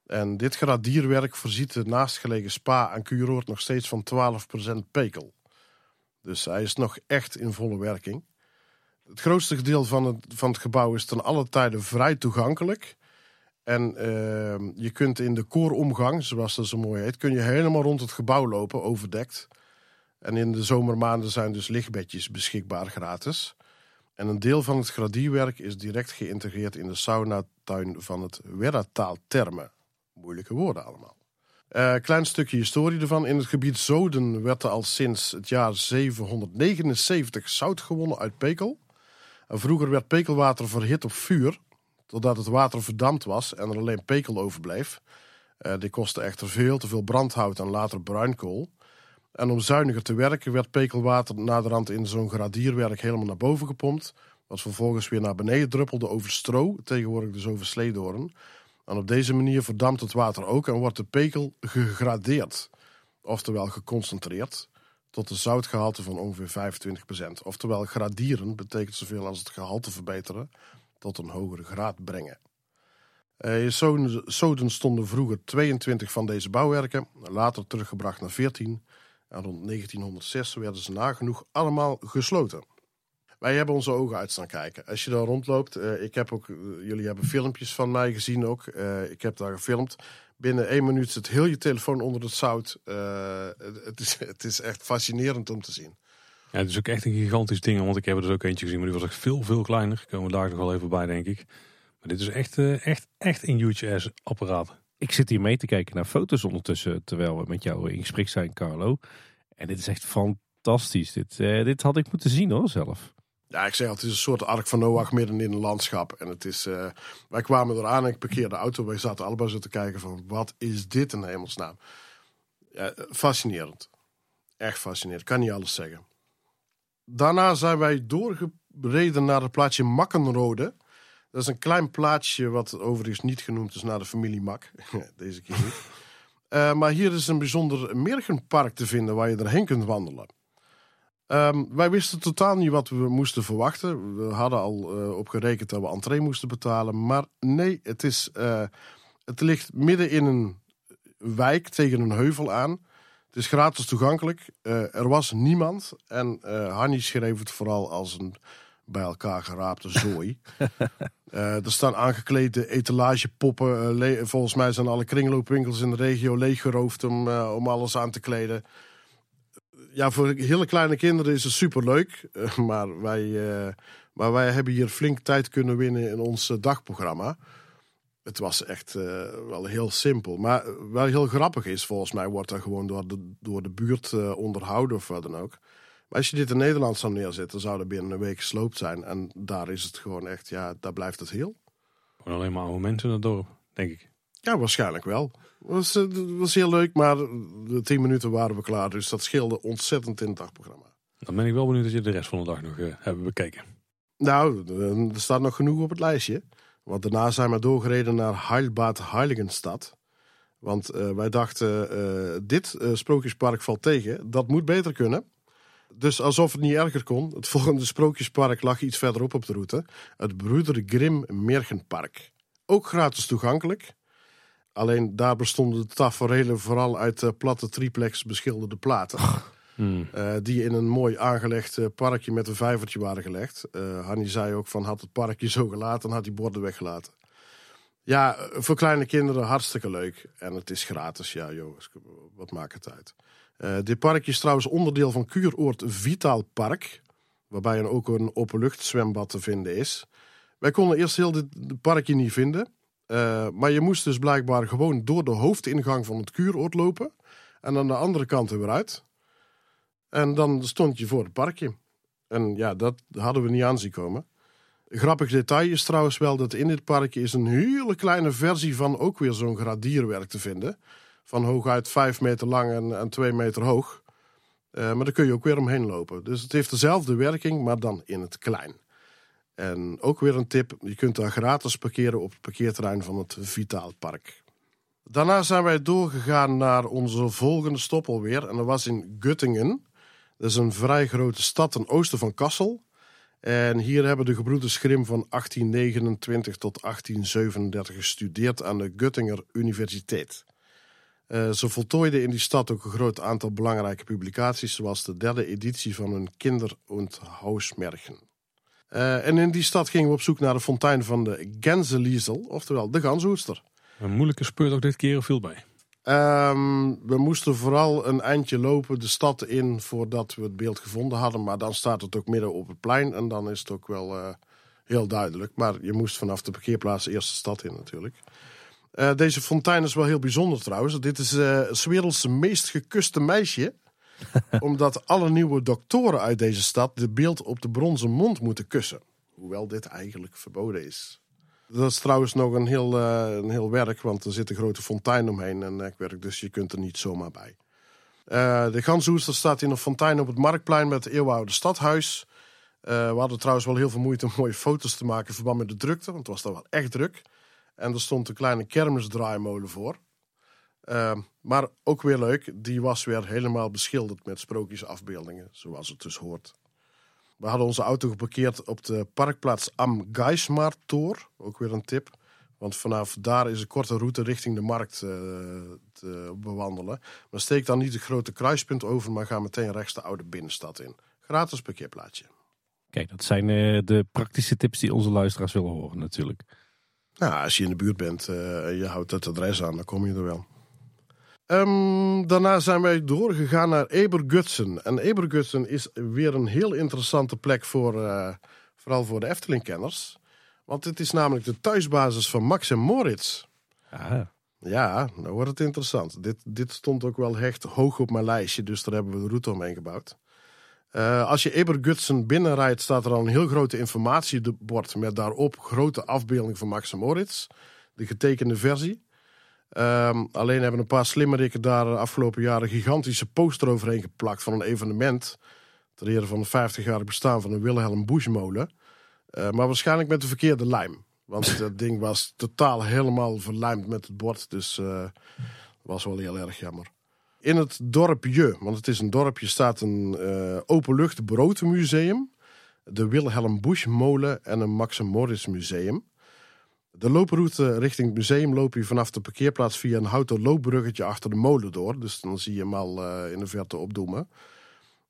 En dit gradierwerk voorziet de naastgelegen spa en kuuroord nog steeds van 12% pekel. Dus hij is nog echt in volle werking. Het grootste gedeelte van het, van het gebouw is ten alle tijde vrij toegankelijk. En eh, je kunt in de kooromgang, zoals dat zo mooi heet, kun je helemaal rond het gebouw lopen, overdekt. En in de zomermaanden zijn dus lichtbedjes beschikbaar gratis. En een deel van het gradierwerk is direct geïntegreerd in de saunatuin van het Werrataal Terme. Moeilijke woorden allemaal. Eh, klein stukje historie ervan. In het gebied Zoden werd er al sinds het jaar 779 zout gewonnen uit pekel. Vroeger werd pekelwater verhit op vuur, totdat het water verdampt was en er alleen pekel overbleef. Eh die kostte echter veel te veel brandhout en later bruinkool. En om zuiniger te werken werd pekelwater naderhand in zo'n gradierwerk helemaal naar boven gepompt. Wat vervolgens weer naar beneden druppelde over stro, tegenwoordig dus over sleedoorn. En op deze manier verdampt het water ook en wordt de pekel gegradeerd. Oftewel geconcentreerd tot een zoutgehalte van ongeveer 25%. Oftewel gradieren betekent zoveel als het gehalte verbeteren tot een hogere graad brengen. Eh, In Zoden- Zoden stonden vroeger 22 van deze bouwwerken, later teruggebracht naar 14. En rond 1906 werden ze nagenoeg allemaal gesloten. Wij hebben onze ogen uit staan kijken. Als je daar rondloopt, eh, ik heb ook, eh, jullie hebben filmpjes van mij gezien ook. Eh, ik heb daar gefilmd. Binnen één minuut zit heel je telefoon onder het zout. Eh, het, is, het is echt fascinerend om te zien. Ja, het is ook echt een gigantisch ding, want ik heb er dus ook eentje gezien, maar die was echt veel, veel kleiner. Komen we daar nog wel even bij, denk ik. Maar dit is echt, eh, echt, echt een huge ass apparaat. Ik zit hier mee te kijken naar foto's ondertussen, terwijl we met jou in gesprek zijn, Carlo. En dit is echt fantastisch. Dit, eh, dit had ik moeten zien hoor, zelf. Ja, ik zeg al, het is een soort ark van Noach midden in een landschap. En het is, eh, wij kwamen eraan en ik parkeerde de auto. Wij zaten allebei zo te kijken van, wat is dit in hemelsnaam? Fascinerend. Echt fascinerend. Kan niet alles zeggen. Daarna zijn wij doorgereden naar het plaatsje Makkenrode. Dat is een klein plaatsje wat overigens niet genoemd is naar de familie Mak. Deze keer niet. Eh, maar hier is een bijzonder mergenpark te vinden waar je erheen kunt wandelen. Ehm, wij wisten totaal niet wat we moesten verwachten. We hadden al eh, op gerekend dat we entree moesten betalen. Maar nee, het, is, eh, het ligt midden in een wijk tegen een heuvel aan. Het is gratis toegankelijk. Eh, er was niemand. En Hanni schreef het vooral als een bij elkaar geraapte zooi. Er staan aangeklede etalagepoppen. Volgens mij zijn alle kringloopwinkels in de regio leeggeroofd om, om alles aan te kleden ja, voor hele kleine kinderen is het superleuk. Eh, maar, wij, eh, maar wij hebben hier flink tijd kunnen winnen in ons eh, dagprogramma. Het was echt wel heel simpel. Maar wel heel grappig is, volgens mij wordt dat gewoon door de, door de buurt onderhouden of wat dan ook. Maar als je dit in Nederland zou neerzetten, zou dat binnen een week gesloopt zijn. En daar is het gewoon echt, ja, daar blijft het heel. Gewoon alleen maar oude mensen in het dorp, denk ik. Ja, waarschijnlijk wel. Was, eh, was heel leuk, maar de tien minuten waren we klaar. Dus dat scheelde ontzettend in het dagprogramma. Dan ben ik wel benieuwd dat je de rest van de dag nog eh, hebben bekeken. Nou, eh, er staat nog genoeg op het lijstje. Want daarna zijn we doorgereden naar Heilbad Heiligenstad. Want wij dachten, dit sprookjespark valt tegen. Dat moet beter kunnen. Dus alsof het niet erger kon, het volgende sprookjespark lag iets verderop op de route. Het Broeder Grimm Mergenpark. Ook gratis toegankelijk. Alleen daar bestonden de taferelen vooral uit eh, platte triplex beschilderde platen. Hmm. eh, die in een mooi aangelegd eh, parkje met een vijvertje waren gelegd. Eh Hanni zei ook van had het parkje zo gelaten, dan had die borden weggelaten. Ja, voor kleine kinderen hartstikke leuk. En het is gratis, ja jongens, wat maakt het uit. Eh, dit parkje is trouwens onderdeel van Kuuroord Vitaal Park. Waarbij er ook een openluchtzwembad te vinden is. Wij konden eerst heel dit parkje niet vinden. Eh, maar je moest dus blijkbaar gewoon door de hoofdingang van het Kuuroord lopen. En aan de andere kant er weer uit. En dan stond je voor het parkje. En ja, dat hadden we niet aan zien komen. Grappig detail is trouwens wel dat in dit parkje is een hele kleine versie van ook weer zo'n gradierwerk te vinden. Van hooguit 5 meter lang en, en 2 meter hoog. Eh, maar daar kun je ook weer omheen lopen. Dus het heeft dezelfde werking, maar dan in het klein. En ook weer een tip: je kunt daar gratis parkeren op het parkeerterrein van het Vitaal Park. Daarna zijn wij doorgegaan naar onze volgende stop alweer. En dat was in Göttingen. Dat is een vrij grote stad ten oosten van Kassel. En hier hebben de gebroeders Grimm van 1829 tot 1837 gestudeerd aan de Göttinger Universiteit. Eh, ze voltooiden in die stad ook een groot aantal belangrijke publicaties, zoals de derde editie van hun Kinder- und Hausmärchen. Eh, en in die stad gingen we op zoek naar de fontein van de Genseliesel, oftewel de gansoester. Een moeilijke speurtocht dit keer viel bij. Ehm, we moesten vooral een eindje lopen de stad in voordat we het beeld gevonden hadden. Maar dan staat het ook midden op het plein en dan is het ook wel eh, heel duidelijk. Maar je moest vanaf de parkeerplaats eerst de stad in natuurlijk. Eh, deze fontein is wel heel bijzonder trouwens. Dit is eh 's werelds meest gekuste meisje. omdat alle nieuwe doktoren uit deze stad de beeld op de bronzen mond moeten kussen. Hoewel dit eigenlijk verboden is. Dat is trouwens nog een heel, eh, een heel werk, want er zit een grote fontein omheen en werk, dus je kunt er niet zomaar bij. Eh, de Ganshoester staat in een fontein op het Marktplein met het eeuwenoude stadhuis. Eh, we hadden trouwens wel heel veel moeite om mooie foto's te maken in verband met de drukte, want het was daar wel echt druk. En er stond een kleine kermisdraaimolen voor. Eh, maar ook weer leuk, die was weer helemaal beschilderd met sprookjesafbeeldingen, zoals het dus hoort. We hadden onze auto geparkeerd op de parkplaats Am Geismartor. Ook weer een tip. Want vanaf daar is een korte route richting de markt eh, te bewandelen. Maar steek dan niet het grote kruispunt over, maar ga meteen rechts de oude binnenstad in. Gratis parkeerplaatsje. Kijk, dat zijn eh, de praktische tips die onze luisteraars willen horen natuurlijk. Nou, als je in de buurt bent eh, en je houdt het adres aan, dan kom je er wel. Ehm, daarna zijn wij doorgegaan naar Ebergutsen. En Ebergutsen is weer een heel interessante plek voor, eh, vooral voor de Efteling-kenners. Want het is namelijk de thuisbasis van Max en Moritz. Ah, Ja, dan wordt het interessant. Dit, dit stond ook wel echt hoog op mijn lijstje, dus daar hebben we de route omheen gebouwd. Eh, als je Ebergutsen binnenrijdt, staat er al een heel grote informatiebord met daarop grote afbeelding van Max en Moritz. De getekende versie. Ehm, alleen hebben een paar slimmerikken daar de afgelopen jaren een gigantische poster overheen geplakt van een evenement. Ter ere van het 50-jarig bestaan van de Wilhelm Buschmolen. Eh, maar waarschijnlijk met de verkeerde lijm. Want dat ding was totaal helemaal verlijmd met het bord. Dus eh was wel heel erg jammer. In het dorpje, want het is een dorpje, staat een eh openlucht broodmuseum. De Wilhelm Buschmolen en een Max Moritz museum. De looproute richting het museum loop je vanaf de parkeerplaats via een houten loopbruggetje achter de molen door. Dus dan zie je hem al eh, in de verte opdoemen.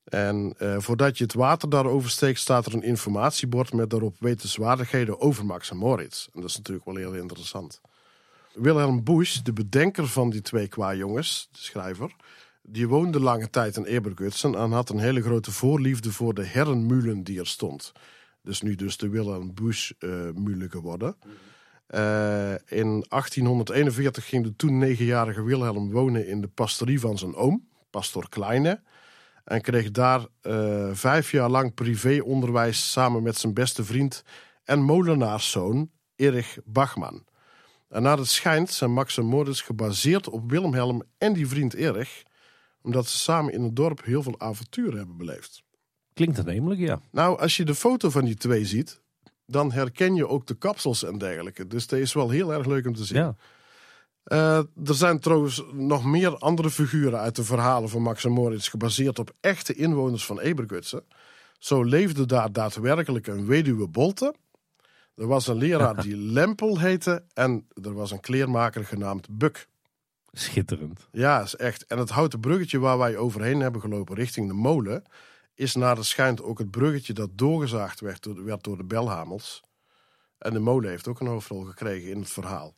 En eh, voordat je het water daar oversteekt, staat er een informatiebord met daarop wetenswaardigheden over Max en Moritz. En dat is natuurlijk wel heel interessant. Wilhelm Busch, de bedenker van die twee kwajongens, de schrijver, die woonde lange tijd in Ebergutsen en had een hele grote voorliefde voor de herrenmulen die er stond. Dus nu dus de Wilhelm Busch eh geworden. Eh, in 1841 ging de toen negenjarige Wilhelm wonen in de pastorie van zijn oom, pastor Kleine. En kreeg daar eh, vijf jaar lang privéonderwijs samen met zijn beste vriend en molenaarszoon Erich Bachman. En naar het schijnt zijn Max en Moritz gebaseerd op Wilhelm en die vriend Erich, omdat ze samen in het dorp heel veel avonturen hebben beleefd. klinkt aannemelijk, ja. Nou, als je de foto van die twee ziet, dan herken je ook de kapsels en dergelijke. Dus dat is wel heel erg leuk om te zien. ja. Eh, er zijn trouwens nog meer andere figuren uit de verhalen van Max en Moritz gebaseerd op echte inwoners van Ebergutsen. Zo leefde daar daadwerkelijk een weduwe Bolte. Er was een leraar die Lempel heette en er was een kleermaker genaamd Buk. Schitterend. Ja, is echt. En het houten bruggetje waar wij overheen hebben gelopen richting de molen, is naar de schijnt ook het bruggetje dat doorgezaagd werd door, werd door de belhamels. En de molen heeft ook een hoofdrol gekregen in het verhaal.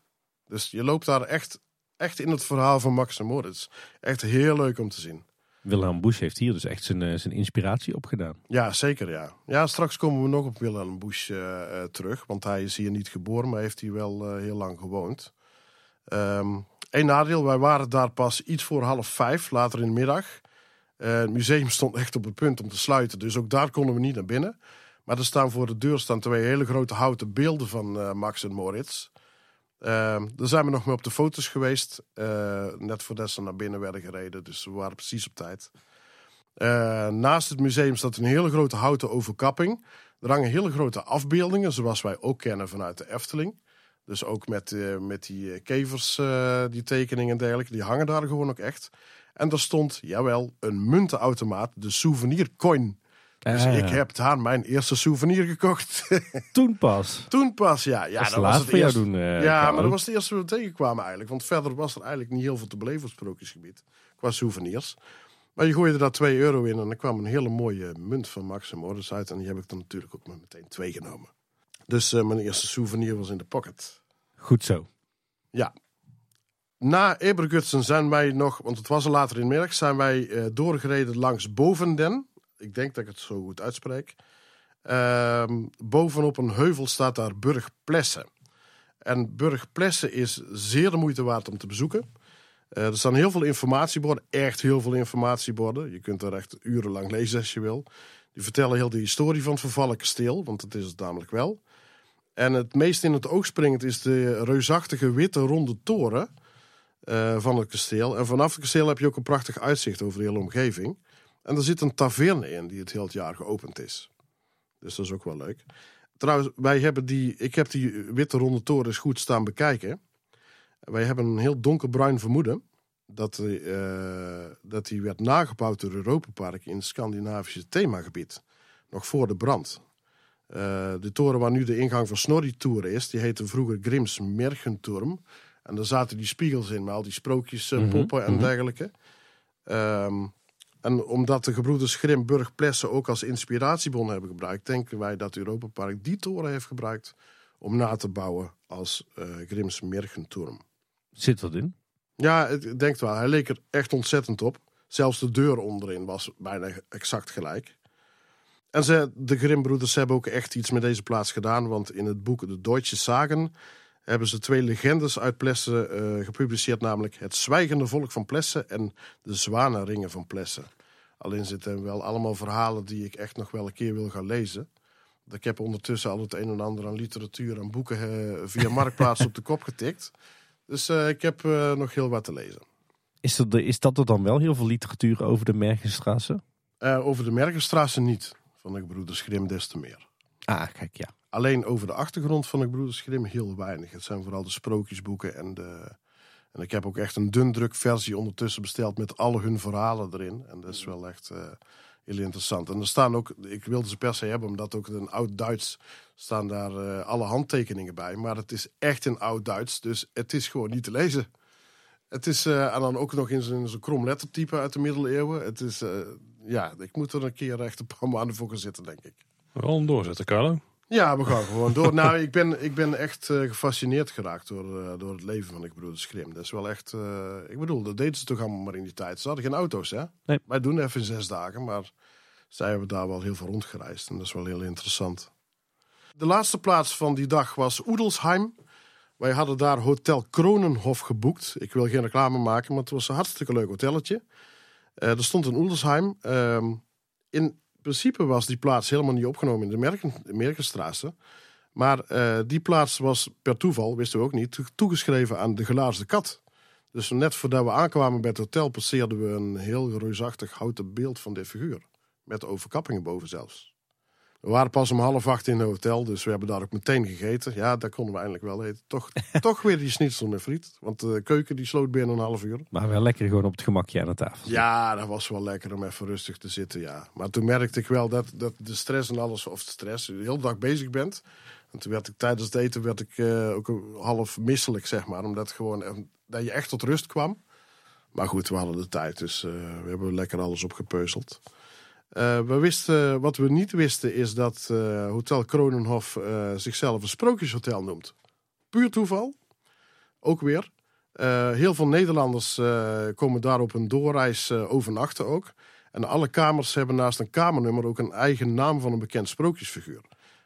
Dus je loopt daar echt, echt in het verhaal van Max en Moritz. Echt heel leuk om te zien. Wilhelm Busch heeft hier dus echt zijn, eh, zijn inspiratie opgedaan. Ja, zeker ja. Ja, straks komen we nog op Wilhelm Busch eh, eh, terug. Want hij is hier niet geboren, maar heeft hier wel heel lang gewoond. Eén nadeel, wij waren daar pas iets voor half vijf, later in de middag. Eh, het museum stond echt op het punt om te sluiten, dus ook daar konden we niet naar binnen. Maar er staan voor de deur staan twee hele grote houten beelden van eh, Max en Moritz. Ehm, daar zijn we nog mee op de foto's geweest. eh, net voordat ze naar binnen werden gereden, dus we waren precies op tijd. Naast het museum staat een hele grote houten overkapping. Er hangen hele grote afbeeldingen, zoals wij ook kennen vanuit de Efteling. Dus ook met, met die kevers, die tekeningen en dergelijke. Die hangen daar gewoon ook echt. En er stond, jawel, een muntenautomaat, de souvenir coin. Dus Ah. ik heb daar mijn eerste souvenir gekocht. Toen pas. Toen pas, ja. ja dat was het eerste. doen. eh, Ja, maar dat was het eerste wat we tegenkwamen eigenlijk. Want verder was er eigenlijk niet heel veel te beleven op het sprookjesgebied. Qua souvenirs. Maar je gooide daar 2 euro in en er kwam een hele mooie munt van Max en Moritz uit. En die heb ik dan natuurlijk ook maar meteen twee genomen. Dus eh, mijn eerste souvenir was in de pocket. Goed zo. Ja. Na Ebergutsen zijn wij nog, want het was al later in de middag, zijn wij eh, doorgereden langs Bovenden. Ik denk dat ik het zo goed uitspreek. Ehm, bovenop een heuvel staat daar Burg Plessen. En Burg Plessen is zeer de moeite waard om te bezoeken. Eh, er staan heel veel informatieborden, echt heel veel informatieborden. Je kunt er echt urenlang lezen als je wil. Die vertellen heel de historie van het vervallen kasteel, want dat is het namelijk wel. En het meest in het oog springend is de reusachtige witte ronde toren eh, van het kasteel. En vanaf het kasteel heb je ook een prachtig uitzicht over de hele omgeving. En er zit een taverne in die het heel het jaar geopend is. Dus dat is ook wel leuk. Trouwens, wij hebben die, ik heb die witte ronde toren eens goed staan bekijken. Wij hebben een heel donkerbruin vermoeden dat, die, eh, dat die werd nagebouwd door Europa Park in het Scandinavische themagebied. Nog voor de brand. Eh, de toren waar nu de ingang van Snorri Toren is, die heette vroeger Grims Mergenturm. En daar zaten die spiegels in, met al die sprookjes, eh, Mhm, poppen en mhm. dergelijke. Ehm, en omdat de gebroeders Grim Burg Plessen ook als inspiratiebron hebben gebruikt, denken wij dat Europa Park die toren heeft gebruikt om na te bouwen als eh Grims Mergenturm. Zit wat in? Ja, ik ik denk wel. Hij leek er echt ontzettend op. Zelfs de deur onderin was bijna exact gelijk. En ze, de Grimbroeders hebben ook echt iets met deze plaats gedaan. Want in het boek De Deutsche Sagen hebben ze twee legendes uit Plessen eh, gepubliceerd. Namelijk Het Zwijgende Volk van Plessen en De Zwanenringen van Plessen. Alleen zitten wel allemaal verhalen die ik echt nog wel een keer wil gaan lezen. Ik heb ondertussen al het een en ander aan literatuur en boeken eh, via Marktplaats op de kop getikt. Dus eh, ik heb nog heel wat te lezen. Is, de- is dat er dan wel heel veel literatuur over de Mergenstraße? Over de Mergenstraße niet, van de Broeders Grimm des te meer. Ah, kijk, ja. Alleen over de achtergrond van de Broeders Grimm heel weinig. Het zijn vooral de sprookjesboeken en de... En ik heb ook echt een dundruk versie ondertussen besteld met al hun verhalen erin. En dat is wel echt eh, heel interessant. En er staan ook, ik wilde ze per se hebben, omdat ook een oud-Duits staan daar eh, alle handtekeningen bij. Maar het is echt in oud-Duits, dus het is gewoon niet te lezen. Het is, eh, en dan ook nog in zo'n zo'n krom lettertype uit de middeleeuwen. Het is, ja, ik moet er een keer echt een paar maanden voor gaan zitten, denk ik. Wel doorzetten, Carlo. Ja, we gaan gewoon door. nou, ik ben, ik ben echt eh, gefascineerd geraakt door, eh, door het leven van de broeders Grimm. Dat is wel echt... eh, ik bedoel, dat deden ze toch allemaal maar in die tijd. Ze hadden geen auto's, hè? Nee. Wij doen even in zes dagen, maar zij hebben daar wel heel veel rondgereisd. En dat is wel heel interessant. De laatste plaats van die dag was Oedelsheim. Wij hadden daar Hotel Kronenhof geboekt. Ik wil geen reclame maken, maar het was een hartstikke leuk hotelletje. Er stond een Oedelsheim. Ehm, in principe was die plaats helemaal niet opgenomen in de Merken. Maar eh, die plaats was per toeval, wisten we ook niet, toegeschreven aan de gelaarsde kat. Dus net voordat we aankwamen bij het hotel passeerden we een heel reusachtig houten beeld van dit figuur. Met overkappingen boven zelfs. We waren pas om half acht in het hotel, dus we hebben daar ook meteen gegeten. Ja, daar konden we eindelijk wel eten. Toch, toch weer die schnitzel met friet. Want de keuken die sloot binnen een half uur. Maar wel lekker gewoon op het gemakje aan de tafel. Ja, dat was wel lekker om even rustig te zitten, ja. Maar toen merkte ik wel dat, dat de stress en alles, of de stress, de hele dag bezig bent, En toen werd ik tijdens het eten werd ik, eh, ook half misselijk, zeg maar. Omdat gewoon, eh, dat je echt tot rust kwam. Maar goed, we hadden de tijd, dus eh, we hebben lekker alles opgepeuzeld. Eh, we wisten, wat we niet wisten is dat eh, Hotel Kronenhof eh, zichzelf een sprookjeshotel noemt. Puur toeval, ook weer. Heel veel Nederlanders komen daar op een doorreis overnachten ook. En alle kamers hebben naast een kamernummer ook een eigen naam van een bekend sprookjesfiguur.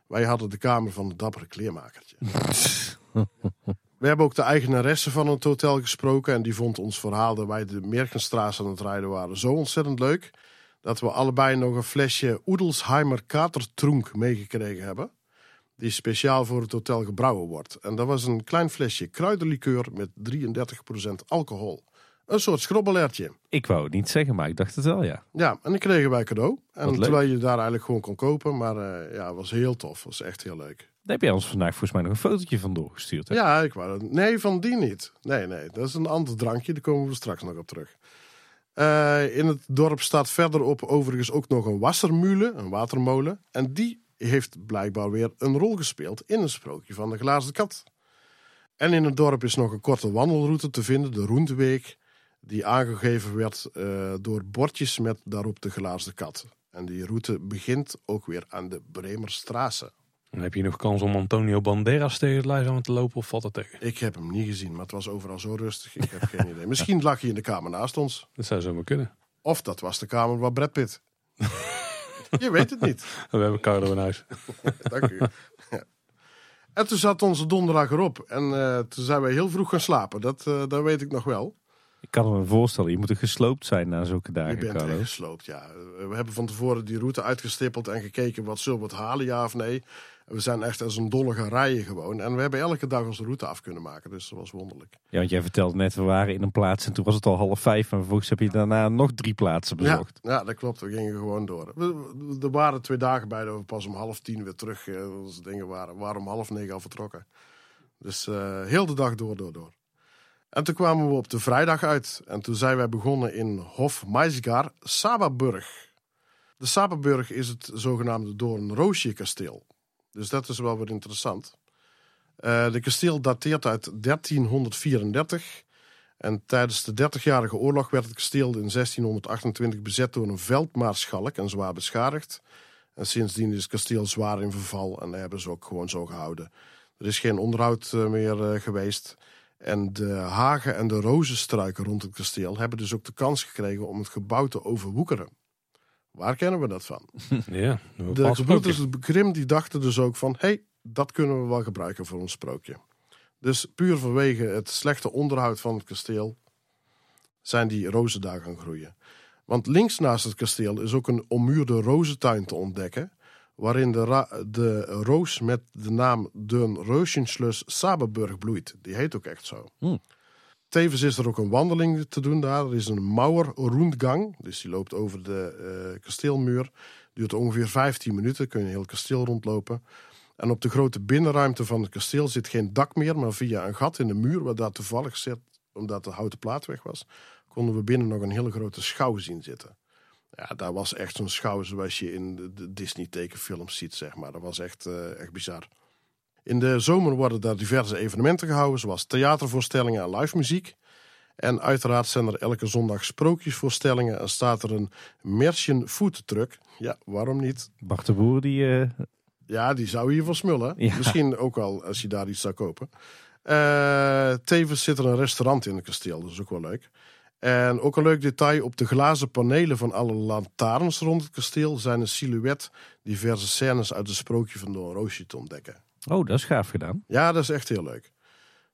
Wij hadden de kamer van het dappere kleermakertje. We hebben ook de eigenaresse van het hotel gesproken. En die vond ons verhaal dat wij de Merkenstraat aan het rijden waren zo ontzettend leuk. Dat we allebei nog een flesje Oedelsheimer Katertrunk meegekregen hebben. Die speciaal voor het hotel gebrouwen wordt. En dat was een klein flesje kruidenlikeur met 33% alcohol. Een soort schrobbelertje. Ik wou het niet zeggen, maar ik dacht het wel, ja. Ja, en die kregen wij cadeau. En terwijl je daar eigenlijk gewoon kon kopen. Maar eh, ja, het was heel tof. Het was echt heel leuk. Daar heb jij ons vandaag volgens mij nog een fotootje van doorgestuurd. Hè? Ja, ik wou dat. Nee, van die niet. Nee, nee, dat is een ander drankje. Daar komen we straks nog op terug. Eh, in het dorp staat verderop overigens ook nog een wassermule, een watermolen. En die heeft blijkbaar weer een rol gespeeld in een sprookje van de glazen kat. En in het dorp is nog een korte wandelroute te vinden, de Roenteweek. Die aangegeven werd eh, door bordjes met daarop de glazen kat. En die route begint ook weer aan de Bremerstraße. Dan heb je nog kans om Antonio Banderas tegen het lijf aan te lopen of valt dat tegen? Ik heb hem niet gezien, maar het was overal zo rustig. Ik heb geen idee. Misschien lag hij in de kamer naast ons. Dat zou zomaar kunnen. Of dat was de kamer waar Brad Pitt. Je weet het niet. We hebben Carlo in huis. Dank u. Ja. En toen zat onze donderdag erop. En eh, toen zijn wij heel vroeg gaan slapen. Dat, eh, dat weet ik nog wel. Ik kan me voorstellen, je moet er gesloopt zijn na zulke Je dagen, bent Carlo. echt gesloopt, ja. We hebben van tevoren die route uitgestippeld en gekeken wat zullen we het halen, ja of nee. We zijn echt als een dolle gaan rijden gewoon. En we hebben elke dag onze route af kunnen maken. Dus dat was wonderlijk. Ja, want jij vertelde net, we waren in een plaats en toen was het al half vijf. En vervolgens heb je daarna nog drie plaatsen bezocht. ja, dat klopt. We gingen gewoon door. We- er waren twee dagen bij dat we pas om half tien weer terug eh, onze dingen waren. We waren om half negen al vertrokken. Dus eh, heel de dag door, door, door. En toen kwamen we op de vrijdag uit. En toen zijn wij begonnen in Hof Maisgar, Sababurg. De Sababurg is het zogenaamde Doornroosje kasteel. Dus dat is wel weer interessant. Eh de kasteel dateert uit 1334. En tijdens de Dertigjarige Oorlog werd het kasteel in 1628 bezet door een veldmaarschalk en zwaar beschadigd. En sindsdien is het kasteel zwaar in verval en hebben ze ook gewoon zo gehouden. Er is geen onderhoud eh, meer eh, geweest. En de hagen en de rozenstruiken rond het kasteel hebben dus ook de kans gekregen om het gebouw te overwoekeren. Waar kennen we dat van? Ja, De gebroeders sprookje. Grimm die dachten dus ook van... hé, hey, dat kunnen we wel gebruiken voor ons sprookje. Dus puur vanwege het slechte onderhoud van het kasteel... zijn die rozen daar gaan groeien. Want links naast het kasteel is ook een ommuurde rozentuin te ontdekken... waarin de, de roos met de naam Den Roosjenslus Saberburg bloeit. Die heet ook echt zo. Hmm. Tevens is er ook een wandeling te doen daar. Er is een Mauer-Rundgang, dus die loopt over de eh, kasteelmuur. Duurt ongeveer 15 minuten, kun je een heel kasteel rondlopen. En op de grote binnenruimte van het kasteel zit geen dak meer, maar via een gat in de muur, waar daar toevallig zit, omdat de houten plaat weg was, konden we binnen nog een hele grote schouw zien zitten. Ja, daar was echt zo'n schouw zoals je in de, de Disney-tekenfilms ziet, zeg maar. Dat was echt, eh, echt bizar. In de zomer worden daar diverse evenementen gehouden, zoals theatervoorstellingen en live muziek. En uiteraard zijn er elke zondag sprookjesvoorstellingen en staat er een Merchen Food Truck. Ja, waarom niet? Bart de Boer, die... eh, Ja, die zou hier van smullen. Ja. Misschien ook al als je daar iets zou kopen. Eh, tevens zit er een restaurant in het kasteel, dat is ook wel leuk. En ook een leuk detail, op de glazen panelen van alle lantaarns rond het kasteel zijn een silhouet diverse scènes uit het sprookje van Don Roosje te ontdekken. Oh, dat is gaaf gedaan. Ja, dat is echt heel leuk.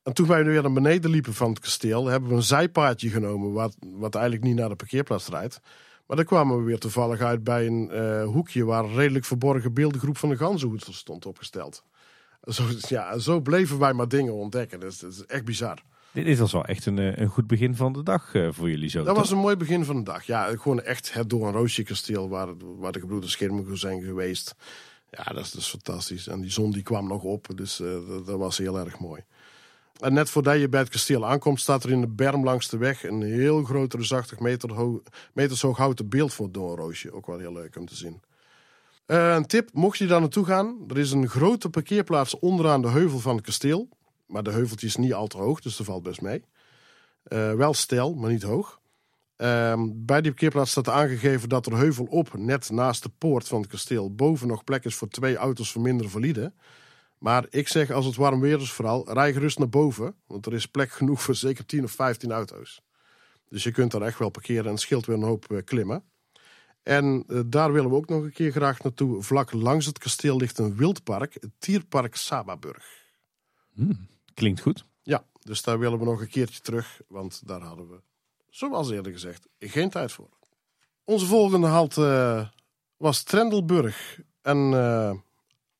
En toen wij nu weer naar beneden liepen van het kasteel, hebben we een zijpaadje genomen, wat, wat eigenlijk niet naar de parkeerplaats rijdt. Maar daar kwamen we weer toevallig uit bij een eh, hoekje waar een redelijk verborgen beeldengroep van de ganzenhoedster stond opgesteld. Zo, ja, zo bleven wij maar dingen ontdekken. Dat is, dat is echt bizar. Dit is was wel echt een, eh, een goed begin van de dag eh, voor jullie zo. Dat toch? was een mooi begin van de dag. Ja, gewoon echt het door een roosje kasteel waar, waar de gebroeders Schermen zijn geweest. Ja, dat is, fantastisch. En die zon die kwam nog op, dus eh, dat, was heel erg mooi. En net voordat je bij het kasteel aankomt, staat er in de berm langs de weg een heel groot, reusachtig meter ho meters hoog houten beeld voor Doornroosje. Ook wel heel leuk om te zien. Eh, een tip, mocht je daar naartoe gaan. Er is een grote parkeerplaats onderaan de heuvel van het kasteel. Maar de heuveltje is niet al te hoog, dus dat valt best mee. Eh, wel stijl, maar niet hoog. Ehm, bij die parkeerplaats staat aangegeven dat er heuvel op, net naast de poort van het kasteel, boven nog plek is voor twee auto's voor minder valide. Maar ik zeg, als het warm weer is vooral, rij gerust naar boven. Want er is plek genoeg voor zeker 10 of 15 auto's. Dus je kunt daar echt wel parkeren en het scheelt weer een hoop eh, klimmen. En eh, daar willen we ook nog een keer graag naartoe. Vlak langs het kasteel ligt een wildpark, het Tierpark Sababurg. Klinkt goed. Ja, dus daar willen we nog een keertje terug, want daar hadden we, zoals eerder gezegd, geen tijd voor. Onze volgende halte eh, was Trendelburg. En eh,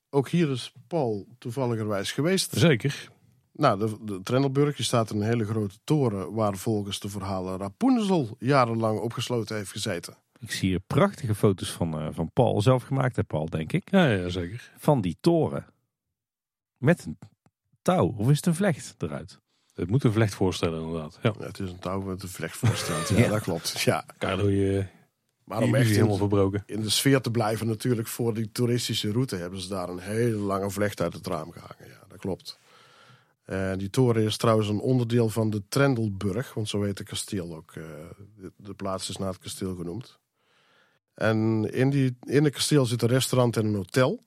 ook hier is Paul toevalligerwijs geweest. Zeker. Nou, de, de Trendelburg, hier staat een hele grote toren waar volgens de verhalen Rapunzel jarenlang opgesloten heeft gezeten. Ik zie hier prachtige foto's van, eh, van Paul. Zelf gemaakt hè Paul, denk ik. Ja, ja, zeker. Van die toren. Met een touw. Of is het een vlecht eruit? Het moet een vlecht voorstellen inderdaad. Ja. Ja, het is een touw met een vlecht voorstelt. Ja, dat klopt. Ja, Daardoor je maar om echt helemaal verbroken. in de sfeer te blijven natuurlijk voor die toeristische route hebben ze daar een hele lange vlecht uit het raam gehangen. Ja, dat klopt. En die toren is trouwens een onderdeel van de Trendelburg, want zo heet het kasteel ook. eh, de, plaats is naar het kasteel genoemd. En in, die, in het kasteel zit een restaurant en een hotel.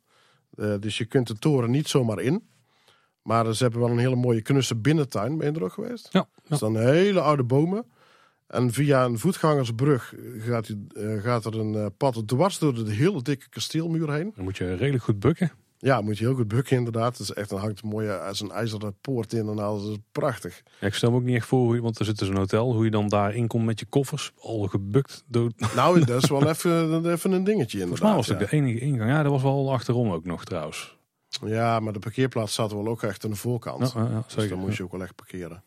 Eh, dus je kunt de toren niet zomaar in. Maar ze hebben wel een hele mooie knusse binnentuin. Ben je er ook geweest? Ja, Er ja. staan hele oude bomen. En via een voetgangersbrug gaat, eh, gaat er een eh, pad dwars door de hele dikke kasteelmuur heen. dan moet je redelijk goed bukken. Ja, moet je heel goed bukken inderdaad. Het is echt een hangt mooie als een ijzeren poort in en alles. Dat is prachtig. Ja, ik stel me ook niet echt voor, hoe je, want er zit dus een hotel, hoe je dan daarin komt met je koffers. Al gebukt. Door, Nou, dat is wel even, even een dingetje volgens mij inderdaad. was Ja. de enige ingang. Ja, dat was wel achterom ook nog trouwens. Ja, maar de parkeerplaats zat wel ook echt aan de voorkant. Ja, ja, ja, Dus dan moest je ook wel echt parkeren.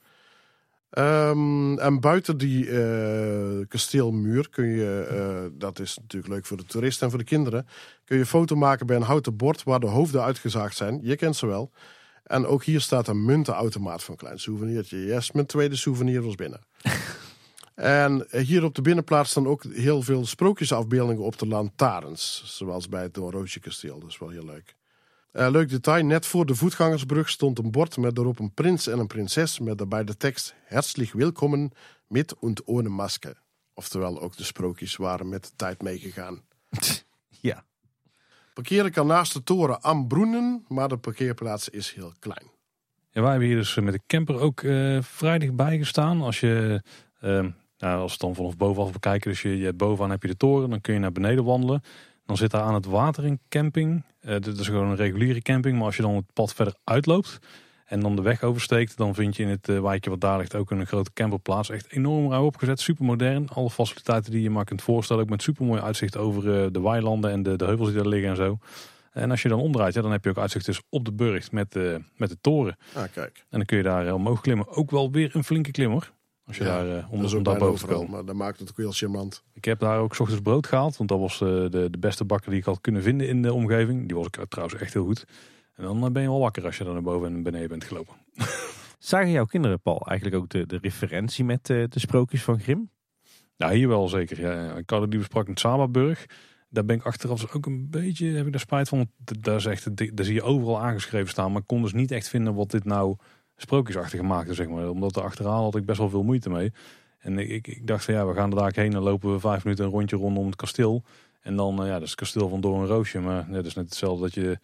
Ehm, en buiten die eh, kasteelmuur kun je, eh, dat is natuurlijk leuk voor de toeristen en voor de kinderen, kun je een foto maken bij een houten bord waar de hoofden uitgezaagd zijn. Je kent ze wel. En ook hier staat een muntenautomaat van een klein souvenirtje. Yes, mijn tweede souvenir was binnen. en hier op de binnenplaats staan ook heel veel sprookjesafbeeldingen op de lantaarns. Zoals bij het Doornroosje kasteel. Dat is wel heel leuk. Eh, leuk detail, net voor de voetgangersbrug stond een bord met daarop een prins en een prinses met daarbij de tekst Herzlich willkommen mit und ohne Maske. Oftewel ook de sprookjes waren met de tijd meegegaan. Ja. Parkeren kan naast de toren am Broenen, maar de parkeerplaats is heel klein. Ja, wij hebben hier dus met de camper ook eh, vrij dichtbij gestaan. Als je, eh, nou, als het dan vanaf bovenaf bekijken, dus je, je bovenaan heb je de toren, dan kun je naar beneden wandelen. Dan zit daar aan het water een camping. Eh dit is gewoon een reguliere camping, maar als je dan het pad verder uitloopt en dan de weg oversteekt, dan vind je in het eh, wijkje wat daar ligt ook een grote camperplaats. Echt enorm ruim opgezet, super modern. Alle faciliteiten die je maar kunt voorstellen, ook met super mooi uitzicht over eh, de weilanden en de, de heuvels die daar liggen en zo. En als je dan omdraait, ja, dan heb je ook uitzicht dus op de burcht met, met de toren. Ah, kijk. En dan kun je daar omhoog klimmen. Ook wel weer een flinke klim hoor. Als je Ja, daar ook daar bijna boven overal, komen. maar dat maakt het ook heel charmant. Ik heb daar ook 's ochtends brood gehaald. Want dat was eh, de, de beste bakker die ik had kunnen vinden in de omgeving. Die was ik trouwens echt heel goed. En dan eh, ben je wel wakker als je daar naar boven en beneden bent gelopen. Zagen jouw kinderen, Paul, eigenlijk ook de, de referentie met de sprookjes van Grim? Nou, hier wel zeker. Ja, ja. Ik had het die besprak met Sababurg. Daar ben ik achteraf ook een beetje, heb ik daar spijt van. Want daar, is echt, daar zie je overal aangeschreven staan. Maar ik kon dus niet echt vinden wat dit nou sprookjesachtig maakte, zeg maar. Omdat er achteraan had ik best wel veel moeite mee. En ik, ik, ik dacht van ja, we gaan er daar heen en lopen we vijf minuten een rondje rondom het kasteel. En dan, eh, ja, dat is het kasteel van Door een Roosje. Maar net is net hetzelfde dat je,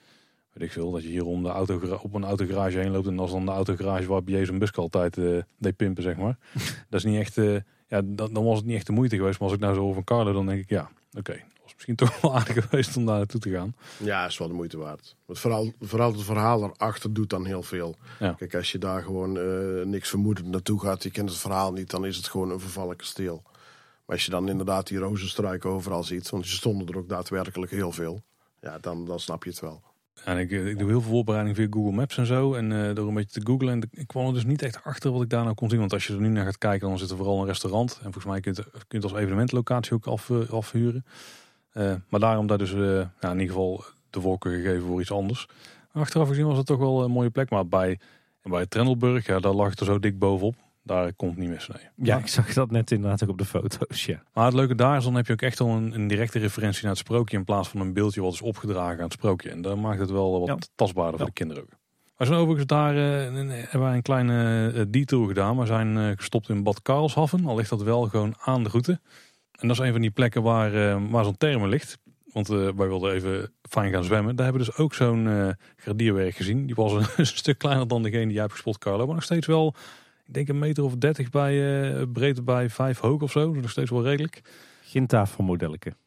weet ik veel, dat je hier om de auto, op een autogarage heen loopt. En als dan de autogarage waar bij een Busk altijd eh deed pimpen, zeg maar. dat is niet echt, eh, ja, dan, dan was het niet echt de moeite geweest. Maar als ik nou zo over van Carlo, dan denk ik, ja, oké. dat misschien toch wel aardig geweest om daar naartoe te gaan. Ja, is wel de moeite waard. Want vooral, vooral het verhaal erachter doet dan heel veel. Ja. Kijk, als je daar gewoon eh, niks vermoedend naartoe gaat, je kent het verhaal niet, dan is het gewoon een vervallen kasteel. Maar als je dan inderdaad die rozenstruiken overal ziet, want je stonden er ook daadwerkelijk heel veel, ja, dan, dan snap je het wel. En ik, ik doe heel veel voorbereiding via Google Maps en zo. En eh, door een beetje te googlen. En ik kwam er dus niet echt achter wat ik daar nou kon zien. Want als je er nu naar gaat kijken, dan zit er vooral een restaurant. En volgens mij kun je het, kun je het als evenementlocatie ook af, eh, afhuren. Eh, maar daarom daar dus eh, in ieder geval de voorkeur gegeven voor iets anders. Achteraf gezien was het toch wel een mooie plek. Maar bij, bij Trendelburg, ja, daar lag het er zo dik bovenop. Daar komt niet mis, nee. Ja, ik zag dat net inderdaad ook op de foto's. Ja. Maar het leuke daar is, dan heb je ook echt al een, een directe referentie naar het sprookje. In plaats van een beeldje wat is opgedragen aan het sprookje. En dat maakt het wel wat Ja. tastbaarder voor Ja. de kinderen ook. We zijn overigens daar, eh, een- hebben wij een kleine eh, detour gedaan. We zijn gestopt in Bad Karlshaven. Al ligt dat wel gewoon aan de route. En dat is een van die plekken waar, eh, waar zo'n therme ligt. Want eh, wij wilden even fijn gaan zwemmen. Daar hebben we dus ook zo'n eh gradierwerk gezien. Die was een, een stuk kleiner dan degene die jij hebt gespot, Carlo. Maar nog steeds wel, ik denk een meter of dertig bij eh, breedte bij vijf hoog of zo. Dus nog steeds wel redelijk. Geen tafelmodelletje.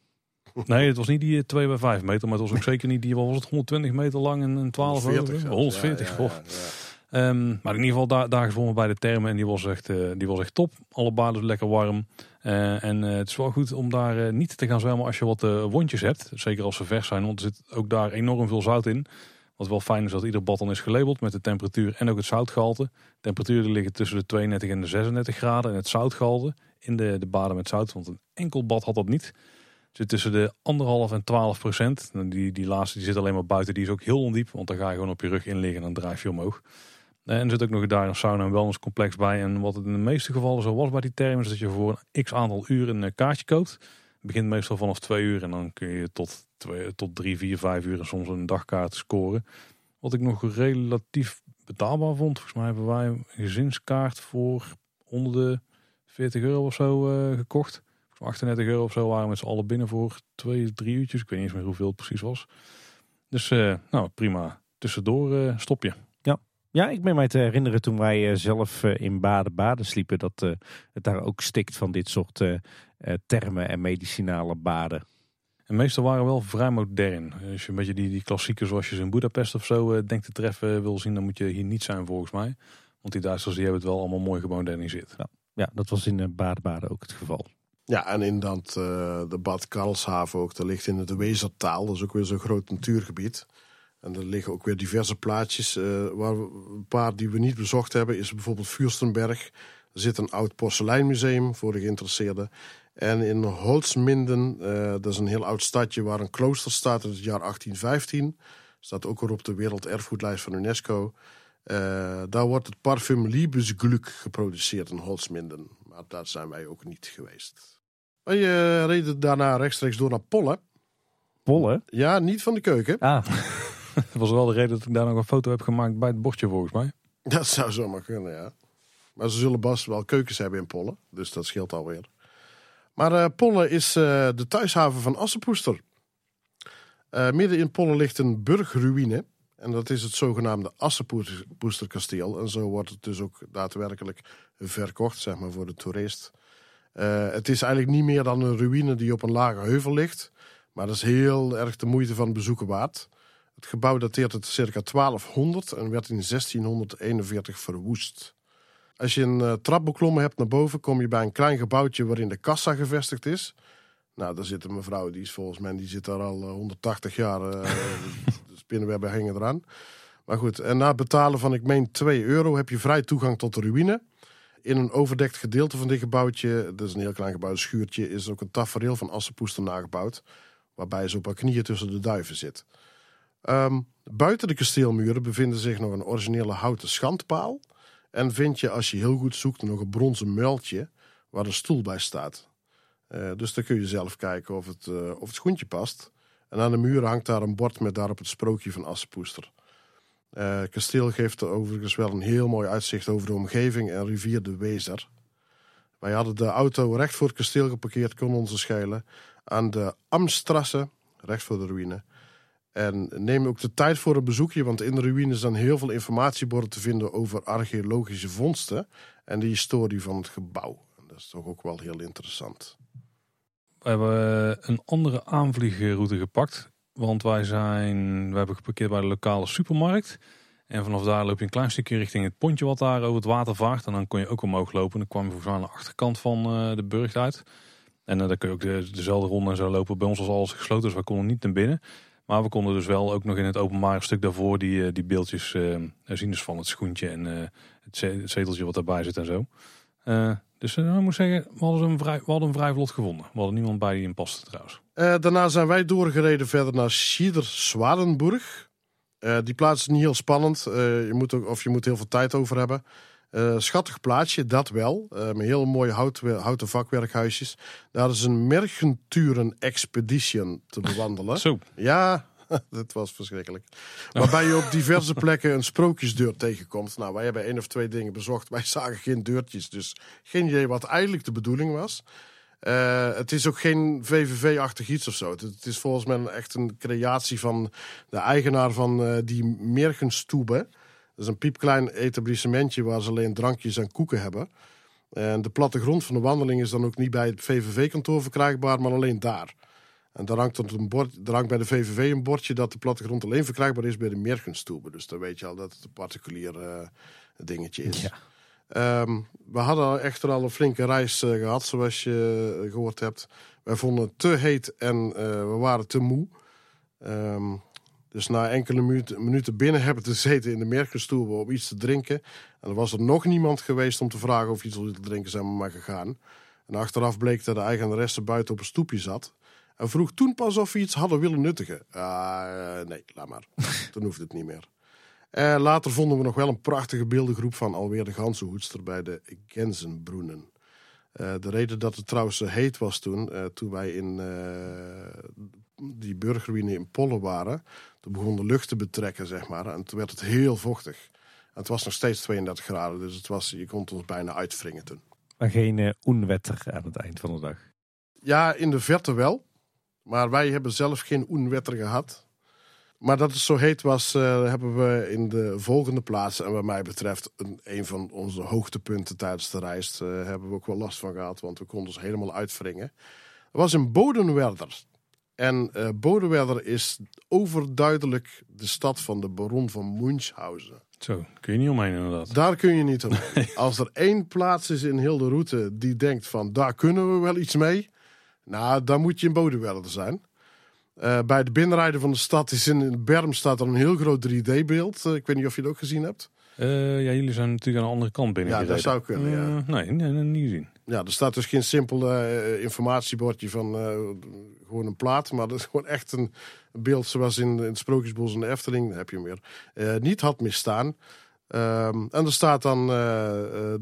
Nee, het was niet die 2 bij 5 meter, maar het was ook zeker niet die, was het, 120 meter lang en een 12 hoog? 140 zelfs. 140, Ja, ja, goh. ja, ja. Ehm, maar in ieder geval daar, daar gezwommen bij de termen en die was echt, eh, die was echt top. Alle baden lekker warm. Eh, en eh, het is wel goed om daar niet te gaan zwemmen als je wat wondjes hebt. Zeker als ze vers zijn, want er zit ook daar enorm veel zout in. Wat wel fijn is dat ieder bad dan is gelabeld met de temperatuur en ook het zoutgehalte. Temperaturen liggen tussen de 32 en de 36 graden. En het zoutgehalte in de, de baden met zout, want een enkel bad had dat niet. Zit tussen de 1,5 en 12 procent. En Die, die laatste die zit alleen maar buiten, die is ook heel ondiep. Want dan ga je gewoon op je rug in liggen en dan drijf je omhoog. Eh, En er zit ook nog daar een sauna en wellnesscomplex bij. En wat het in de meeste gevallen zo was bij die termen, is dat je voor een x aantal uur een eh, kaartje koopt. Het begint meestal vanaf twee uur en dan kun je tot, twee, tot drie, vier, vijf uur en soms een dagkaart scoren. Wat ik nog relatief betaalbaar vond. Volgens mij hebben wij een gezinskaart voor onder de 40 euro of zo eh, gekocht. Voor 38 euro of zo waren we met z'n allen binnen voor twee, drie uurtjes. Ik weet niet eens meer hoeveel het precies was. Dus nou prima. Tussendoor stop je. Ja, ik ben mij te herinneren toen wij eh, zelf eh, in Baden-Baden sliepen, dat eh, het daar ook stikt van dit soort termen en medicinale baden. En meestal waren wel vrij modern. Als je een beetje die, die klassieken zoals je ze in Budapest of zo denkt te treffen wil zien, dan moet je hier niet zijn volgens mij. Want die Duitsers die hebben het wel allemaal mooi gemoderniseerd. Ja, dat was in Baden-Baden ook het geval. Ja, en in dat, eh, de Bad Karlshaven ook, dat ligt in het Wezertaal. Dat is ook weer zo'n groot natuurgebied. En er liggen ook weer diverse plaatjes. eh, waar we, een paar die we niet bezocht hebben, is bijvoorbeeld Fürstenberg. Er zit een oud porseleinmuseum voor de geïnteresseerden. En in Holzminden, eh, dat is een heel oud stadje waar een klooster staat uit het jaar 1815. Staat ook weer op de werelderfgoedlijst van UNESCO. Eh, daar wordt het parfum Liebesglück geproduceerd in Holzminden. Maar daar zijn wij ook niet geweest. Wij eh, reden daarna rechtstreeks door naar Polle. Polle? Ja, niet van de keuken. Ah, Dat was wel de reden dat ik daar nog een foto heb gemaakt bij het bordje volgens mij. Dat zou zomaar kunnen, ja. Maar ze zullen best wel keukens hebben in Polle. Dus dat scheelt alweer. Maar eh Polle is eh, de thuishaven van Assepoester. Eh, midden in Polle ligt een burgruïne. En dat is het zogenaamde Assepoesterkasteel. En zo wordt het dus ook daadwerkelijk verkocht, zeg maar, voor de toerist. Het is eigenlijk niet meer dan een ruïne die op een lage heuvel ligt. Maar dat is heel erg de moeite van bezoeken waard. Het gebouw dateert uit circa 1200 en werd in 1641 verwoest. Als je een eh, trap beklommen hebt naar boven, kom je bij een klein gebouwtje waarin de kassa gevestigd is. Nou, daar zit een mevrouw, die is volgens mij, die zit daar al eh, 180 jaar. eh, de spinnenwebben hangen eraan. Maar goed, en na het betalen van, ik meen, 2 euro heb je vrij toegang tot de ruïne. In een overdekt gedeelte van dit gebouwtje, dat is een heel klein gebouw, een schuurtje, is ook een tafereel van Assepoester nagebouwd. Waarbij ze op haar knieën tussen de duiven zit. Ehm, buiten de kasteelmuren bevinden zich nog een originele houten schandpaal. En vind je, als je heel goed zoekt, nog een bronzen muiltje waar een stoel bij staat. Eh, dus dan kun je zelf kijken of het, eh, of het schoentje past. En aan de muur hangt daar een bord met daarop het sprookje van Assepoester. Eh, Het kasteel geeft overigens wel een heel mooi uitzicht over de omgeving en rivier de Wezer. Wij hadden de auto recht voor het kasteel geparkeerd, kon ons schelen. Aan de Amstrasse, recht voor de ruïne. En neem ook de tijd voor een bezoekje, want in de ruïne zijn heel veel informatieborden te vinden over archeologische vondsten en de historie van het gebouw. Dat is toch ook wel heel interessant. We hebben eh, een andere aanvliegroute gepakt. Want wij zijn, we hebben geparkeerd bij de lokale supermarkt. En vanaf daar loop je een klein stukje richting het pontje wat daar over het water vaart. En dan kon je ook omhoog lopen. Dan kwam je volgens mij aan de achterkant van eh, de burcht uit. En uh, dan kun je ook de, dezelfde ronde en zo lopen. Bij ons was alles gesloten, dus wij konden niet naar binnen. Maar we konden dus wel ook nog in het openbare stuk daarvoor die, die beeldjes uh, zien. Dus van het schoentje en uh, het, zeteltje wat daarbij zit en zo. Dus uh, ik moet zeggen, we hadden, een vrij, we hadden een vrij vlot gevonden. We hadden niemand bij die in paste trouwens. Daarna zijn wij doorgereden verder naar Schieder-Zwarenburg. Uh, die plaats is niet heel spannend. Je moet ook, of je moet heel veel tijd over hebben. Eh, schattig plaatsje, dat wel. Uh, met heel mooie houten, houten vakwerkhuisjes. Daar is een Mergenturen Expedition te bewandelen. Zo. Ja, dat was verschrikkelijk. Waarbij je op diverse plekken een sprookjesdeur tegenkomt. Nou, wij hebben één of twee dingen bezocht. Wij zagen geen deurtjes, dus geen idee wat eigenlijk de bedoeling was. Uh, het is ook geen VVV-achtig iets of zo. Het, is volgens mij echt een creatie van de eigenaar van uh, die Mergenstube. Dat is een piepklein etablissementje waar ze alleen drankjes en koeken hebben. En de plattegrond van de wandeling is dan ook niet bij het VVV-kantoor verkrijgbaar, maar alleen daar. En daar hangt, een bord, daar hangt bij de VVV een bordje dat de plattegrond alleen verkrijgbaar is bij de Mergenstube. Dus dan weet je al dat het een particulier uh, dingetje is. Ja. Um, we hadden echter al een flinke reis uh, gehad, zoals je uh, gehoord hebt. Wij vonden het te heet en uh, we waren te moe. Um, dus na enkele minuten, minuten binnen hebben te zitten in de merkenstoel om iets te drinken. En er was er nog niemand geweest om te vragen of iets wilde drinken, zijn we maar gegaan. En achteraf bleek dat de eigenaresse buiten op een stoepje zat. En vroeg toen pas of we iets hadden willen nuttigen. Uh, nee, laat maar. toen hoefde het niet meer. Uh, later vonden we nog wel een prachtige beeldengroep van alweer de ganzenhoedster bij de Genzenbroenen. Uh, de reden dat het trouwens heet was toen, uh, toen wij in die burgerruïne in Pollen waren, toen begon de lucht te betrekken, zeg maar. En toen werd het heel vochtig. En het was nog steeds 32 graden, dus het was, je kon ons bijna uitwringen toen. Maar geen uh, onwetter aan het eind van de dag? Ja, in de verte wel. Maar wij hebben zelf geen onwetter gehad. Maar dat het zo heet was, uh, hebben we in de volgende plaats. En wat mij betreft een, een van onze hoogtepunten tijdens de reis. Uh, hebben we ook wel last van gehad, want we konden ons helemaal uitwringen. Dat was in Bodenwerder. En uh, Bodewerder is overduidelijk de stad van de baron van Munchausen. Zo, kun je niet omheen inderdaad. Daar kun je niet omheen. Als er één plaats is in heel de route die denkt van daar kunnen we wel iets mee. Nou, dan moet je in Bodewerder zijn. Uh, bij de binnenrijden van de stad is in Berm staat er een heel groot 3D-beeld. Uh, ik weet niet of je het ook gezien hebt. Uh, ja, jullie zijn natuurlijk aan de andere kant binnen. Ja, dat zou kunnen. Ja. nee, nee, nee, niet gezien. Ja, er staat dus geen simpel uh, informatiebordje van uh, gewoon een plaat, maar dat is gewoon echt een beeld zoals in, het Sprookjesbos en de Efteling, daar heb je meer, uh, niet had misstaan. Um, en er staat dan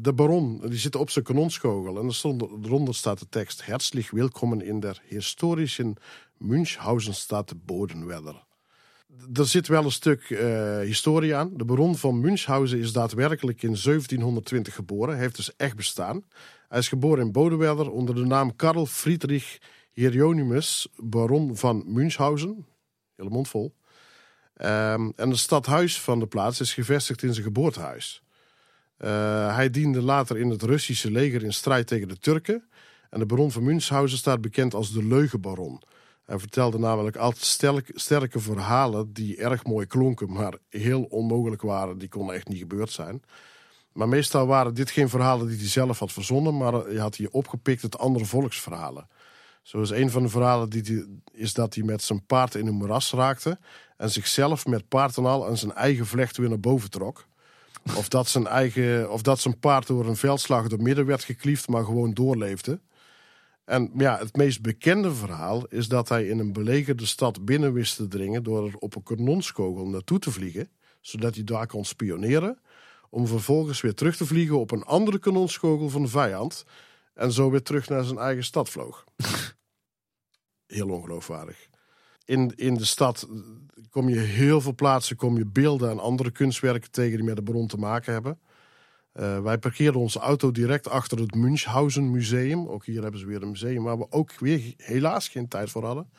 de baron, die zit op zijn kanonschogel. En er eronder staat de tekst, Herzlich willkommen in der historischen Münchhausenstad Bodenwerder er zit wel een stuk historie aan. De baron van Münchhausen is daadwerkelijk in 1720 geboren. Hij heeft dus echt bestaan. Hij is geboren in Bodewerder onder de naam Karl Friedrich Hieronymus, baron van Münchhausen. Hele mond vol. Um, en het stadhuis van de plaats is gevestigd in zijn geboortehuis. Uh, hij diende later in het Russische leger in strijd tegen de Turken. En de baron van Münchhausen staat bekend als de leugenbaron. Hij vertelde namelijk altijd sterk, sterke verhalen die erg mooi klonken, maar heel onmogelijk waren. Die konden echt niet gebeurd zijn. Maar meestal waren dit geen verhalen die hij zelf had verzonnen, maar hij had hij opgepikt uit andere volksverhalen. Zo is een van de verhalen die is dat hij met zijn paard in een moeras raakte en zichzelf met paard en al aan zijn eigen vlecht weer naar boven trok. Of dat zijn, eigen, of dat zijn paard door een veldslag door midden werd gekliefd, maar gewoon doorleefde. En ja, het meest bekende verhaal is dat hij in een belegerde stad binnen wist te dringen door er op een kanonskogel naartoe te vliegen, zodat hij daar kon spioneren, om vervolgens weer terug te vliegen op een andere kanonskogel van de vijand en zo weer terug naar zijn eigen stad vloog. Heel ongeloofwaardig. In, in de stad kom je heel veel plaatsen, kom je beelden en andere kunstwerken tegen die met de bron te maken hebben. Uh, wij parkeerden onze auto direct achter het Münchhausen Museum. Ook hier hebben ze weer een museum waar we ook weer helaas geen tijd voor hadden.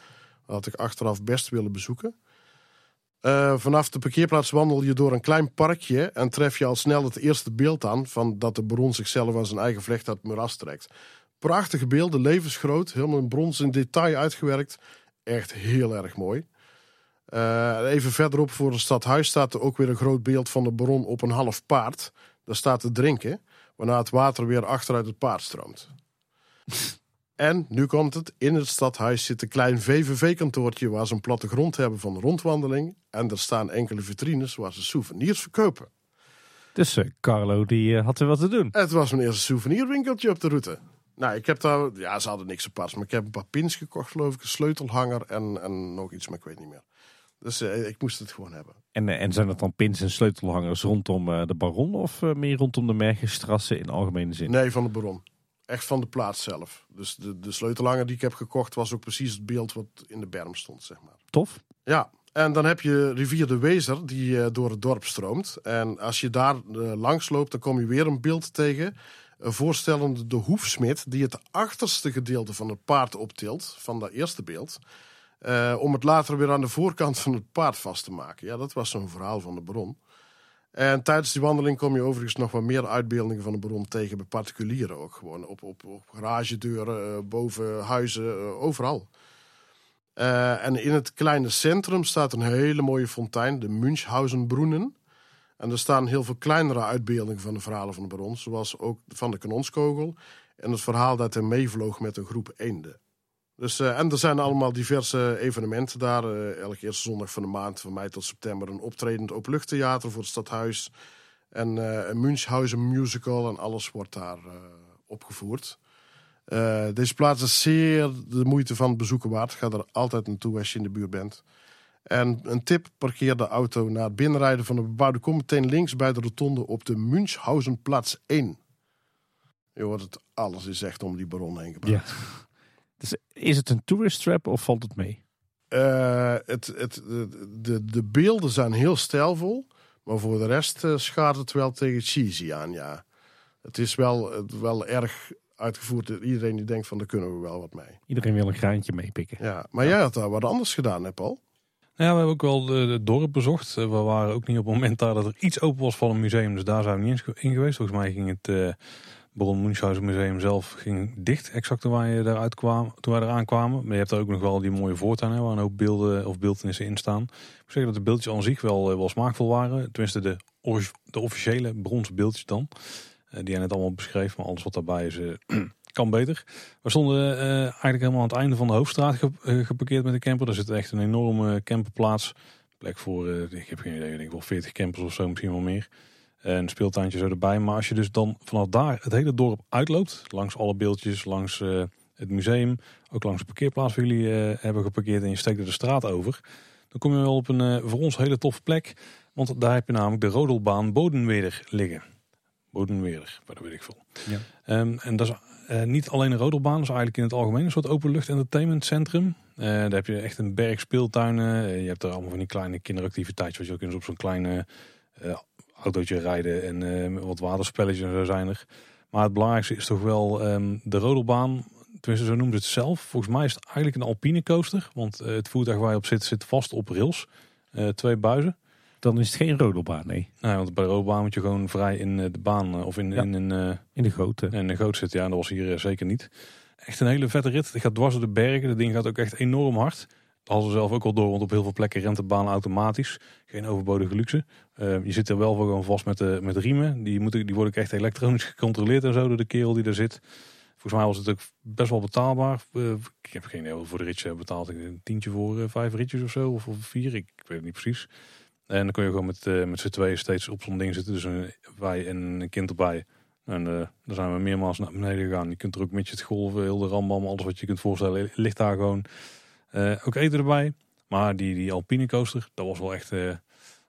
Dat had ik achteraf best willen bezoeken. Uh, vanaf de parkeerplaats wandel je door een klein parkje en tref je al snel het eerste beeld aan van dat de bron zichzelf aan zijn eigen vlecht uit het trekt. Prachtige beelden, levensgroot, helemaal in brons in detail uitgewerkt. Echt heel erg mooi. Uh, even verderop voor het stadhuis staat er ook weer een groot beeld van de bron op een half paard daar staat te drinken, waarna het water weer achteruit het paard stroomt. En nu komt het, in het stadhuis zit een klein VVV-kantoortje waar ze een plattegrond hebben van de rondwandeling. En er staan enkele vitrines waar ze souvenirs verkopen. Dus uh, Carlo die uh, had er wat te doen. Het was mijn eerste souvenirwinkeltje op de route. Nou, ik heb daar, ja, ze hadden niks aparts, maar ik heb een paar pins gekocht, geloof ik, een sleutelhanger en, en nog iets, maar ik weet niet meer. Dus eh, ik moest het gewoon hebben. En, eh, en zijn dat dan pins en sleutelhangers rondom eh, de Baron of eh, meer rondom de Mergenstrasse in algemene zin? Nee, van de Baron. Echt van de plaats zelf. Dus de, de sleutelhanger die ik heb gekocht was ook precies het beeld wat in de berm stond, zeg maar. Tof. Ja, en dan heb je rivier de Wezer die eh, door het dorp stroomt. En als je daar eh, langs loopt, dan kom je weer een beeld tegen. eh, voorstellende de hoefsmid die het achterste gedeelte van het paard optilt, van dat eerste beeld. eh, om het later weer aan de voorkant van het paard vast te maken. Ja, dat was zo'n verhaal van de bron. En tijdens die wandeling kom je overigens nog wat meer uitbeeldingen van de bron tegen bij particulieren ook. Gewoon op, op, op garagedeuren, eh, boven huizen, eh, overal. Eh, en in het kleine centrum staat een hele mooie fontein, de Münchhausenbroenen. En er staan heel veel kleinere uitbeeldingen van de verhalen van de baron, zoals ook van de kanonskogel en het verhaal dat hij meevloog met een groep eenden. Dus, eh, en er zijn allemaal diverse evenementen daar. eh, elke eerste zondag van de maand, van mei tot september, een optredend openluchttheater voor het stadhuis. En eh, een Münchhausen musical en alles wordt daar opgevoerd. Deze plaats is zeer de moeite van het bezoeken waard. Ga er altijd naartoe als je in de buurt bent. En een tip, parkeer de auto na het binnenrijden van de bebouwde kom meteen links bij de rotonde op de Münchhausenplatz 1. Je hoort het, alles is echt om die baron heen. Ja. Dus is het een tourist trap of valt het mee? Eh, het, het, de, de, de beelden zijn heel stijlvol, maar voor de rest eh schaadt het wel tegen cheesy aan, ja. Het is wel, het wel erg uitgevoerd. Iedereen die denkt van, daar kunnen we wel wat mee. Iedereen wil een graantje meepikken. Ja, maar jij had daar wat anders gedaan, hè Paul? Nou ja, we hebben ook wel de- het dorp bezocht. Eh, We waren ook niet op het moment daar dat er iets open was van een museum. Dus daar zijn we niet eens in geweest. Volgens mij ging het eh Baron Munchausen Museum zelf ging dicht. Exact toen wij, eruit kwamen, toen wij eraan kwamen. Maar je hebt er ook nog wel die mooie voortuin hè, waar een hoop beelden of beeldenissen in staan. Ik moet zeggen dat de beeldjes aan zich wel, eh, wel smaakvol waren. Tenminste de, de officiële bronzen beeldjes dan. Eh, die jij net allemaal beschreef. Maar alles wat daarbij is eh, kan beter. We stonden eigenlijk helemaal aan het einde van de hoofdstraat ge- geparkeerd met de camper. Daar zit echt een enorme camperplaats. Plek voor, ik heb geen idee, ik denk wel 40 campers of zo, misschien wel meer. En een speeltuintje zo erbij. Maar als je dus dan vanaf daar het hele dorp uitloopt, langs alle beeldjes, langs eh, het museum, ook langs de parkeerplaats waar jullie eh, hebben geparkeerd en je steekt er de straat over, dan kom je wel op een eh, voor ons hele toffe plek. Want daar heb je namelijk de rodelbaan Bodenweder liggen. Bodenweder, waar dat weet ik veel. Ja. Ehm, en dat is niet alleen een rodelbaan, dat is eigenlijk in het algemeen een soort openlucht entertainmentcentrum. Daar heb je echt een berg speeltuinen. Je hebt er allemaal van die kleine kinderactiviteitjes, wat je ook eens op zo'n kleine autootje rijden en eh, wat waterspelletjes en zo zijn er. Maar het belangrijkste is toch wel ehm, de rodelbaan. Tenminste, zo noemen ze het zelf. Volgens mij is het eigenlijk een alpine coaster. Want eh, het voertuig waar je op zit, zit vast op rails. Eh, twee buizen. Dan is het geen rodelbaan, nee. Nou, want bij de rodelbaan moet je gewoon vrij in de baan of in, Ja. in een... In de grote. en de goot zit, ja, dat was hier zeker niet. Echt een hele vette rit. Het gaat dwars door de bergen. Dat ding gaat ook echt enorm hard. Hadden ze zelf ook al door, want op heel veel plekken rent de baan automatisch. Geen overbodige luxe. Eh, je zit er wel gewoon vast met de, met riemen. Die, moeten, die worden echt elektronisch gecontroleerd en zo door de kerel die er zit. Volgens mij was het ook best wel betaalbaar. Eh, ik heb geen idee voor de ritje betaald. Ik Een tientje voor eh, vijf ritjes of zo, of, vier. Ik, weet het niet precies. En dan kun je gewoon met, eh, met z'n tweeën steeds op zo'n ding zitten. Dus een, wij en een kind erbij. En daar zijn we meermaals naar beneden gegaan. Je kunt er ook met je het golven, heel de rambam, alles wat je kunt voorstellen, ligt daar gewoon. Eh, ook eten erbij. Maar die, die Alpine coaster, dat was wel echt eh,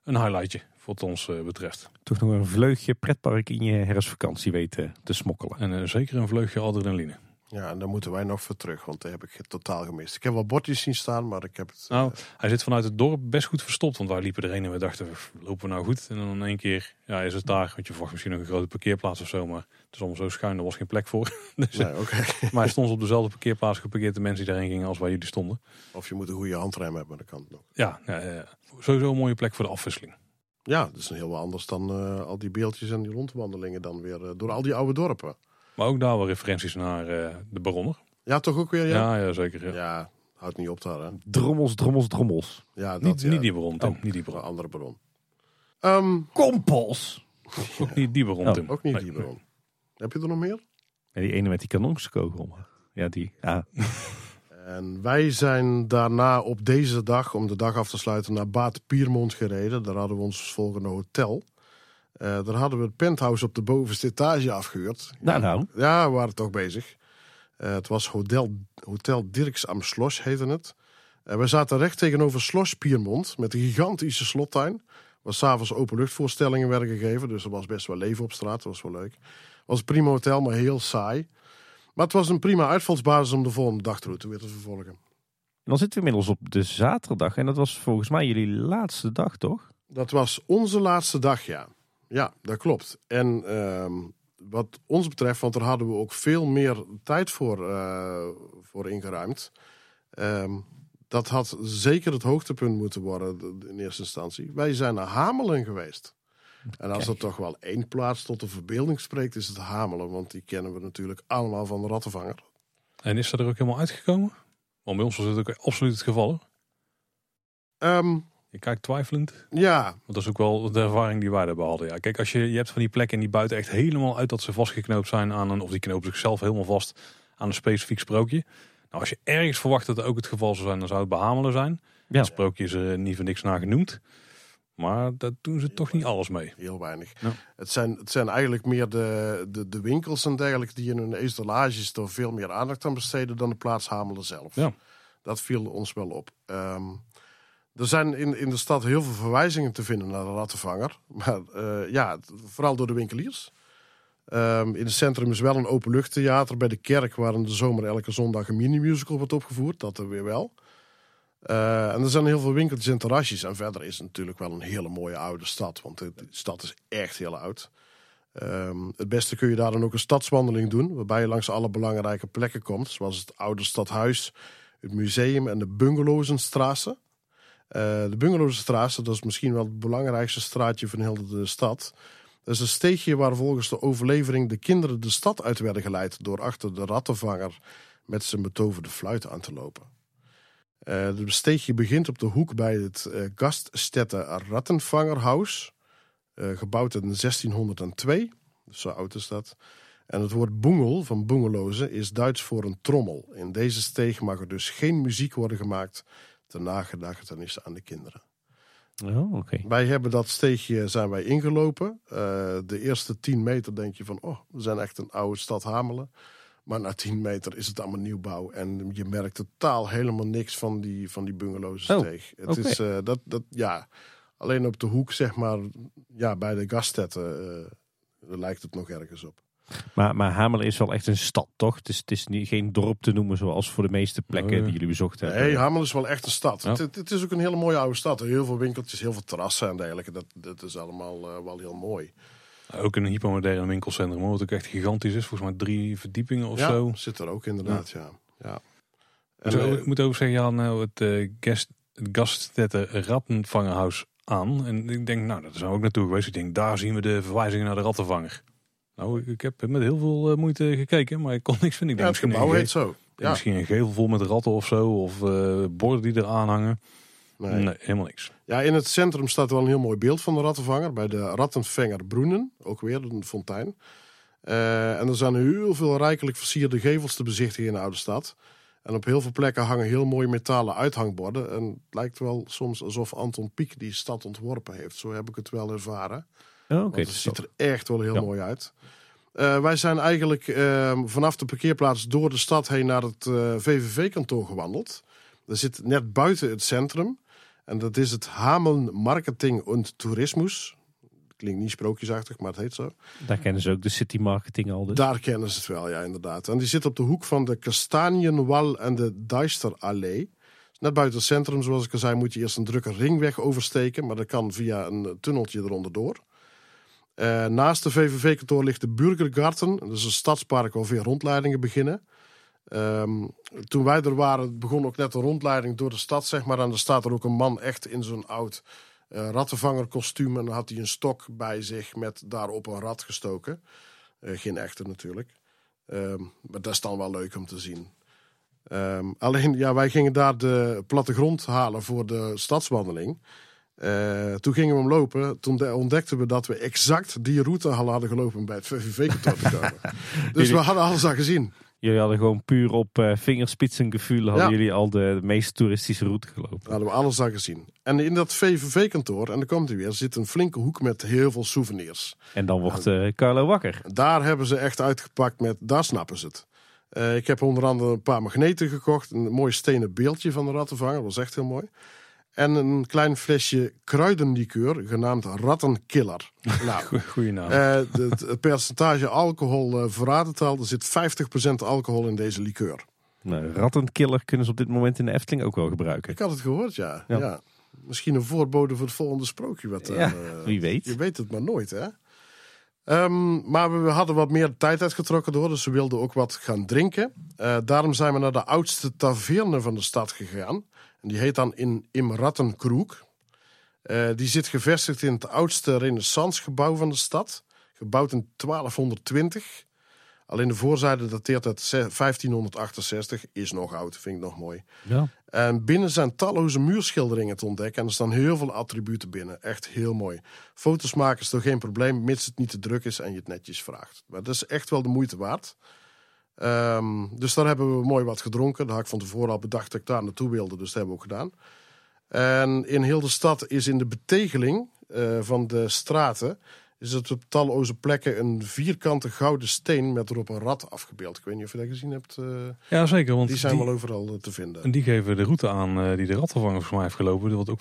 een highlightje, wat ons eh, betreft. Toch nog een vleugje pretpark in je herfstvakantie weten te smokkelen. En zeker een vleugje adrenaline. Ja, en daar moeten wij nog voor terug, want daar heb ik totaal gemist. Ik heb wel bordjes zien staan, maar ik heb het... Nou, hij zit vanuit het dorp best goed verstopt. Want wij liepen erheen en we dachten, lopen we nou goed? En dan in één keer ja, is het daar. Want je verwacht misschien nog een grote parkeerplaats of zo. Maar het is allemaal zo schuin, er was geen plek voor. dus, Nee, oké. Maar hij stond op dezelfde parkeerplaats geparkeerd. De mensen die daarheen gingen als waar jullie stonden. Of je moet een goede handrem hebben, dat kan het nog. Ja, ja, ja, ja. sowieso een mooie plek voor de afwisseling. Ja, dat is een heel wat anders dan eh, al die beeldjes en die rondwandelingen dan weer eh, door al die oude dorpen. Maar ook daar wel referenties naar eh, de Baronner. Ja, toch ook weer, ja? Ja, ja, zeker. Ja, Ja. houdt niet op daar, hè? Drommels, drommels, drommels. Ja, dat, Niet, ja. niet die Baron, Tim. Oh. Niet die Een Baron. andere bron. Ehm, Kompels! Ook niet die Baron, Oh, Tim. ook niet Nee. die bron. Heb je er nog meer? Ja, die ene met die kanonskogel. Ja, die. Ja, En wij zijn daarna op deze dag, om de dag af te sluiten, naar Baat Piermont gereden. Daar hadden we ons volgende hotel. Eh, daar hadden we het penthouse op de bovenste etage afgehuurd. nou nou. Ja, we waren toch bezig. Eh, het was Hotel, Hotel Dirks am Schloss, heette het. Uh, we zaten recht tegenover Schloss Piermont met een gigantische slottuin. Waar s'avonds openluchtvoorstellingen werden gegeven. Dus er was best wel leven op straat. Dat was wel leuk. Het was een prima hotel, maar heel saai. Maar het was een prima uitvalsbasis om de volgende dagroute weer te vervolgen. En dan zitten we inmiddels op de zaterdag. En dat was volgens mij jullie laatste dag, toch? Dat was onze laatste dag, ja. Ja, dat klopt. En uh, wat ons betreft, want daar hadden we ook veel meer tijd voor, uh, voor ingeruimd. Uh, dat had zeker het hoogtepunt moeten worden in eerste instantie. Wij zijn naar Hamelen geweest. En als er toch wel één plaats tot de verbeelding spreekt, is het Hamelen. Want die kennen we natuurlijk allemaal van de Rattenvanger. En is dat er ook helemaal uitgekomen? Want bij ons was het ook absoluut het geval. Um, je kijkt twijfelend. Ja. Want dat is ook wel de ervaring die wij hebben hadden. Ja, kijk, als je, je hebt van die plekken die buiten echt helemaal uit dat ze vastgeknoopt zijn aan een, of die knopen zichzelf helemaal vast aan een specifiek sprookje. Nou, als je ergens verwacht dat het ook het geval zou zijn, dan zou het behamelen zijn. Ja. Het sprookje is er niet voor niks naar genoemd. Maar daar doen ze toch niet alles mee. Heel weinig. Het, zijn, het zijn eigenlijk meer de, de, de winkels en dergelijke die in hun installaties er veel meer aandacht aan besteden dan de plaats Hamelen zelf. Ja. Dat viel ons wel op. Um, er zijn in, in de stad heel veel verwijzingen te vinden naar de rattenvanger. Maar uh, ja, vooral door de winkeliers. Um, in het centrum is wel een openluchttheater bij de kerk... waar in de zomer elke zondag een mini-musical wordt opgevoerd. Dat er weer wel. Uh, en er zijn heel veel winkeltjes en terrasjes. En verder is het natuurlijk wel een hele mooie oude stad. Want de, stad is echt heel oud. Um, het beste kun je daar dan ook een stadswandeling doen... waarbij je langs alle belangrijke plekken komt. Zoals het oude stadhuis, het museum en de. Uh, de Bungalowstraat, dat is misschien wel het belangrijkste straatje van heel de stad. Dat is een steegje waar volgens de overlevering de kinderen de stad uit werden geleid door achter de rattenvanger met zijn betoverde fluit aan te lopen. Uh, de steegje begint op de hoek bij het uh, Gaststätte Rattenvangerhaus, gebouwd in 1602. Dus zo oud is dat. En het woord boengel van boengelozen is Duits voor een trommel. In deze steeg mag er dus geen muziek worden gemaakt ter nagedachtenis aan de kinderen. Oh. Wij hebben dat steegje zijn wij ingelopen. Uh, de eerste 10 meter denk je van, oh, we zijn echt een oude stad Hamelen. Maar na 10 meter is het allemaal nieuwbouw. En je merkt totaal helemaal niks van die, van die oh, steeg. Het okay. is uh, dat, dat, ja, alleen op de hoek, zeg maar, ja, bij de gastetten uh, lijkt het nog ergens op. Maar, maar Hamelen is wel echt een stad, toch? Het is, het is niet, geen dorp te noemen zoals voor de meeste plekken die jullie bezocht hebben. Nee, Hamelen is wel echt een stad. Het, het, is ook een hele mooie oude stad. Heel veel winkeltjes, heel veel terrassen en dergelijke. Dat, dat is allemaal uh, wel heel mooi. Ook een hypermoderne winkelcentrum, wat ook echt gigantisch is. Volgens mij drie verdiepingen of ja, zo. zit er ook inderdaad, ja. ja. En, zo, ik moet ook zeggen, ja, nou, het, uh, guest, het Gaststätte Rattenvangerhuis aan. En ik denk, nou, dat is ook naartoe geweest. Ik denk, daar zien we de verwijzingen naar de rattenvanger. Nou, ik heb met heel veel uh, moeite gekeken, maar ik kon niks vinden. Ik ja, het gebouw heet zo. Ja. Misschien een gevel vol met ratten of zo, of uh, borden die er aan hangen. Nee. nee. helemaal niks. Ja, in het centrum staat wel een heel mooi beeld van de rattenvanger. Bij de Rattenvanger Broenen, ook weer een fontein. Uh, en er zijn heel veel rijkelijk versierde gevels te bezichtigen in de oude stad. En op heel veel plekken hangen heel mooie metalen uithangborden. En het lijkt wel soms alsof Anton Pieck die stad ontworpen heeft. Zo heb ik het wel ervaren. Oh, okay, het ziet er echt wel heel ja. mooi uit. Uh, wij zijn eigenlijk uh, vanaf de parkeerplaats door de stad heen naar het uh, VVV-kantoor gewandeld. Dat zit net buiten het centrum. En dat is het Hameln Marketing und Tourismus. Klinkt niet sprookjesachtig, maar het heet zo. Daar kennen ze ook de city marketing al dus. Daar kennen ze het wel, ja inderdaad. En die zit op de hoek van de Kastanienwal en de Deisterallee. Net buiten het centrum, zoals ik al zei, moet je eerst een drukke ringweg oversteken. Maar dat kan via een tunneltje eronder door. Uh, naast de VVV-kantoor ligt de Burgergarten. Dat is een stadspark waar veel rondleidingen beginnen. Um, toen wij er waren, begon ook net een rondleiding door de stad, zeg maar. En er staat er ook een man echt in zo'n oud uh, rattenvangerkostuum. En dan had hij een stok bij zich met daarop een rat gestoken. Uh, geen echte natuurlijk. Um, maar dat is dan wel leuk om te zien. Um, alleen, ja, wij gingen daar de plattegrond halen voor de stadswandeling. Uh, toen gingen we hem lopen. Toen ontdekten we dat we exact die route al hadden gelopen bij het VVV-kantoor te komen. dus we hadden alles al gezien. Jullie hadden gewoon puur op uh, vingerspitsengevoel hadden ja. jullie al de, de, meest toeristische route gelopen. Hadden we alles al gezien. En in dat VVV-kantoor, en dan komt hij weer, zit een flinke hoek met heel veel souvenirs. En dan wordt uh, Carlo wakker. Daar hebben ze echt uitgepakt met, daar snappen ze het. Eh, ik heb onder andere een paar magneten gekocht. Een mooi stenen beeldje van de rattenvanger. Dat was echt heel mooi. En een klein flesje kruidenlikeur genaamd Rattenkiller. Nou, Goe- Goeie naam. eh, het, het percentage alcohol uh, verraadt het al. Er zit 50% alcohol in deze likeur. Nou, rattenkiller kunnen ze op dit moment in de Efteling ook wel gebruiken. Ik had het gehoord, ja. Ja. ja. Misschien een voorbode voor het volgende sprookje. Wat, Ja, eh, wie weet. Je weet het maar nooit, hè? Ehm, maar we hadden wat meer tijd uitgetrokken door, dus we wilden ook wat gaan drinken. Eh, daarom zijn we naar de oudste taverne van de stad gegaan. Die heet dan in Imrattenkroek. Eh die zit gevestigd in het oudste renaissancegebouw van de stad. Gebouwd in 1220. Alleen de voorzijde dateert uit ze- 1568. Is nog oud, vind ik nog mooi. Ja. En binnen zijn talloze muurschilderingen te ontdekken. En er staan heel veel attributen binnen. Echt heel mooi. Foto's maken is toch geen probleem, mits het niet te druk is en je het netjes vraagt. Maar dat is echt wel de moeite waard. Ehm, dus daar hebben we mooi wat gedronken. Daar had ik van tevoren al bedacht dat ik daar naartoe wilde. Dus dat hebben we ook gedaan. En in heel de stad is in de betegeling eh, van de straten... is het op talloze plekken een vierkante gouden steen... met erop een rat afgebeeld. Ik weet niet of je dat gezien hebt. eh, ja, zeker. Want die zijn die, wel overal eh, te vinden. en die geven de route aan die de rattenvanger volgens mij heeft gelopen. Wat ook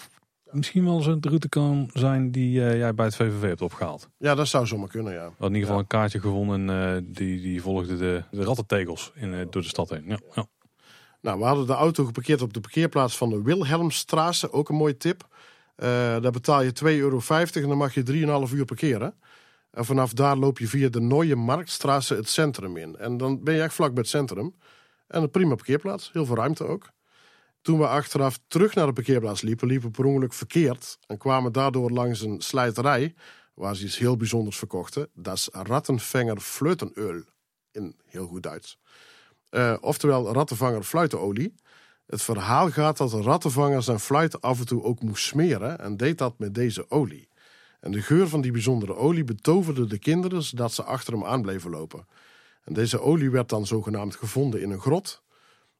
misschien wel eens de route kan zijn die eh, jij bij het VVV hebt opgehaald. Ja, dat zou zomaar kunnen, ja. We hadden in ieder geval een kaartje gewonnen en eh, die, die volgde de, de rattentegels in, eh, door de stad heen. Ja, ja. Nou, we hadden de auto geparkeerd op de parkeerplaats van de Wilhelmstraße. Ook een mooie tip. Daar betaal je 2,50 euro en dan mag je 3,5 uur parkeren. En vanaf daar loop je via de Nooie Marktstraße het centrum in. En dan ben je echt vlak bij het centrum. En een prima parkeerplaats. Heel veel ruimte ook. Toen we achteraf terug naar de parkeerplaats liepen, liepen we per ongeluk verkeerd. En kwamen daardoor langs een slijterij waar ze iets heel bijzonders verkochten. Dat is Rattenfänger Fleutenöl. In heel goed Duits. Eh, oftewel rattenvanger fluitenolie. Het verhaal gaat dat de rattenvanger zijn fluit af en toe ook moest smeren en deed dat met deze olie. En de geur van die bijzondere olie betoverde de kinderen zodat ze achter hem aan bleven lopen. En deze olie werd dan zogenaamd gevonden in een grot.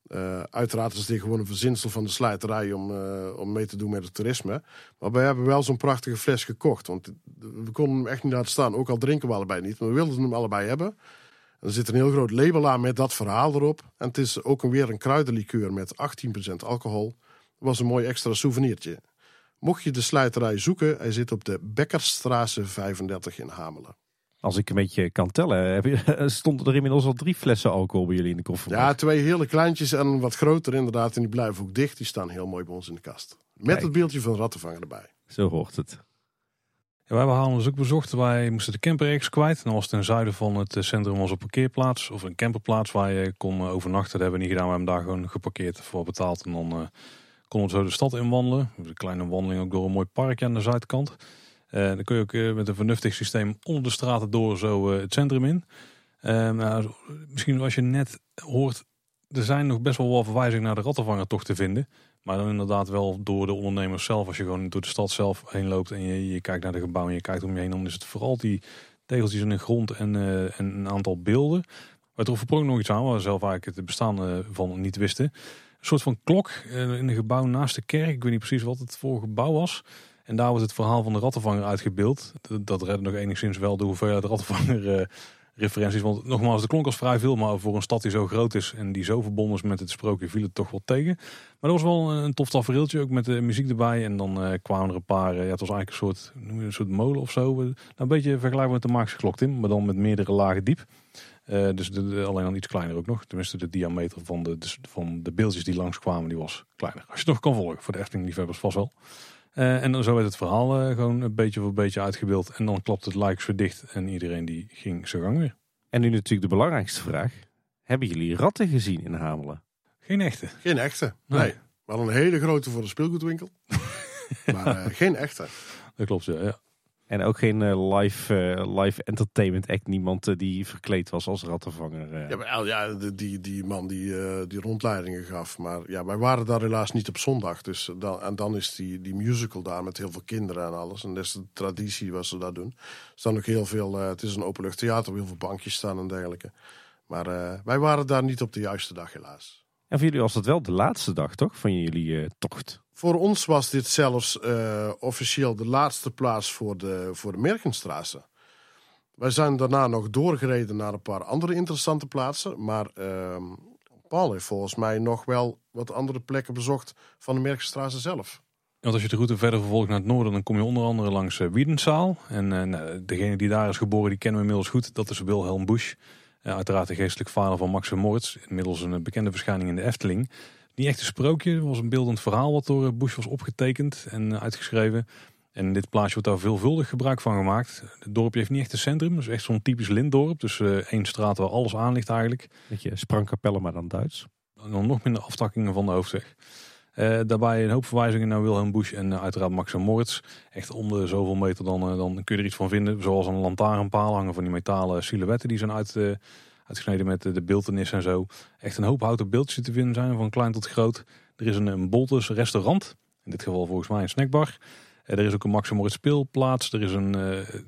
Eh, uiteraard is dit gewoon een verzinsel van de slijterij om, eh, om mee te doen met het toerisme. Maar wij hebben wel zo'n prachtige fles gekocht. Want we konden hem echt niet laten staan. Ook al drinken we allebei niet. Maar we wilden hem allebei hebben. Er zit een heel groot label aan met dat verhaal erop. En het is ook weer een kruidenlikeur met 18% alcohol. Dat was een mooi extra souvenirtje. Mocht je de slijterij zoeken, hij zit op de Bekkerstraße 35 in Hamelen. Als ik een beetje kan tellen, heb je, stonden er inmiddels al drie flessen alcohol bij jullie in de koffer. Ja, twee hele kleintjes en wat groter inderdaad. En die blijven ook dicht. Die staan heel mooi bij ons in de kast. Met Kijk. het beeldje van rattenvanger erbij. Zo hoort het. Ja, wij hebben Haarlem dus ook bezocht. Wij moesten de camper ergens kwijt. En dan was het ten zuiden van het centrum was een parkeerplaats. Of een camperplaats waar je kon eh, overnachten. Dat hebben we niet gedaan. We hebben daar gewoon geparkeerd voor betaald. En dan eh, konden we zo de stad in wandelen. Een kleine wandeling ook door een mooi parkje aan de zuidkant. Eh, dan kun je ook eh, met een vernuftig systeem onder de straten door zo eh, het centrum in. Nou, misschien als je net hoort, er zijn nog best wel wat verwijzingen naar de rattenvanger toch te vinden. Maar dan inderdaad wel door de ondernemers zelf. Als je gewoon door de stad zelf heen loopt en je, je kijkt naar de gebouwen en je kijkt om je heen. Dan is het vooral die tegeltjes in de grond en, en een aantal beelden. Maar er verprong nog iets aan waar we zelf eigenlijk het bestaan van niet wisten. Een soort van klok in een gebouw naast de kerk. Ik weet niet precies wat het voor gebouw was. En daar wordt het verhaal van de rattenvanger uitgebeeld. Dat, redde nog enigszins wel de hoeveelheid rattenvanger eh, referenties. Want nogmaals, de klonk als vrij veel. Maar voor een stad die zo groot is en die zo verbonden is met het sprookje viel het toch wel tegen. Maar dat was wel een, tof tafereeltje, ook met de muziek erbij. En dan eh, kwamen er een paar, eh, ja, het was eigenlijk een soort, noem je, een soort molen of zo. Eh, nou, een beetje vergelijkbaar met de Maakse klok, Tim. Maar dan met meerdere lagen diep. Eh, dus alleen dan iets kleiner ook nog. Tenminste, de diameter van de, dus van de beeldjes die langskwamen, die was kleiner. Als je het nog kan volgen, voor de Efteling-liefhebbers vast wel. Eh, en dan zo werd het verhaal eh, gewoon een beetje voor beetje uitgebeeld. En dan klapte het lijks weer dicht en iedereen die ging zijn gang weer. En nu natuurlijk de belangrijkste vraag. Hebben jullie ratten gezien in Hamelen? Geen echte. Geen echte. Nee. Nee. We hadden een hele grote voor de speelgoedwinkel. maar eh, geen echte. Dat klopt, ja. ja. En ook geen eh, live, eh, live entertainment act. Niemand eh, die verkleed was als rattenvanger. Ja, maar, El- ja die, die man die, die rondleidingen gaf. Maar ja, wij waren daar helaas niet op zondag. Dus dan, en dan is die, die musical daar met heel veel kinderen en alles. En dat is de traditie wat ze daar doen. Er staan ook heel veel, het is een openluchttheater, heel veel bankjes staan en dergelijke. Maar wij waren daar niet op de juiste dag helaas. En voor jullie was dat wel de laatste dag, toch? Van jullie eh, tocht. Voor ons was dit zelfs eh, officieel de laatste plaats voor de, voor de Merkenstraße. Wij zijn daarna nog doorgereden naar een paar andere interessante plaatsen. Maar ehm, Paul heeft volgens mij nog wel wat andere plekken bezocht van de Merkstraat zelf. Want als je de route verder vervolgt naar het noorden, dan kom je onder andere langs uh, Wiedenzaal. En uh, nou, degene die daar is geboren, die kennen we inmiddels goed. Dat is Wilhelm Busch. Uh, uiteraard de geestelijk vader van Max Moritz. Inmiddels een bekende verschijning in de Efteling. Niet echt een sprookje, het was een beeldend verhaal wat door Busch was opgetekend en uitgeschreven. En dit plaatsje wordt daar veelvuldig gebruik van gemaakt. Het dorpje heeft niet echt een centrum, dus echt zo'n typisch lintdorp. Dus één straat waar alles aan ligt eigenlijk. Beetje sprangkapellen, maar dan Duits. En dan nog minder aftakkingen van de hoofdweg. Uh, daarbij een hoop verwijzingen naar Wilhelm Busch en uh, uiteraard Max en Moritz. Echt om de zoveel meter dan, uh, dan kun je er iets van vinden. Zoals een lantaarnpaal hangen van die metalen silhouetten die zijn uit, uitgesneden met de beeldenis en zo. Echt een hoop houten beeldjes te vinden zijn van klein tot groot. Er is een, Boltes restaurant. In dit geval volgens mij een snackbar. er is ook een Max Moritz speelplaats. Er is, een,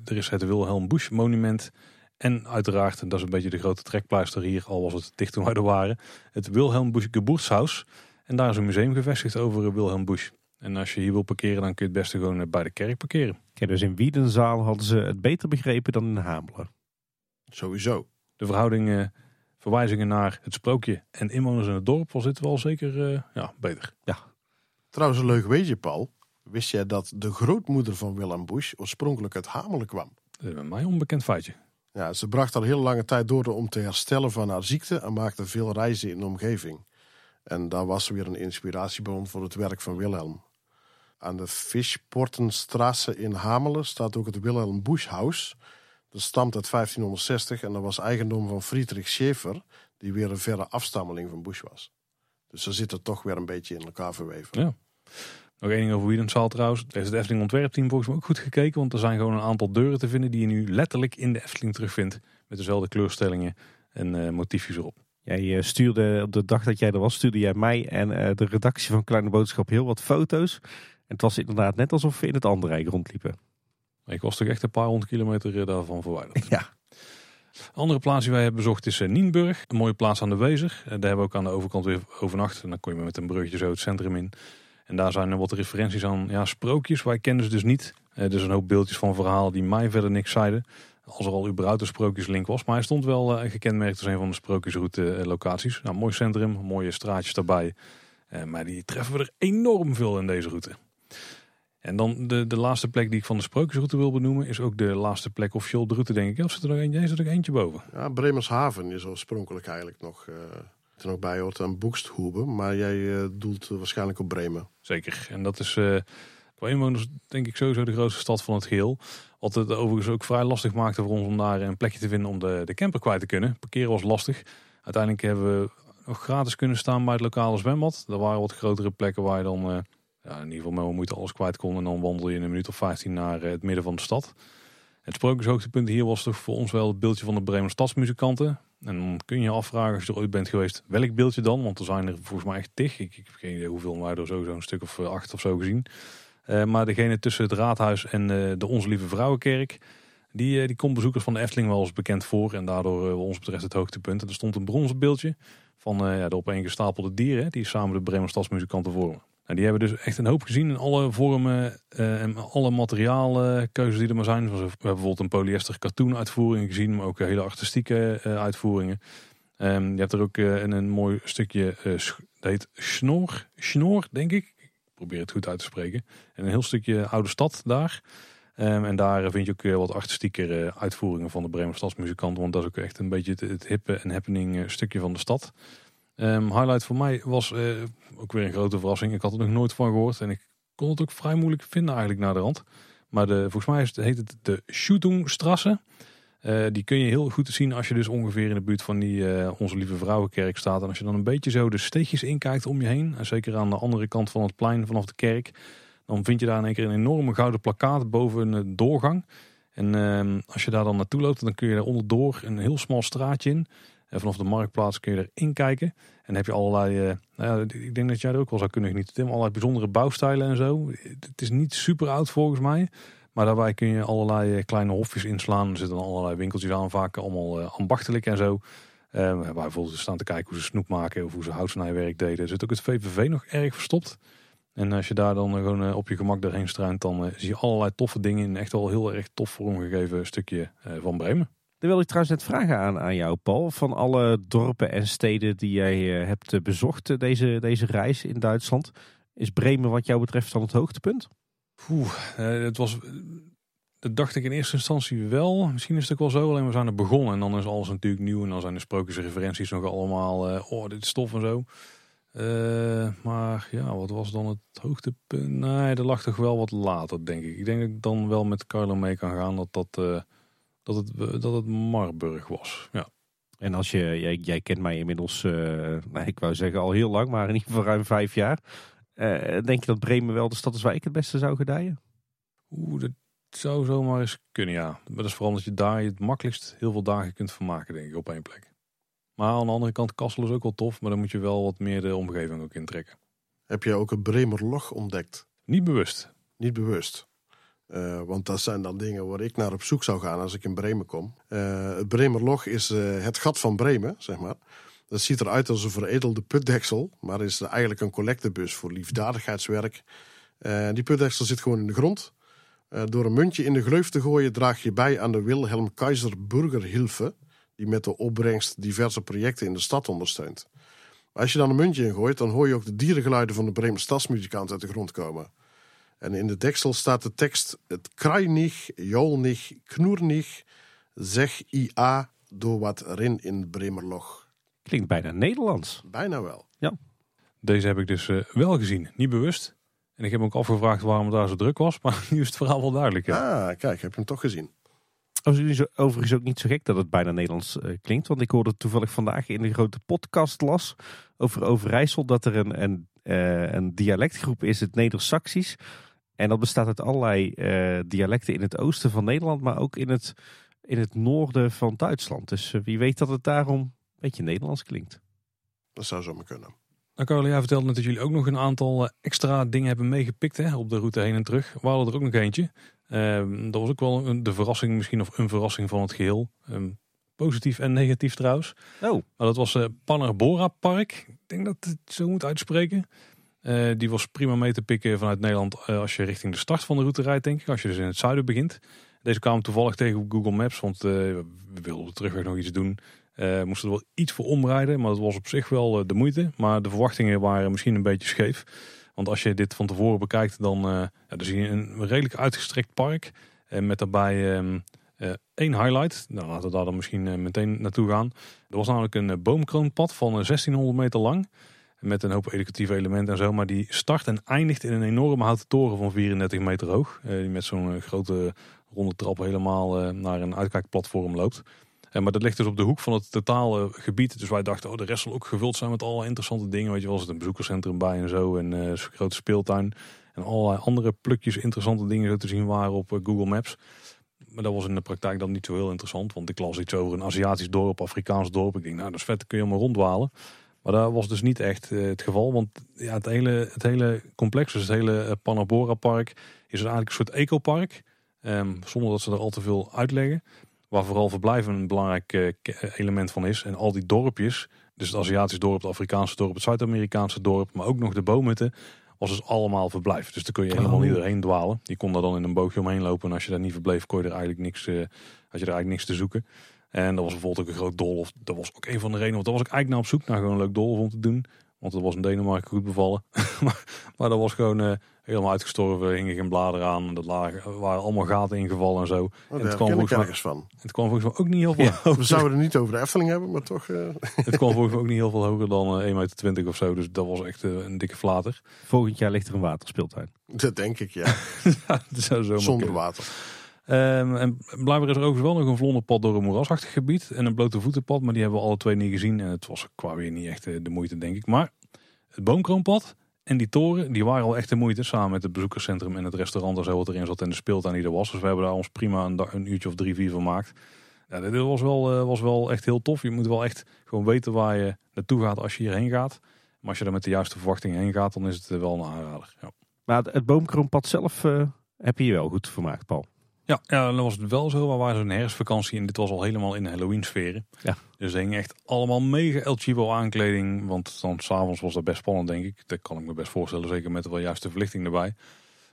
er is het Wilhelm Busch monument. En uiteraard, en dat is een beetje de grote trekpleister hier, al was het dicht toen wij er waren, het Wilhelm Busch Geburtshaus. En daar is een museum gevestigd over Wilhelm Busch. En als je hier wil parkeren, dan kun je het beste gewoon eh, bij de kerk parkeren. Kijk, dus in Wiedenzaal hadden ze het beter begrepen dan in Hamelen. Sowieso. De verhoudingen, eh, verwijzingen naar het sprookje en inwoners in het dorp was dit wel zeker uh, ja, beter. Ja. Trouwens, een leuk weetje, Paul. Wist jij dat de grootmoeder van Willem Busch oorspronkelijk uit Hamelen kwam? Dat is mij onbekend feitje. Ja, ze bracht al heel lange tijd door om te herstellen van haar ziekte en maakte veel reizen in de omgeving. En daar was weer een inspiratiebron voor het werk van Wilhelm. Aan de Fischportenstraße in Hamelen staat ook het Wilhelm Buschhaus. Dat stamt uit 1560 en dat was eigendom van Friedrich Schäfer, die weer een verre afstammeling van Busch was. Dus ze zitten toch weer een beetje in elkaar verweven. Ja. Nog één ding over Wiedenzaal trouwens. Heeft het Efteling ontwerpteam volgens mij ook goed gekeken. Want er zijn gewoon een aantal deuren te vinden die je nu letterlijk in de Efteling terugvindt. Met dezelfde kleurstellingen en uh, motiefjes erop. Jij eh, stuurde op de dag dat jij er was, stuurde jij mij en uh, de redactie van Kleine Boodschap heel wat foto's. En het was inderdaad net alsof we in het andere rijk rondliepen. Ik was toch echt een paar honderd kilometer daarvan verwijderd. Ja. andere plaats die wij hebben bezocht is Nienburg. Een mooie plaats aan de Wezer. Daar hebben we ook aan de overkant weer overnacht. En dan kon je met een bruggetje zo het centrum in. En daar zijn er wat referenties aan ja, sprookjes. Wij kennen ze dus niet. Uh, dus een hoop beeldjes van verhalen die mij verder niks zeiden. Als er al überhaupt een sprookjeslink was. Maar hij stond wel uh, gekenmerkt als een van de sprookjesroute uh, locaties. Nou, mooi centrum, mooie straatjes daarbij. maar die treffen we er enorm veel in deze route. En dan de, de laatste plek die ik van de sprookjesroute wil benoemen... is ook de laatste plek officieel de route, denk ik. Of zit er nog eentje, zit er nog eentje boven? Ja, Bremershaven is oorspronkelijk eigenlijk nog er nog bij hoort aan Boeksthoebe. Maar jij uh, doelt waarschijnlijk op Bremen. Zeker. En dat is qua inwoners denk ik sowieso de grootste stad van het geheel. Wat het overigens ook vrij lastig maakte voor ons om daar een plekje te vinden om de, de camper kwijt te kunnen. Parkeren was lastig. Uiteindelijk hebben we nog gratis kunnen staan bij het lokale zwembad. Er waren wat grotere plekken waar je dan uh, ja, in ieder geval met moeite alles kwijt kon. En dan wandel je in een minuut of 15 naar het midden van de stad. Het sprookjeshoogtepunt hier was toch voor ons wel het beeldje van de Bremer stadsmuzikanten. En dan kun je je afvragen als je er ooit bent geweest, welk beeldje dan? Want er zijn er volgens mij echt tig. Ik, ik heb geen idee hoeveel, maar er sowieso een stuk of eh, acht of zo gezien. Uh, maar degene tussen het raadhuis en uh, de Onze Lieve Vrouwenkerk, die, uh, die komt bezoekers van de Efteling wel eens bekend voor. En daardoor ons betreft het hoogtepunt. En er stond een bronzen beeldje van ja, de opeengestapelde dieren, die samen de Bremer stadsmuzikanten vormen. Nou, die hebben dus echt een hoop gezien in alle vormen uh, en alle materiaalkeuzes die er maar zijn. We hebben bijvoorbeeld een polyester cartoon uitvoering gezien, maar ook hele artistieke uh, uitvoeringen. Um, je hebt er ook uh, een, een, mooi stukje, dat heet Schnoor denk ik. Probeer het goed uit te spreken. En een heel stukje oude stad daar. Um, en daar vind je ook wat artistieke uitvoeringen van de Bremer Stadsmuzikanten. Want dat is ook echt een beetje het, hippe en happening stukje van de stad. Um, highlight voor mij was ook weer een grote verrassing. Ik had er nog nooit van gehoord en ik kon het ook vrij moeilijk vinden eigenlijk naar de rand. Maar de, volgens mij heet het de Schutungstrasse. Uh, die kun je heel goed zien als je dus ongeveer in de buurt van die uh, Onze Lieve Vrouwenkerk staat. En als je dan een beetje zo de steegjes inkijkt om je heen. En zeker aan de andere kant van het plein vanaf de kerk. Dan vind je daar in één keer een enorme gouden plakkaat boven een doorgang. En uh, als je daar dan naartoe loopt, dan kun je er onderdoor een heel smal straatje in. En vanaf de marktplaats kun je erin kijken. En heb je allerlei, uh, nou ik denk dat jij er ook wel zou kunnen genieten, Tim. Allerlei bijzondere bouwstijlen en zo. Het is niet super oud volgens mij. Maar daarbij kun je allerlei eh, kleine hofjes inslaan. Er zitten allerlei winkeltjes aan, vaak allemaal uh, ambachtelijk en zo. Uh, waar bijvoorbeeld staan te kijken hoe ze snoep maken of hoe ze houtsnijwerk deden. Er zit ook het VVV nog erg verstopt. En als je daar dan gewoon eh, op je gemak doorheen struint, dan eh, zie je allerlei toffe dingen in echt wel heel erg tof vormgegeven stukje eh, van Bremen. Dan wil ik trouwens net vragen aan, aan jou, Paul. Van alle dorpen en steden die jij eh, hebt eh, bezocht eh, deze, deze reis in Duitsland. Is Bremen wat jou betreft dan het hoogtepunt? Oeh, eh, het was, dat dacht ik in eerste instantie wel. Misschien is het wel zo, alleen we zijn er begonnen. En dan is alles natuurlijk nieuw. En dan zijn de sprookjesreferenties nog allemaal, eh, oh dit is tof en zo. Eh, maar ja, wat was dan het hoogtepunt? Nee, dat lag toch wel wat later, denk ik. Ik denk dat ik dan wel met Carlo mee kan gaan dat, dat, eh, dat, het, dat het Marburg was. Ja. En als je, jij, jij kent mij inmiddels, eh, nou, ik wou zeggen al heel lang, maar in ieder geval ruim vijf jaar. Eh, denk je dat Bremen wel de stad is waar ik het beste zou gedijen? Oeh, dat zou zomaar eens kunnen, ja. Maar dat is vooral dat je daar je het makkelijkst heel veel dagen kunt vermaken, denk ik, op één plek. Maar aan de andere kant, Kassel is ook wel tof, maar dan moet je wel wat meer de omgeving ook intrekken. Heb je ook het Bremerlog ontdekt? Niet bewust. Niet bewust. Eh, want dat zijn dan dingen waar ik naar op zoek zou gaan als ik in Bremen kom. Eh, het Bremerlog is eh, het gat van Bremen, zeg maar. Dat ziet eruit als een veredelde putdeksel, maar is eigenlijk een collectebus voor liefdadigheidswerk. Eh, die putdeksel zit gewoon in de grond. Eh, door een muntje in de gleuf te gooien draag je bij aan de Wilhelm Kaiser Burgerhilfe, die met de opbrengst diverse projecten in de stad ondersteunt. Als je dan een muntje in gooit, dan hoor je ook de dierengeluiden van de Bremer stadsmuzikant uit de grond komen. En in de deksel staat de tekst: Het kruinig, jolnig, knoernig, zeg ia door wat rin in Bremerlog. Klinkt bijna Nederlands. Bijna wel. Deze heb ik dus eh, wel gezien, niet bewust. En ik heb me ook afgevraagd waarom het daar zo druk was, maar nu is het verhaal wel duidelijk. Ja. Ah, kijk, heb je hem toch gezien? Overigens overigens ook niet zo gek dat het bijna Nederlands eh, klinkt. Want ik hoorde toevallig vandaag in de grote podcast las over Overijssel dat er een, een, eh, een dialectgroep is, het Neder-Saxisch. En dat bestaat uit allerlei dialecten in het oosten van Nederland, maar ook in het, in het noorden van Duitsland. Dus wie weet dat het daarom een beetje Nederlands klinkt. Dat zou zomaar kunnen. Nou, Carlo, jij vertelde net dat jullie ook nog een aantal eh, extra dingen hebben meegepikt hè, op de route heen en terug. We hadden er ook nog eentje. Ehm, dat was ook wel een, de verrassing, misschien of een verrassing van het geheel. Ehm, positief en negatief trouwens. Oh, Maar dat was eh Pannerbora Park. Ik denk dat het zo moet uitspreken. Eh, die was prima mee te pikken vanuit Nederland als je richting de start van de route rijdt, denk ik. Als je dus in het zuiden begint. Deze kwamen toevallig tegen op Google Maps, want we wilden op de terugweg nog iets doen. Eh moesten er wel iets voor omrijden, maar dat was op zich wel eh, de moeite. Maar de verwachtingen waren misschien een beetje scheef. Want als je dit van tevoren bekijkt, dan, eh, ja, dan zie je een redelijk uitgestrekt park. En met daarbij ehm, eh, één highlight. Nou, laten we daar dan misschien meteen naartoe gaan. Er was namelijk een boomkroonpad van eh, 1600 meter lang. Met een hoop educatieve elementen en zo. Maar die start en eindigt in een enorme houten toren van 34 meter hoog. die met zo'n grote ronde trap helemaal naar een uitkijkplatform loopt. Eh, maar dat ligt dus op de hoek van het totale gebied. Dus wij dachten, oh, de rest zal ook gevuld zijn met alle interessante dingen. Weet je wel, zit een bezoekerscentrum bij en zo. En eh, een grote speeltuin. En allerlei andere plukjes interessante dingen zo te zien waren op eh, Google Maps. Maar dat was in de praktijk dan niet zo heel interessant. Want ik las iets over een Aziatisch dorp, Afrikaans dorp. Ik denk, nou, dat is vet, kun je maar rondwalen. Maar dat was dus niet echt eh, het geval. Want ja, het, hele, het hele complex, dus het hele eh, Panabora Park, is dus eigenlijk een soort ecopark. Ehm, zonder dat ze er al te veel uitleggen. Waar vooral verblijven een belangrijk eh, element van is. En al die dorpjes, dus het Aziatisch dorp, het Afrikaanse dorp, het Zuid-Amerikaanse dorp, maar ook nog de boomhutten, was dus allemaal verblijf. Dus daar kun je helemaal Oh. niet doorheen dwalen. Je kon daar dan in een boogje omheen lopen. En als je daar niet verbleef, kon je er eigenlijk niks, eh, had je er eigenlijk niks te zoeken. En dat was bijvoorbeeld ook een groot doolhof. Dat was ook een van de redenen, want daar was ik eigenlijk naar op zoek naar gewoon een leuk doolhof om te doen. Want dat was in Denemarken goed bevallen. maar, maar dat was gewoon eh, helemaal uitgestorven, hingen geen bladeren aan. Dat lagen, er waren allemaal gaten ingevallen en zo. Oh, het daar kwam volgens mij- ergens van. Het kwam volgens mij ook niet heel veel Ja, hoger. We zouden het niet over de Efteling hebben, maar toch... eh, Het kwam volgens mij ook niet heel veel hoger dan eh, 1,20 meter of zo. Dus dat was echt eh, een dikke flater. volgend jaar ligt er een waterspeeltuin. dat denk ik, ja. Ja, dat zou zomaar Zonder kunnen. water. Ehm, en blijkbaar is er overigens wel nog een vlonderpad door een moerasachtig gebied. En een blote voetenpad, maar die hebben we alle twee niet gezien. En het was qua weer niet echt eh, de moeite, denk ik. Maar het boomkroonpad en die toren, die waren al echt de moeite. Samen met het bezoekerscentrum en het restaurant en zo wat erin zat. En de speeltuin die er was. Dus we hebben daar ons prima een, een uurtje of drie, vier van gemaakt. Ja, dit was wel, eh, was wel echt heel tof. Je moet wel echt gewoon weten waar je naartoe gaat als je hierheen gaat. Maar als je er met de juiste verwachtingen heen gaat, dan is het eh, wel een aanrader. Ja. Maar het, boomkroonpad zelf heb je je wel goed vermaakt, Paul. Ja, ja, dan was het wel zo. We waren zo'n herfstvakantie en dit was al helemaal in de Halloween-sferen. Ja. Dus er hing echt allemaal mega El Chivo aankleding. Want dan s'avonds was dat best spannend, denk ik. Dat kan ik me best voorstellen, zeker met de wel juiste verlichting erbij.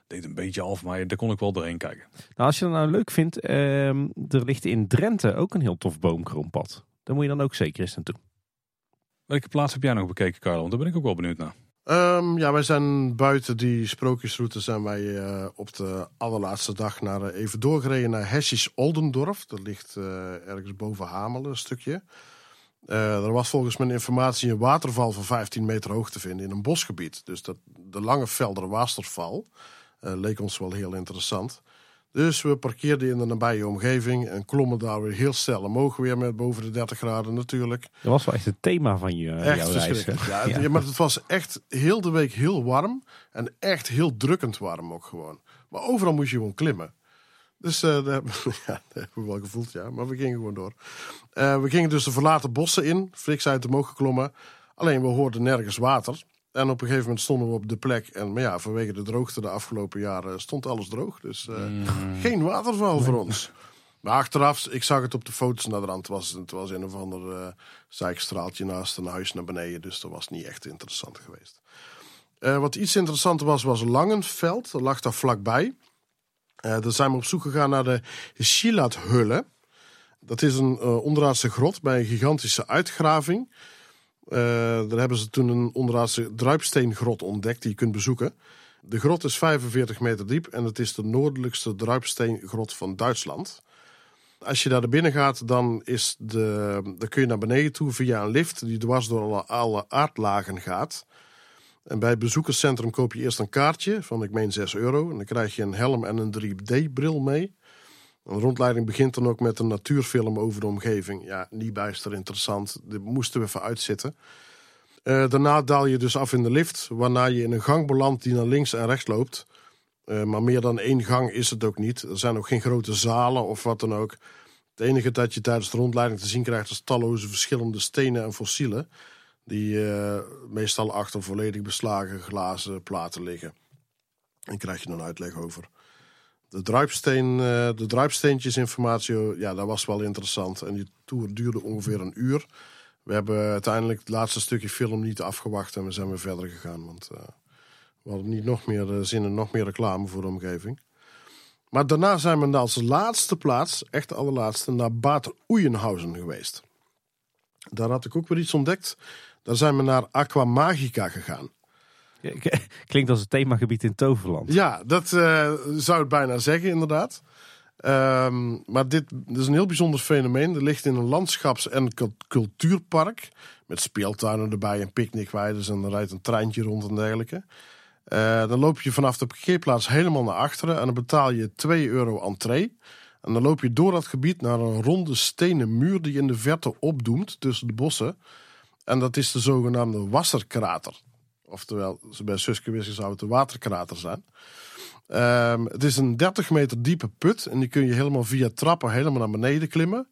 Deed een beetje af, maar daar kon ik wel doorheen kijken. Nou, als je dat nou leuk vindt, ehm, er ligt in Drenthe ook een heel tof boomkroompad. Daar moet je dan ook zeker eens naartoe. Welke plaats heb jij nog bekeken, Carlo? Want daar ben ik ook wel benieuwd naar. Ehm, ja, wij zijn buiten die sprookjesroute zijn wij eh, op de allerlaatste dag naar, eh, even doorgereden naar Hessisch Oldendorf. Dat ligt eh, ergens boven Hamelen een stukje. Er was volgens mijn informatie een waterval van 15 meter hoog te vinden in een bosgebied. Dus dat, de lange Velder Waterval leek ons wel heel interessant. Dus we parkeerden in de nabije omgeving en klommen daar weer heel snel omhoog weer met boven de 30 graden natuurlijk. Dat was wel echt het thema van je, Echt jouw reis. Ja, Ja. ja, maar het was echt heel de week heel warm. En echt heel drukkend warm ook gewoon. Maar overal moest je gewoon klimmen. Dus eh, dat, hebben, ja, dat hebben we wel gevoeld, ja. Maar we gingen gewoon door. Eh, we gingen dus de verlaten bossen in. Flix uit omhoog geklommen. Alleen we hoorden nergens water. En op een gegeven moment stonden we op de plek. En maar ja, vanwege de droogte de afgelopen jaren stond alles droog. Dus eh, geen waterval voor ons. Maar achteraf, ik zag het op de foto's naar de rand. Het was, het was een of ander eh zijkstraaltje naast een huis naar beneden. Dus dat was niet echt interessant geweest. Eh, wat iets interessanter was, was Langenveld. Dat lag daar vlakbij. Eh daar zijn we op zoek gegaan naar de Schilathullen. Dat is een eh, onderaardse grot bij een gigantische uitgraving. Eh, daar hebben ze toen een onderaardse druipsteengrot ontdekt die je kunt bezoeken. De grot is 45 meter diep en het is de noordelijkste druipsteengrot van Duitsland. Als je daar naar binnen gaat, dan, is de, dan kun je naar beneden toe via een lift die dwars door alle, alle aardlagen gaat. En bij het bezoekerscentrum koop je eerst een kaartje van, ik meen 6 euro. En dan krijg je een helm en een 3D-bril mee. Een rondleiding begint dan ook met een natuurfilm over de omgeving. Ja, niet bijster interessant. Dit moesten we even uitzitten. Eh, daarna daal je dus af in de lift, waarna je in een gang belandt die naar links en rechts loopt. Eh, maar meer dan één gang is het ook niet. Er zijn ook geen grote zalen of wat dan ook. Het enige dat je tijdens de rondleiding te zien krijgt is talloze verschillende stenen en fossielen. Die eh, meestal achter volledig beslagen glazen platen liggen. En krijg je een uitleg over. De, druipsteen, eh, de druipsteentjesinformatie, ja, dat was wel interessant. En die tour duurde ongeveer een uur. We hebben uiteindelijk het laatste stukje film niet afgewacht en we zijn weer verder gegaan. Want eh, we hadden niet nog meer eh, zin in nog meer reclame voor de omgeving. Maar daarna zijn we als laatste plaats, echt de allerlaatste, naar Bad Oeyenhausen geweest. Daar had ik ook weer iets ontdekt. Daar zijn we naar Aquamagica gegaan. Klinkt als het themagebied in Toverland. Ja, dat eh, zou ik bijna zeggen, inderdaad. Ehm, maar dit, is een heel bijzonder fenomeen. Er ligt in een landschaps- en cul- cultuurpark. Met speeltuinen erbij en picknickweiden. En er rijdt een treintje rond en dergelijke. Eh, dan loop je vanaf de parkeerplaats helemaal naar achteren. En dan betaal je 2 euro entree. En dan loop je door dat gebied naar een ronde stenen muur die in de verte opdoemt tussen de bossen. En dat is de zogenaamde Wasserkrater. Oftewel, bij Suske Wisser zou het de waterkrater zijn. Ehm, het is een 30 meter diepe put en die kun je helemaal via trappen helemaal naar beneden klimmen.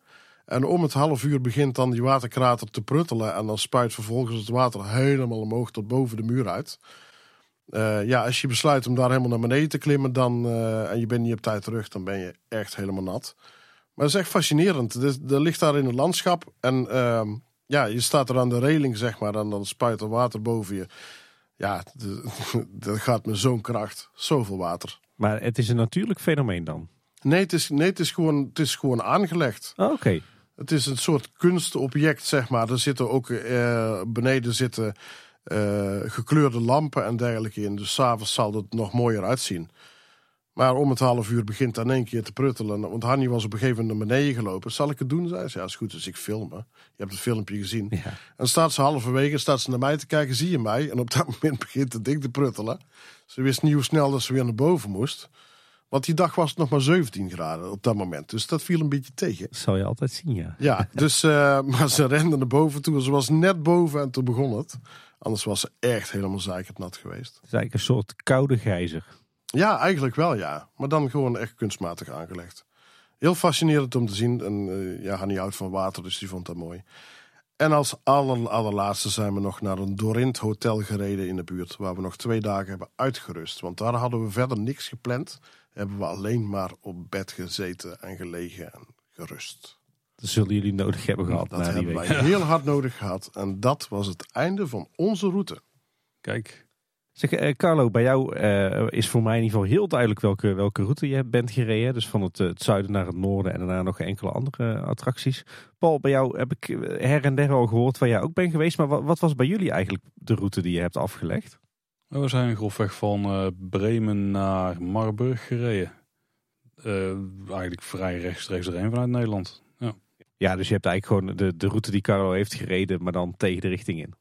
En om het half uur begint dan die waterkrater te pruttelen en dan spuit vervolgens het water helemaal omhoog tot boven de muur uit. Eh, ja, als je besluit om daar helemaal naar beneden te klimmen dan, eh, en je bent niet op tijd terug, dan ben je echt helemaal nat. Maar het is echt fascinerend. Er, er ligt daar in het landschap en ehm, ja, je staat er aan de reling, zeg maar, en dan spuit er water boven je. Ja, dat gaat met zo'n kracht. Zoveel water. Maar het is een natuurlijk fenomeen dan. Nee, het is, nee, het is, gewoon, het is gewoon aangelegd. Oh, Oké. Het is een soort kunstobject, zeg maar. Er zitten ook eh, beneden zitten eh, gekleurde lampen en dergelijke in. Dus s'avonds zal het nog mooier uitzien. Maar om het half uur begint in één keer te pruttelen. Want Hanni was op een gegeven moment naar beneden gelopen. Zal ik het doen? Zei ze. Ja, is goed, dus ik filmen. Je hebt het filmpje gezien. Ja. En staat ze halverwege, staat ze naar mij te kijken, zie je mij? En op dat moment begint het ding te pruttelen. Ze wist niet hoe snel dat ze weer naar boven moest. Want die dag was het nog maar 17 graden op dat moment. Dus dat viel een beetje tegen. Dat zal je altijd zien, ja. Ja, dus, eh, maar ze rende naar boven toe. Ze was net boven en toen begon het. Anders was ze echt helemaal zeikerd nat geweest. Het is eigenlijk een soort koude gijzer. Ja, eigenlijk wel ja. Maar dan gewoon echt kunstmatig aangelegd. Heel fascinerend om te zien. En eh, ja, Hanni houdt van water, dus die vond dat mooi. En als aller, allerlaatste zijn we nog naar een Dorint hotel gereden in de buurt. Waar we nog twee dagen hebben uitgerust. Want daar hadden we verder niks gepland. Hebben we alleen maar op bed gezeten en gelegen en gerust. Dat zullen jullie nodig hebben gehad Dat na die hebben week. wij heel hard nodig gehad. En dat was het einde van onze route. Kijk, Zeg, eh, Carlo, bij jou eh, is voor mij in ieder geval heel duidelijk welke, welke route je bent gereden. Dus van het, eh, het zuiden naar het noorden en daarna nog enkele andere attracties. Paul, bij jou heb ik her en der al gehoord waar jij ook bent geweest. Maar wat, wat was bij jullie eigenlijk de route die je hebt afgelegd? we zijn grofweg van Bremen naar Marburg gereden. Eigenlijk vrij rechtstreeks erheen vanuit Nederland. Ja. Ja, dus je hebt eigenlijk gewoon de, de route die Carlo heeft gereden, maar dan tegen de richting in.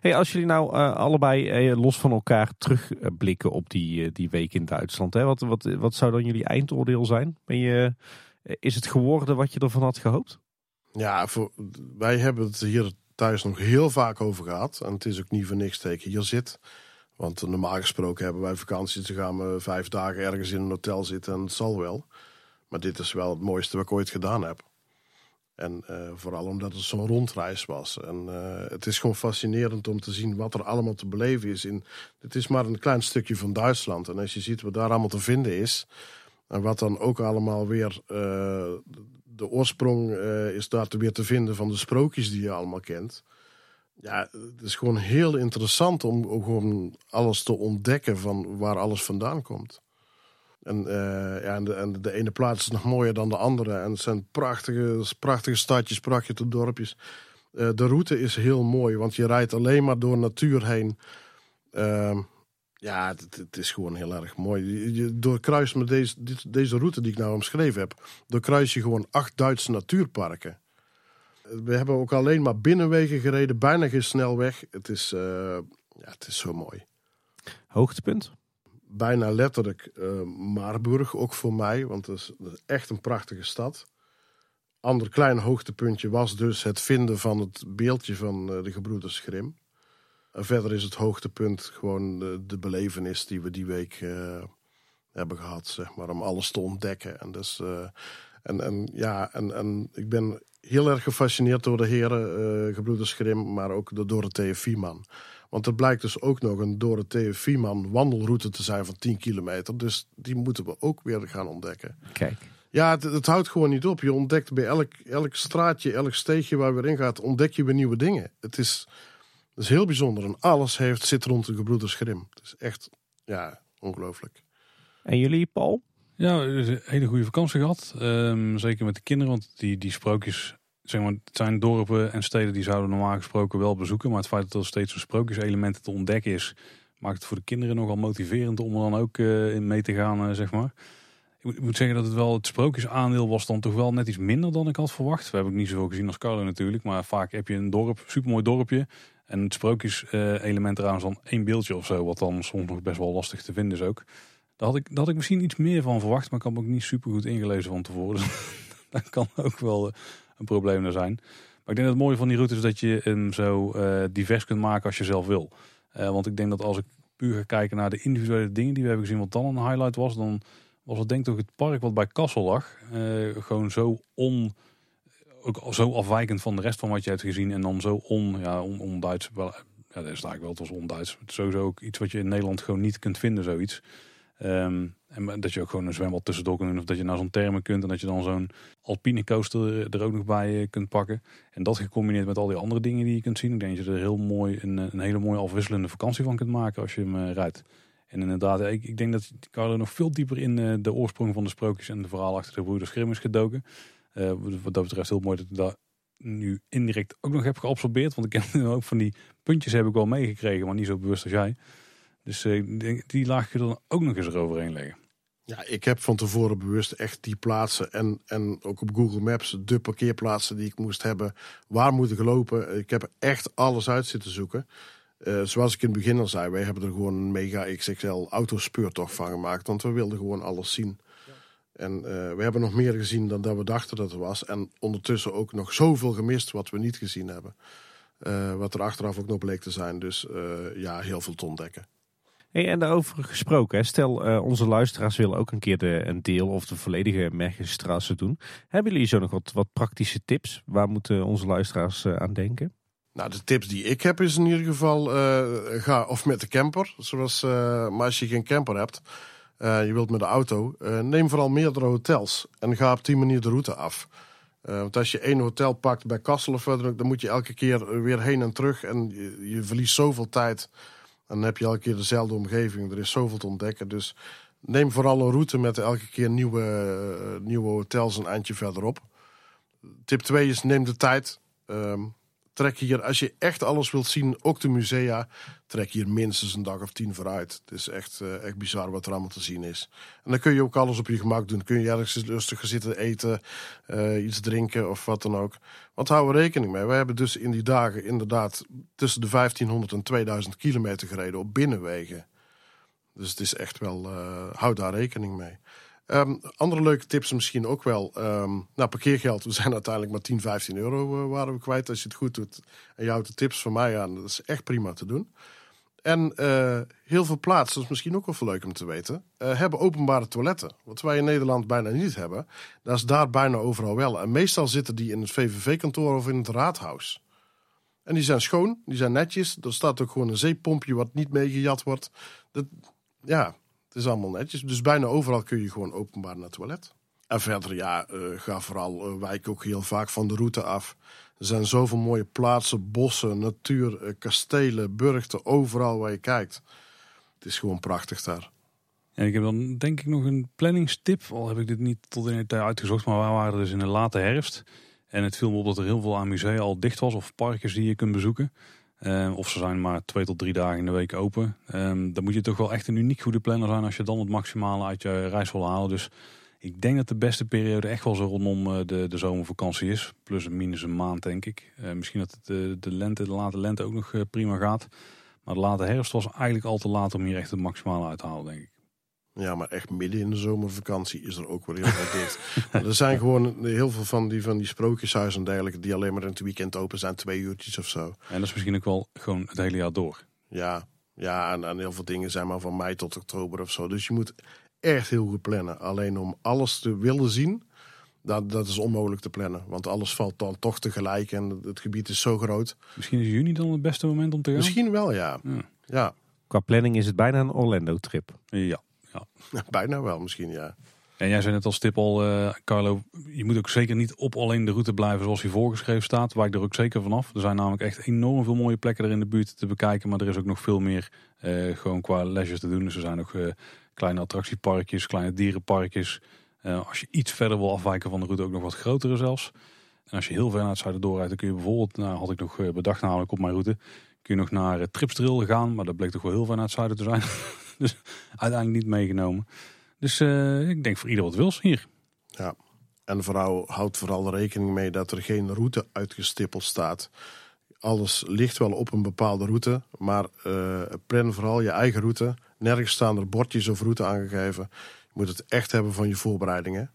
Hey, als jullie nou eh, allebei eh, los van elkaar terugblikken op die, eh, die week in Duitsland, hè, wat, wat, wat zou dan jullie eindoordeel zijn? Ben je, is het geworden wat je ervan had gehoopt? Ja, wij hebben het hier thuis nog heel vaak over gehad. En het is ook niet voor niks ik hier zit. Want normaal gesproken hebben wij vakanties. Dan gaan we vijf dagen ergens in een hotel zitten en het zal wel. Maar dit is wel het mooiste wat ik ooit gedaan heb. En eh, vooral omdat het zo'n rondreis was. En eh, het is gewoon fascinerend om te zien wat er allemaal te beleven is. In, het is maar een klein stukje van Duitsland. En als je ziet wat daar allemaal te vinden is. En wat dan ook allemaal weer. eh, de oorsprong is daar weer te vinden van de sprookjes die je allemaal kent. Ja, het is gewoon heel interessant om gewoon alles te ontdekken van waar alles vandaan komt. En, eh, ja, en, de, en de ene plaats is nog mooier dan de andere. En het zijn prachtige, prachtige stadjes, prachtige dorpjes. Eh, de route is heel mooi, want je rijdt alleen maar door natuur heen. Ehm, ja, het, het is gewoon heel erg mooi. Je, je doorkruist met deze, dit- deze route die ik nou omschreven heb, doorkruis je gewoon acht Duitse natuurparken. We hebben ook alleen maar binnenwegen gereden, bijna geen snelweg. Het is, eh, ja, het is zo mooi. Hoogtepunt? Bijna letterlijk eh, Marburg, ook voor mij, want dat is echt een prachtige stad. Ander klein hoogtepuntje was dus het vinden van het beeldje van eh, de gebroeders Grimm. En verder is het hoogtepunt gewoon de, belevenis die we die week eh, hebben gehad, zeg maar, om alles te ontdekken. En, dus, en, en, ja, en, en ik ben heel erg gefascineerd door de heren gebroeders Grimm, maar ook door Dorothee Vieman. Want er blijkt dus ook nog een Dorothee Vieman wandelroute te zijn van 10 kilometer. Dus die moeten we ook weer gaan ontdekken. Kijk. Ja, het, het houdt gewoon niet op. Je ontdekt bij elk, elk straatje, elk steegje waar je weer in gaat, ontdek je weer nieuwe dingen. Het is, het is heel bijzonder. En alles heeft, zit rond de gebroeders Grimm. Het is echt, ja, ongelooflijk. En jullie, Paul? Ja, een hele goede vakantie gehad. Ehm, zeker met de kinderen, want die, die sprookjes, zeg maar, het zijn dorpen en steden die zouden normaal gesproken wel bezoeken. Maar het feit dat er steeds een sprookjeselement te ontdekken is, maakt het voor de kinderen nogal motiverend om er dan ook eh, in mee te gaan, eh, zeg maar. Ik moet, zeggen dat het wel, het sprookjesaandeel was dan toch wel net iets minder dan ik had verwacht. We hebben ook niet zoveel gezien als Carlo natuurlijk, maar vaak heb je een dorp, supermooi dorpje. En het sprookjeselement eraan is dan één beeldje of zo, wat dan soms nog best wel lastig te vinden is ook. Daar had ik, daar ik misschien iets meer van verwacht, maar ik had me ook niet super goed ingelezen van tevoren. Dat kan ook wel eh, een probleem zijn. Maar ik denk dat het mooie van die route is dat je hem zo eh, divers kunt maken als je zelf wil. Eh, want ik denk dat als ik puur ga kijken naar de individuele dingen die we hebben gezien, wat dan een highlight was, dan was het denk ik ook het park wat bij Kassel lag. eh, gewoon zo on, ook zo afwijkend van de rest van wat je hebt gezien. En dan zo on, ja, on, on-Duits. Wel, ja, dat is eigenlijk wel, het was on-Duits. Het is sowieso ook iets wat je in Nederland gewoon niet kunt vinden, zoiets. Ehm, en dat je ook gewoon een zwembad tussendoor kunt doen. Of dat je naar zo'n termen kunt. En dat je dan zo'n alpine coaster er ook nog bij eh, kunt pakken. En dat gecombineerd met al die andere dingen die je kunt zien. Ik denk dat je er heel mooi een, een hele mooie afwisselende vakantie van kunt maken als je hem eh, rijdt. En inderdaad, ik, ik denk dat Carlo nog veel dieper in eh, de oorsprong van de sprookjes en de verhaal achter de broeders Grimm is gedoken. Eh, wat dat betreft heel mooi dat ik dat nu indirect ook nog heb geabsorbeerd. Want ik heb ook van die puntjes heb ik wel meegekregen, maar niet zo bewust als jij. Dus eh, denk, die laag je dan ook nog eens eroverheen leggen. Ja, ik heb van tevoren bewust echt die plaatsen en, en ook op Google Maps de parkeerplaatsen die ik moest hebben. Waar moet ik lopen? Ik heb echt alles uit zitten zoeken. Eh, zoals ik in het begin al zei, wij hebben er gewoon een mega XXL autospeurtocht van gemaakt. Want we wilden gewoon alles zien. En eh, we hebben nog meer gezien dan dat we dachten dat er was. En ondertussen ook nog zoveel gemist wat we niet gezien hebben. Eh, wat er achteraf ook nog bleek te zijn. Dus ja, heel veel te ontdekken. En daarover gesproken, stel uh, onze luisteraars willen ook een keer de, een deel of de volledige Mergenstraße doen. Hebben jullie zo nog wat, praktische tips? Waar moeten onze luisteraars uh, aan denken? Nou, de tips die ik heb is in ieder geval, uh, ga of met de camper. Zoals, maar als je geen camper hebt, je wilt met de auto, neem vooral meerdere hotels. En ga op die manier de route af. want als je één hotel pakt bij Kassel of verder, dan moet je elke keer weer heen en terug. En je, je verliest zoveel tijd dan heb je elke keer dezelfde omgeving. Er is zoveel te ontdekken. Dus neem vooral een route met elke keer nieuwe, uh, nieuwe hotels een eindje verderop. Tip 2 is neem de tijd. Um, trek hier, als je echt alles wilt zien, ook de musea, trek hier minstens een dag of tien vooruit. Het is echt, uh, echt bizar wat er allemaal te zien is. En dan kun je ook alles op je gemak doen. Kun je ergens rustig zitten eten, uh, iets drinken of wat dan ook. Want hou er rekening mee. We hebben dus in die dagen inderdaad tussen de 1500 en 2000 kilometer gereden op binnenwegen. Dus het is echt wel, uh, hou daar rekening mee. Um, andere leuke tips misschien ook wel. Um, nou, parkeergeld. We zijn uiteindelijk maar 10, 15 euro waren we kwijt. Als je het goed doet en je houdt de tips van mij aan. Dat is echt prima te doen. En uh, heel veel plaatsen, dat is misschien ook wel veel leuk om te weten, uh, hebben openbare toiletten. Wat wij in Nederland bijna niet hebben. Dat is daar bijna overal wel. En meestal zitten die in het VVV-kantoor of in het raadhuis. En die zijn schoon, die zijn netjes. Er staat ook gewoon een zeepompje wat niet meegejat wordt. Dat, ja, het is allemaal netjes. Dus bijna overal kun je gewoon openbaar naar toilet. En verder, ja, uh, ga vooral, wijk ook heel vaak van de route af. Er zijn zoveel mooie plaatsen, bossen, natuur, uh, kastelen, burchten, overal waar je kijkt. Het is gewoon prachtig daar. En ik heb dan denk ik nog een planningstip. Al heb ik dit niet tot in detail uitgezocht, maar we waren dus in de late herfst. En het viel me op dat er heel veel aan musea al dicht was of parkjes die je kunt bezoeken. Uh, of ze zijn maar twee tot drie dagen in de week open. Um, dan moet je toch wel echt een uniek goede planner zijn als je dan het maximale uit je reis wil halen. Dus ik denk dat de beste periode echt wel zo rondom uh, de, de zomervakantie is. Plus een minus een maand denk ik. Uh, misschien dat het, de, de, lente, de late lente ook nog prima gaat. Maar de late herfst was eigenlijk al te laat om hier echt het maximale uit te halen denk ik. Ja, maar echt midden in de zomervakantie is er ook wel heel veel dicht. er zijn gewoon heel veel van die, van die sprookjeshuizen en dergelijke... die alleen maar in het weekend open zijn, twee uurtjes of zo. En dat is misschien ook wel gewoon het hele jaar door. Ja, ja en, en heel veel dingen zijn maar van mei tot oktober of zo. Dus je moet echt heel goed plannen. Alleen om alles te willen zien, dat, dat is onmogelijk te plannen. Want alles valt dan toch tegelijk en het gebied is zo groot. Misschien is juni dan het beste moment om te gaan? Misschien wel, ja. ja. ja. Qua planning is het bijna een Orlando-trip. Ja. Ja. Bijna wel, misschien ja. En jij zei net als tip al, uh, Carlo, je moet ook zeker niet op alleen de route blijven zoals hij voorgeschreven staat. Waar ik er ook zeker vanaf. Er zijn namelijk echt enorm veel mooie plekken er in de buurt te bekijken. Maar er is ook nog veel meer uh, gewoon qua leisure te doen. Dus er zijn ook uh, kleine attractieparkjes, kleine dierenparkjes. als je iets verder wil afwijken van de route, ook nog wat grotere zelfs. En als je heel ver naar het zuiden doorrijdt, dan kun je bijvoorbeeld, nou had ik nog bedacht namelijk op mijn route, kun je nog naar uh, Tripsdrill gaan. Maar dat bleek toch wel heel ver naar het zuiden te zijn. dus uiteindelijk niet meegenomen. Dus ik denk voor ieder wat wils hier. Ja, en vooral, houd vooral rekening mee dat er geen route uitgestippeld staat. Alles ligt wel op een bepaalde route, maar uh, plan vooral je eigen route. Nergens staan er bordjes of route aangegeven. Je moet het echt hebben van je voorbereidingen.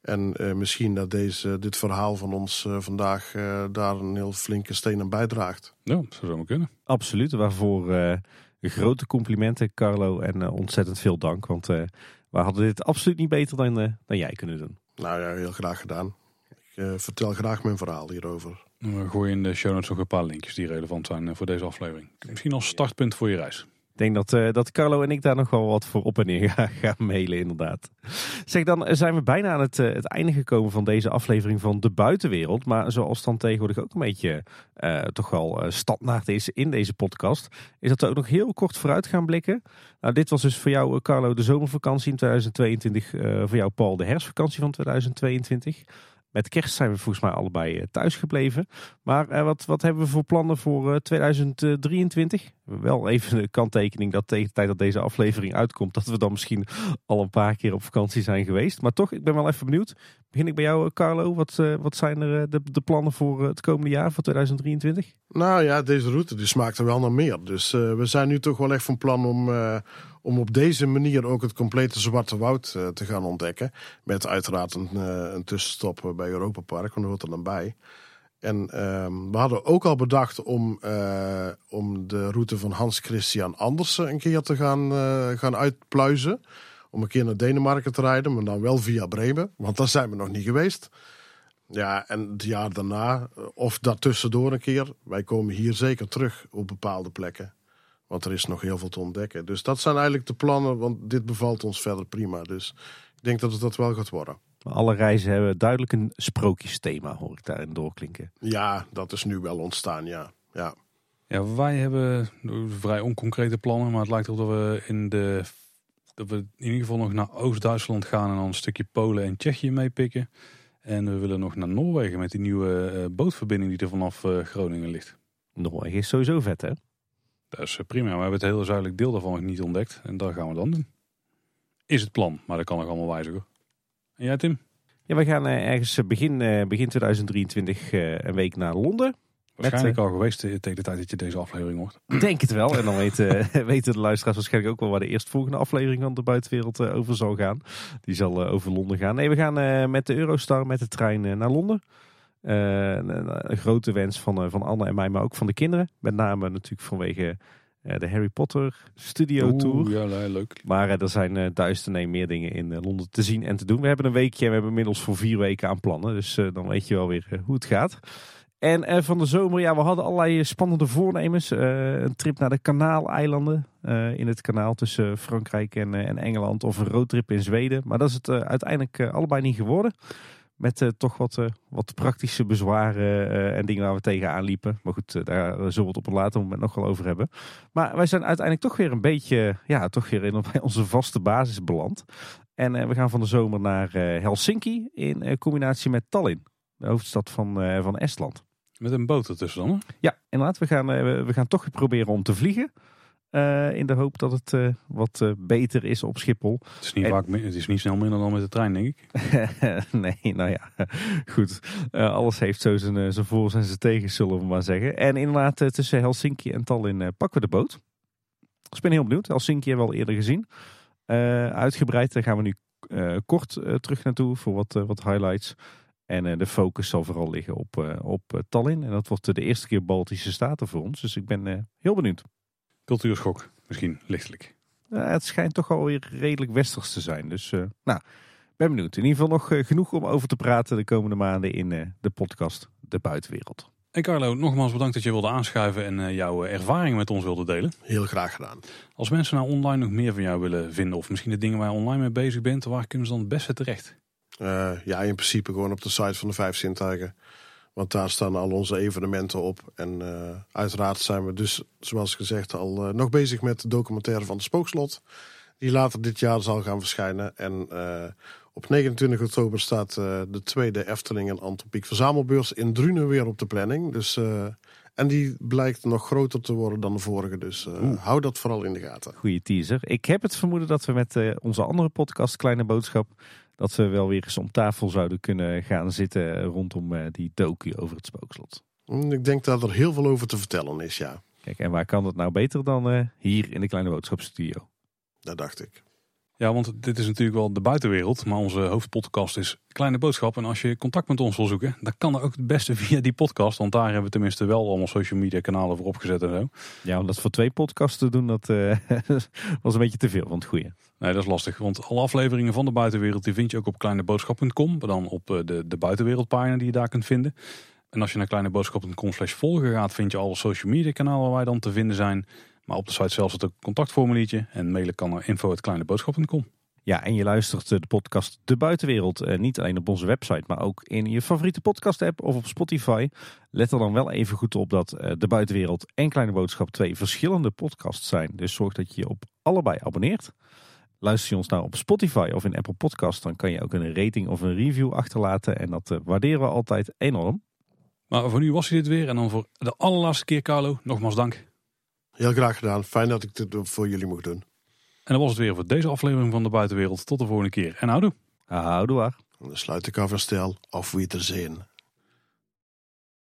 En uh, misschien dat deze, dit verhaal van ons uh, vandaag uh, daar een heel flinke steen aan bijdraagt. Ja, dat zou zo kunnen. Absoluut, waarvoor grote complimenten Carlo en ontzettend veel dank. Want we hadden dit absoluut niet beter dan, dan jij kunnen doen. Nou ja, heel graag gedaan. Ik vertel graag mijn verhaal hierover. We gooien in de show notes nog een paar linkjes die relevant zijn voor deze aflevering. Misschien als startpunt voor je reis. Ik denk dat, uh, dat Carlo en ik daar nog wel wat voor op en neer gaan, mailen, inderdaad. Zeg, dan zijn we bijna aan het, het einde gekomen van deze aflevering van De Buitenwereld. Maar zoals dan tegenwoordig ook een beetje uh, toch wel standaard is in deze podcast, is dat we ook nog heel kort vooruit gaan blikken. Nou, dit was dus voor jou, Carlo, de zomervakantie in 2022. voor jou, Paul, de herfstvakantie van 2022. Met kerst zijn we volgens mij allebei thuis gebleven. Maar wat, wat hebben we voor plannen voor 2023? Wel even de kanttekening dat tegen de tijd dat deze aflevering uitkomt, dat we dan misschien al een paar keer op vakantie zijn geweest. Maar toch, ik ben wel even benieuwd. Begin ik bij jou, Carlo. Wat, wat zijn er de, de plannen voor het komende jaar, voor 2023? Nou ja, deze route die smaakt er wel naar meer. Dus we zijn nu toch wel echt van plan om, om op deze manier ook het complete Zwarte Woud te gaan ontdekken. Met uiteraard een, een tussenstop bij Europa Park, want dat hoort er dan bij. En ehm, we hadden ook al bedacht om, eh, om de route van Hans Christian Andersen een keer te gaan, eh, gaan uitpluizen. Om een keer naar Denemarken te rijden, maar dan wel via Bremen. Want daar zijn we nog niet geweest. Ja, en het jaar daarna, eh, of daartussendoor een keer. Wij komen hier zeker terug op bepaalde plekken. Want er is nog heel veel te ontdekken. Dus dat zijn eigenlijk de plannen, want dit bevalt ons verder prima. Dus ik denk dat het dat wel gaat worden. Alle reizen hebben duidelijk een sprookjesthema, hoor ik daarin doorklinken. Ja, dat is nu wel ontstaan, ja. ja. Ja, wij hebben vrij onconcrete plannen, maar het lijkt erop dat we in de dat we in ieder geval nog naar Oost-Duitsland gaan en dan een stukje Polen en Tsjechië meepikken. En we willen nog naar Noorwegen met die nieuwe uh, bootverbinding die er vanaf uh, Groningen ligt. Noorwegen is sowieso vet, hè? Dat is prima. We hebben het hele zuidelijk deel daarvan nog niet ontdekt. En dat gaan we dan doen. Is het plan, maar dat kan nog allemaal wijzigen. En jij Tim? Ja, we gaan uh, ergens begin, begin 2023 een week naar Londen. Waarschijnlijk met, al geweest tegen de tijd dat je deze aflevering hoort. Denk het wel. En dan weten, weten de luisteraars waarschijnlijk ook wel waar de eerstvolgende aflevering van de buitenwereld over zal gaan. Die zal over Londen gaan. Nee, we gaan met de Eurostar met de trein naar Londen. een, grote wens van, van Anne en mij, maar ook van de kinderen. Met name natuurlijk vanwege de Harry Potter Studio Tour. Ja, leuk. Maar er zijn uh, duizenden en meer dingen in Londen te zien en te doen. We hebben een weekje en we hebben inmiddels voor vier weken aan plannen. Dus dan weet je wel weer hoe het gaat. En van de zomer, ja, we hadden allerlei spannende voornemens. Uh, een trip naar de Kanaaleilanden. Uh, in het kanaal tussen Frankrijk en, en, Engeland. Of een roadtrip in Zweden. Maar dat is het uiteindelijk allebei niet geworden. Met toch wat, wat praktische bezwaren en dingen waar we tegenaan liepen. Maar goed, daar zullen we het op een later moment nog wel over hebben. Maar wij zijn uiteindelijk toch weer een beetje, ja, toch weer in onze vaste basis beland. En we gaan van de zomer naar Helsinki in combinatie met Tallinn. De hoofdstad van, van Estland. Met een boot ertussen dan? Hè? Ja, inderdaad. We gaan, we gaan toch proberen om te vliegen. Uh, in de hoop dat het uh, wat beter is op Schiphol. Het is, niet en... vaak, het is niet snel minder dan met de trein, denk ik. nee, nou ja, goed. alles heeft zo zijn, zijn voor's en zijn tegens, zullen we maar zeggen. En inderdaad, tussen Helsinki en Tallinn pakken we de boot. Dus ik ben heel benieuwd. Helsinki hebben we al eerder gezien. uitgebreid, daar gaan we nu kort terug naartoe voor wat, wat highlights. En de focus zal vooral liggen op, op Tallinn. En dat wordt de eerste keer Baltische Staten voor ons. Dus ik ben heel benieuwd. Cultuurschok, misschien lichtelijk. het schijnt toch alweer redelijk westers te zijn. Dus nou, ben benieuwd. In ieder geval nog genoeg om over te praten de komende maanden in de podcast De Buitenwereld. En Carlo, nogmaals bedankt dat je wilde aanschuiven en jouw ervaringen met ons wilde delen. Heel graag gedaan. Als mensen nou online nog meer van jou willen vinden, of misschien de dingen waar je online mee bezig bent, waar kunnen ze dan het beste terecht? Uh, ja, in principe gewoon op de site van de Vijf Zintuigen. Want daar staan al onze evenementen op. En uh, uiteraard zijn we dus, zoals gezegd, al uh, nog bezig met de documentaire van de Spookslot. Die later dit jaar zal gaan verschijnen. En op 29 oktober staat de tweede Efteling en Antropiek Verzamelbeurs in Drunen weer op de planning. Dus, en die blijkt nog groter te worden dan de vorige. Dus hou dat vooral in de gaten. Goeie teaser. Ik heb het vermoeden dat we met onze andere podcast Kleine Boodschap dat we wel weer eens om tafel zouden kunnen gaan zitten rondom uh, die docu over het spookslot. Mm, ik denk dat er heel veel over te vertellen is, ja. Kijk, en waar kan dat nou beter dan uh, hier in de Kleine Boodschapstudio? Dat dacht ik. Ja, want dit is natuurlijk wel de buitenwereld, maar onze hoofdpodcast is Kleine Boodschap. En als je contact met ons wil zoeken, dan kan dat ook het beste via die podcast. Want daar hebben we tenminste wel allemaal social media kanalen voor opgezet en zo. Ja, om dat voor twee podcasts te doen, dat uh, was een beetje te veel van het goede. Nee, dat is lastig, want alle afleveringen van de buitenwereld die vind je ook op kleineboodschap.com. Maar dan op eh, de, de buitenwereldpagina die je daar kunt vinden. En als je naar kleineboodschap.com slash volgen gaat, vind je alle social media kanalen waar wij dan te vinden zijn. Maar op de site zelf zit een contactformuliertje. En mailen kan naar info.kleineboodschap.com. Ja, en je luistert de podcast De Buitenwereld eh, niet alleen op onze website, maar ook in je favoriete podcast app of op Spotify. Let er dan wel even goed op dat eh, De Buitenwereld en Kleine Boodschap twee verschillende podcasts zijn. Dus zorg dat je je op allebei abonneert. Luister je ons nou op Spotify of in Apple Podcast, dan kan je ook een rating of een review achterlaten. En dat uh, waarderen we altijd enorm. Maar voor nu was hij dit weer. En dan voor de allerlaatste keer, Carlo, nogmaals dank. Heel graag gedaan. Fijn dat ik dit voor jullie mocht doen. En dat was het weer voor deze aflevering van de Buitenwereld. Tot de volgende keer. En houdoe. Houdoe waar. Dan sluit ik af en stel. Auf Wiedersehen.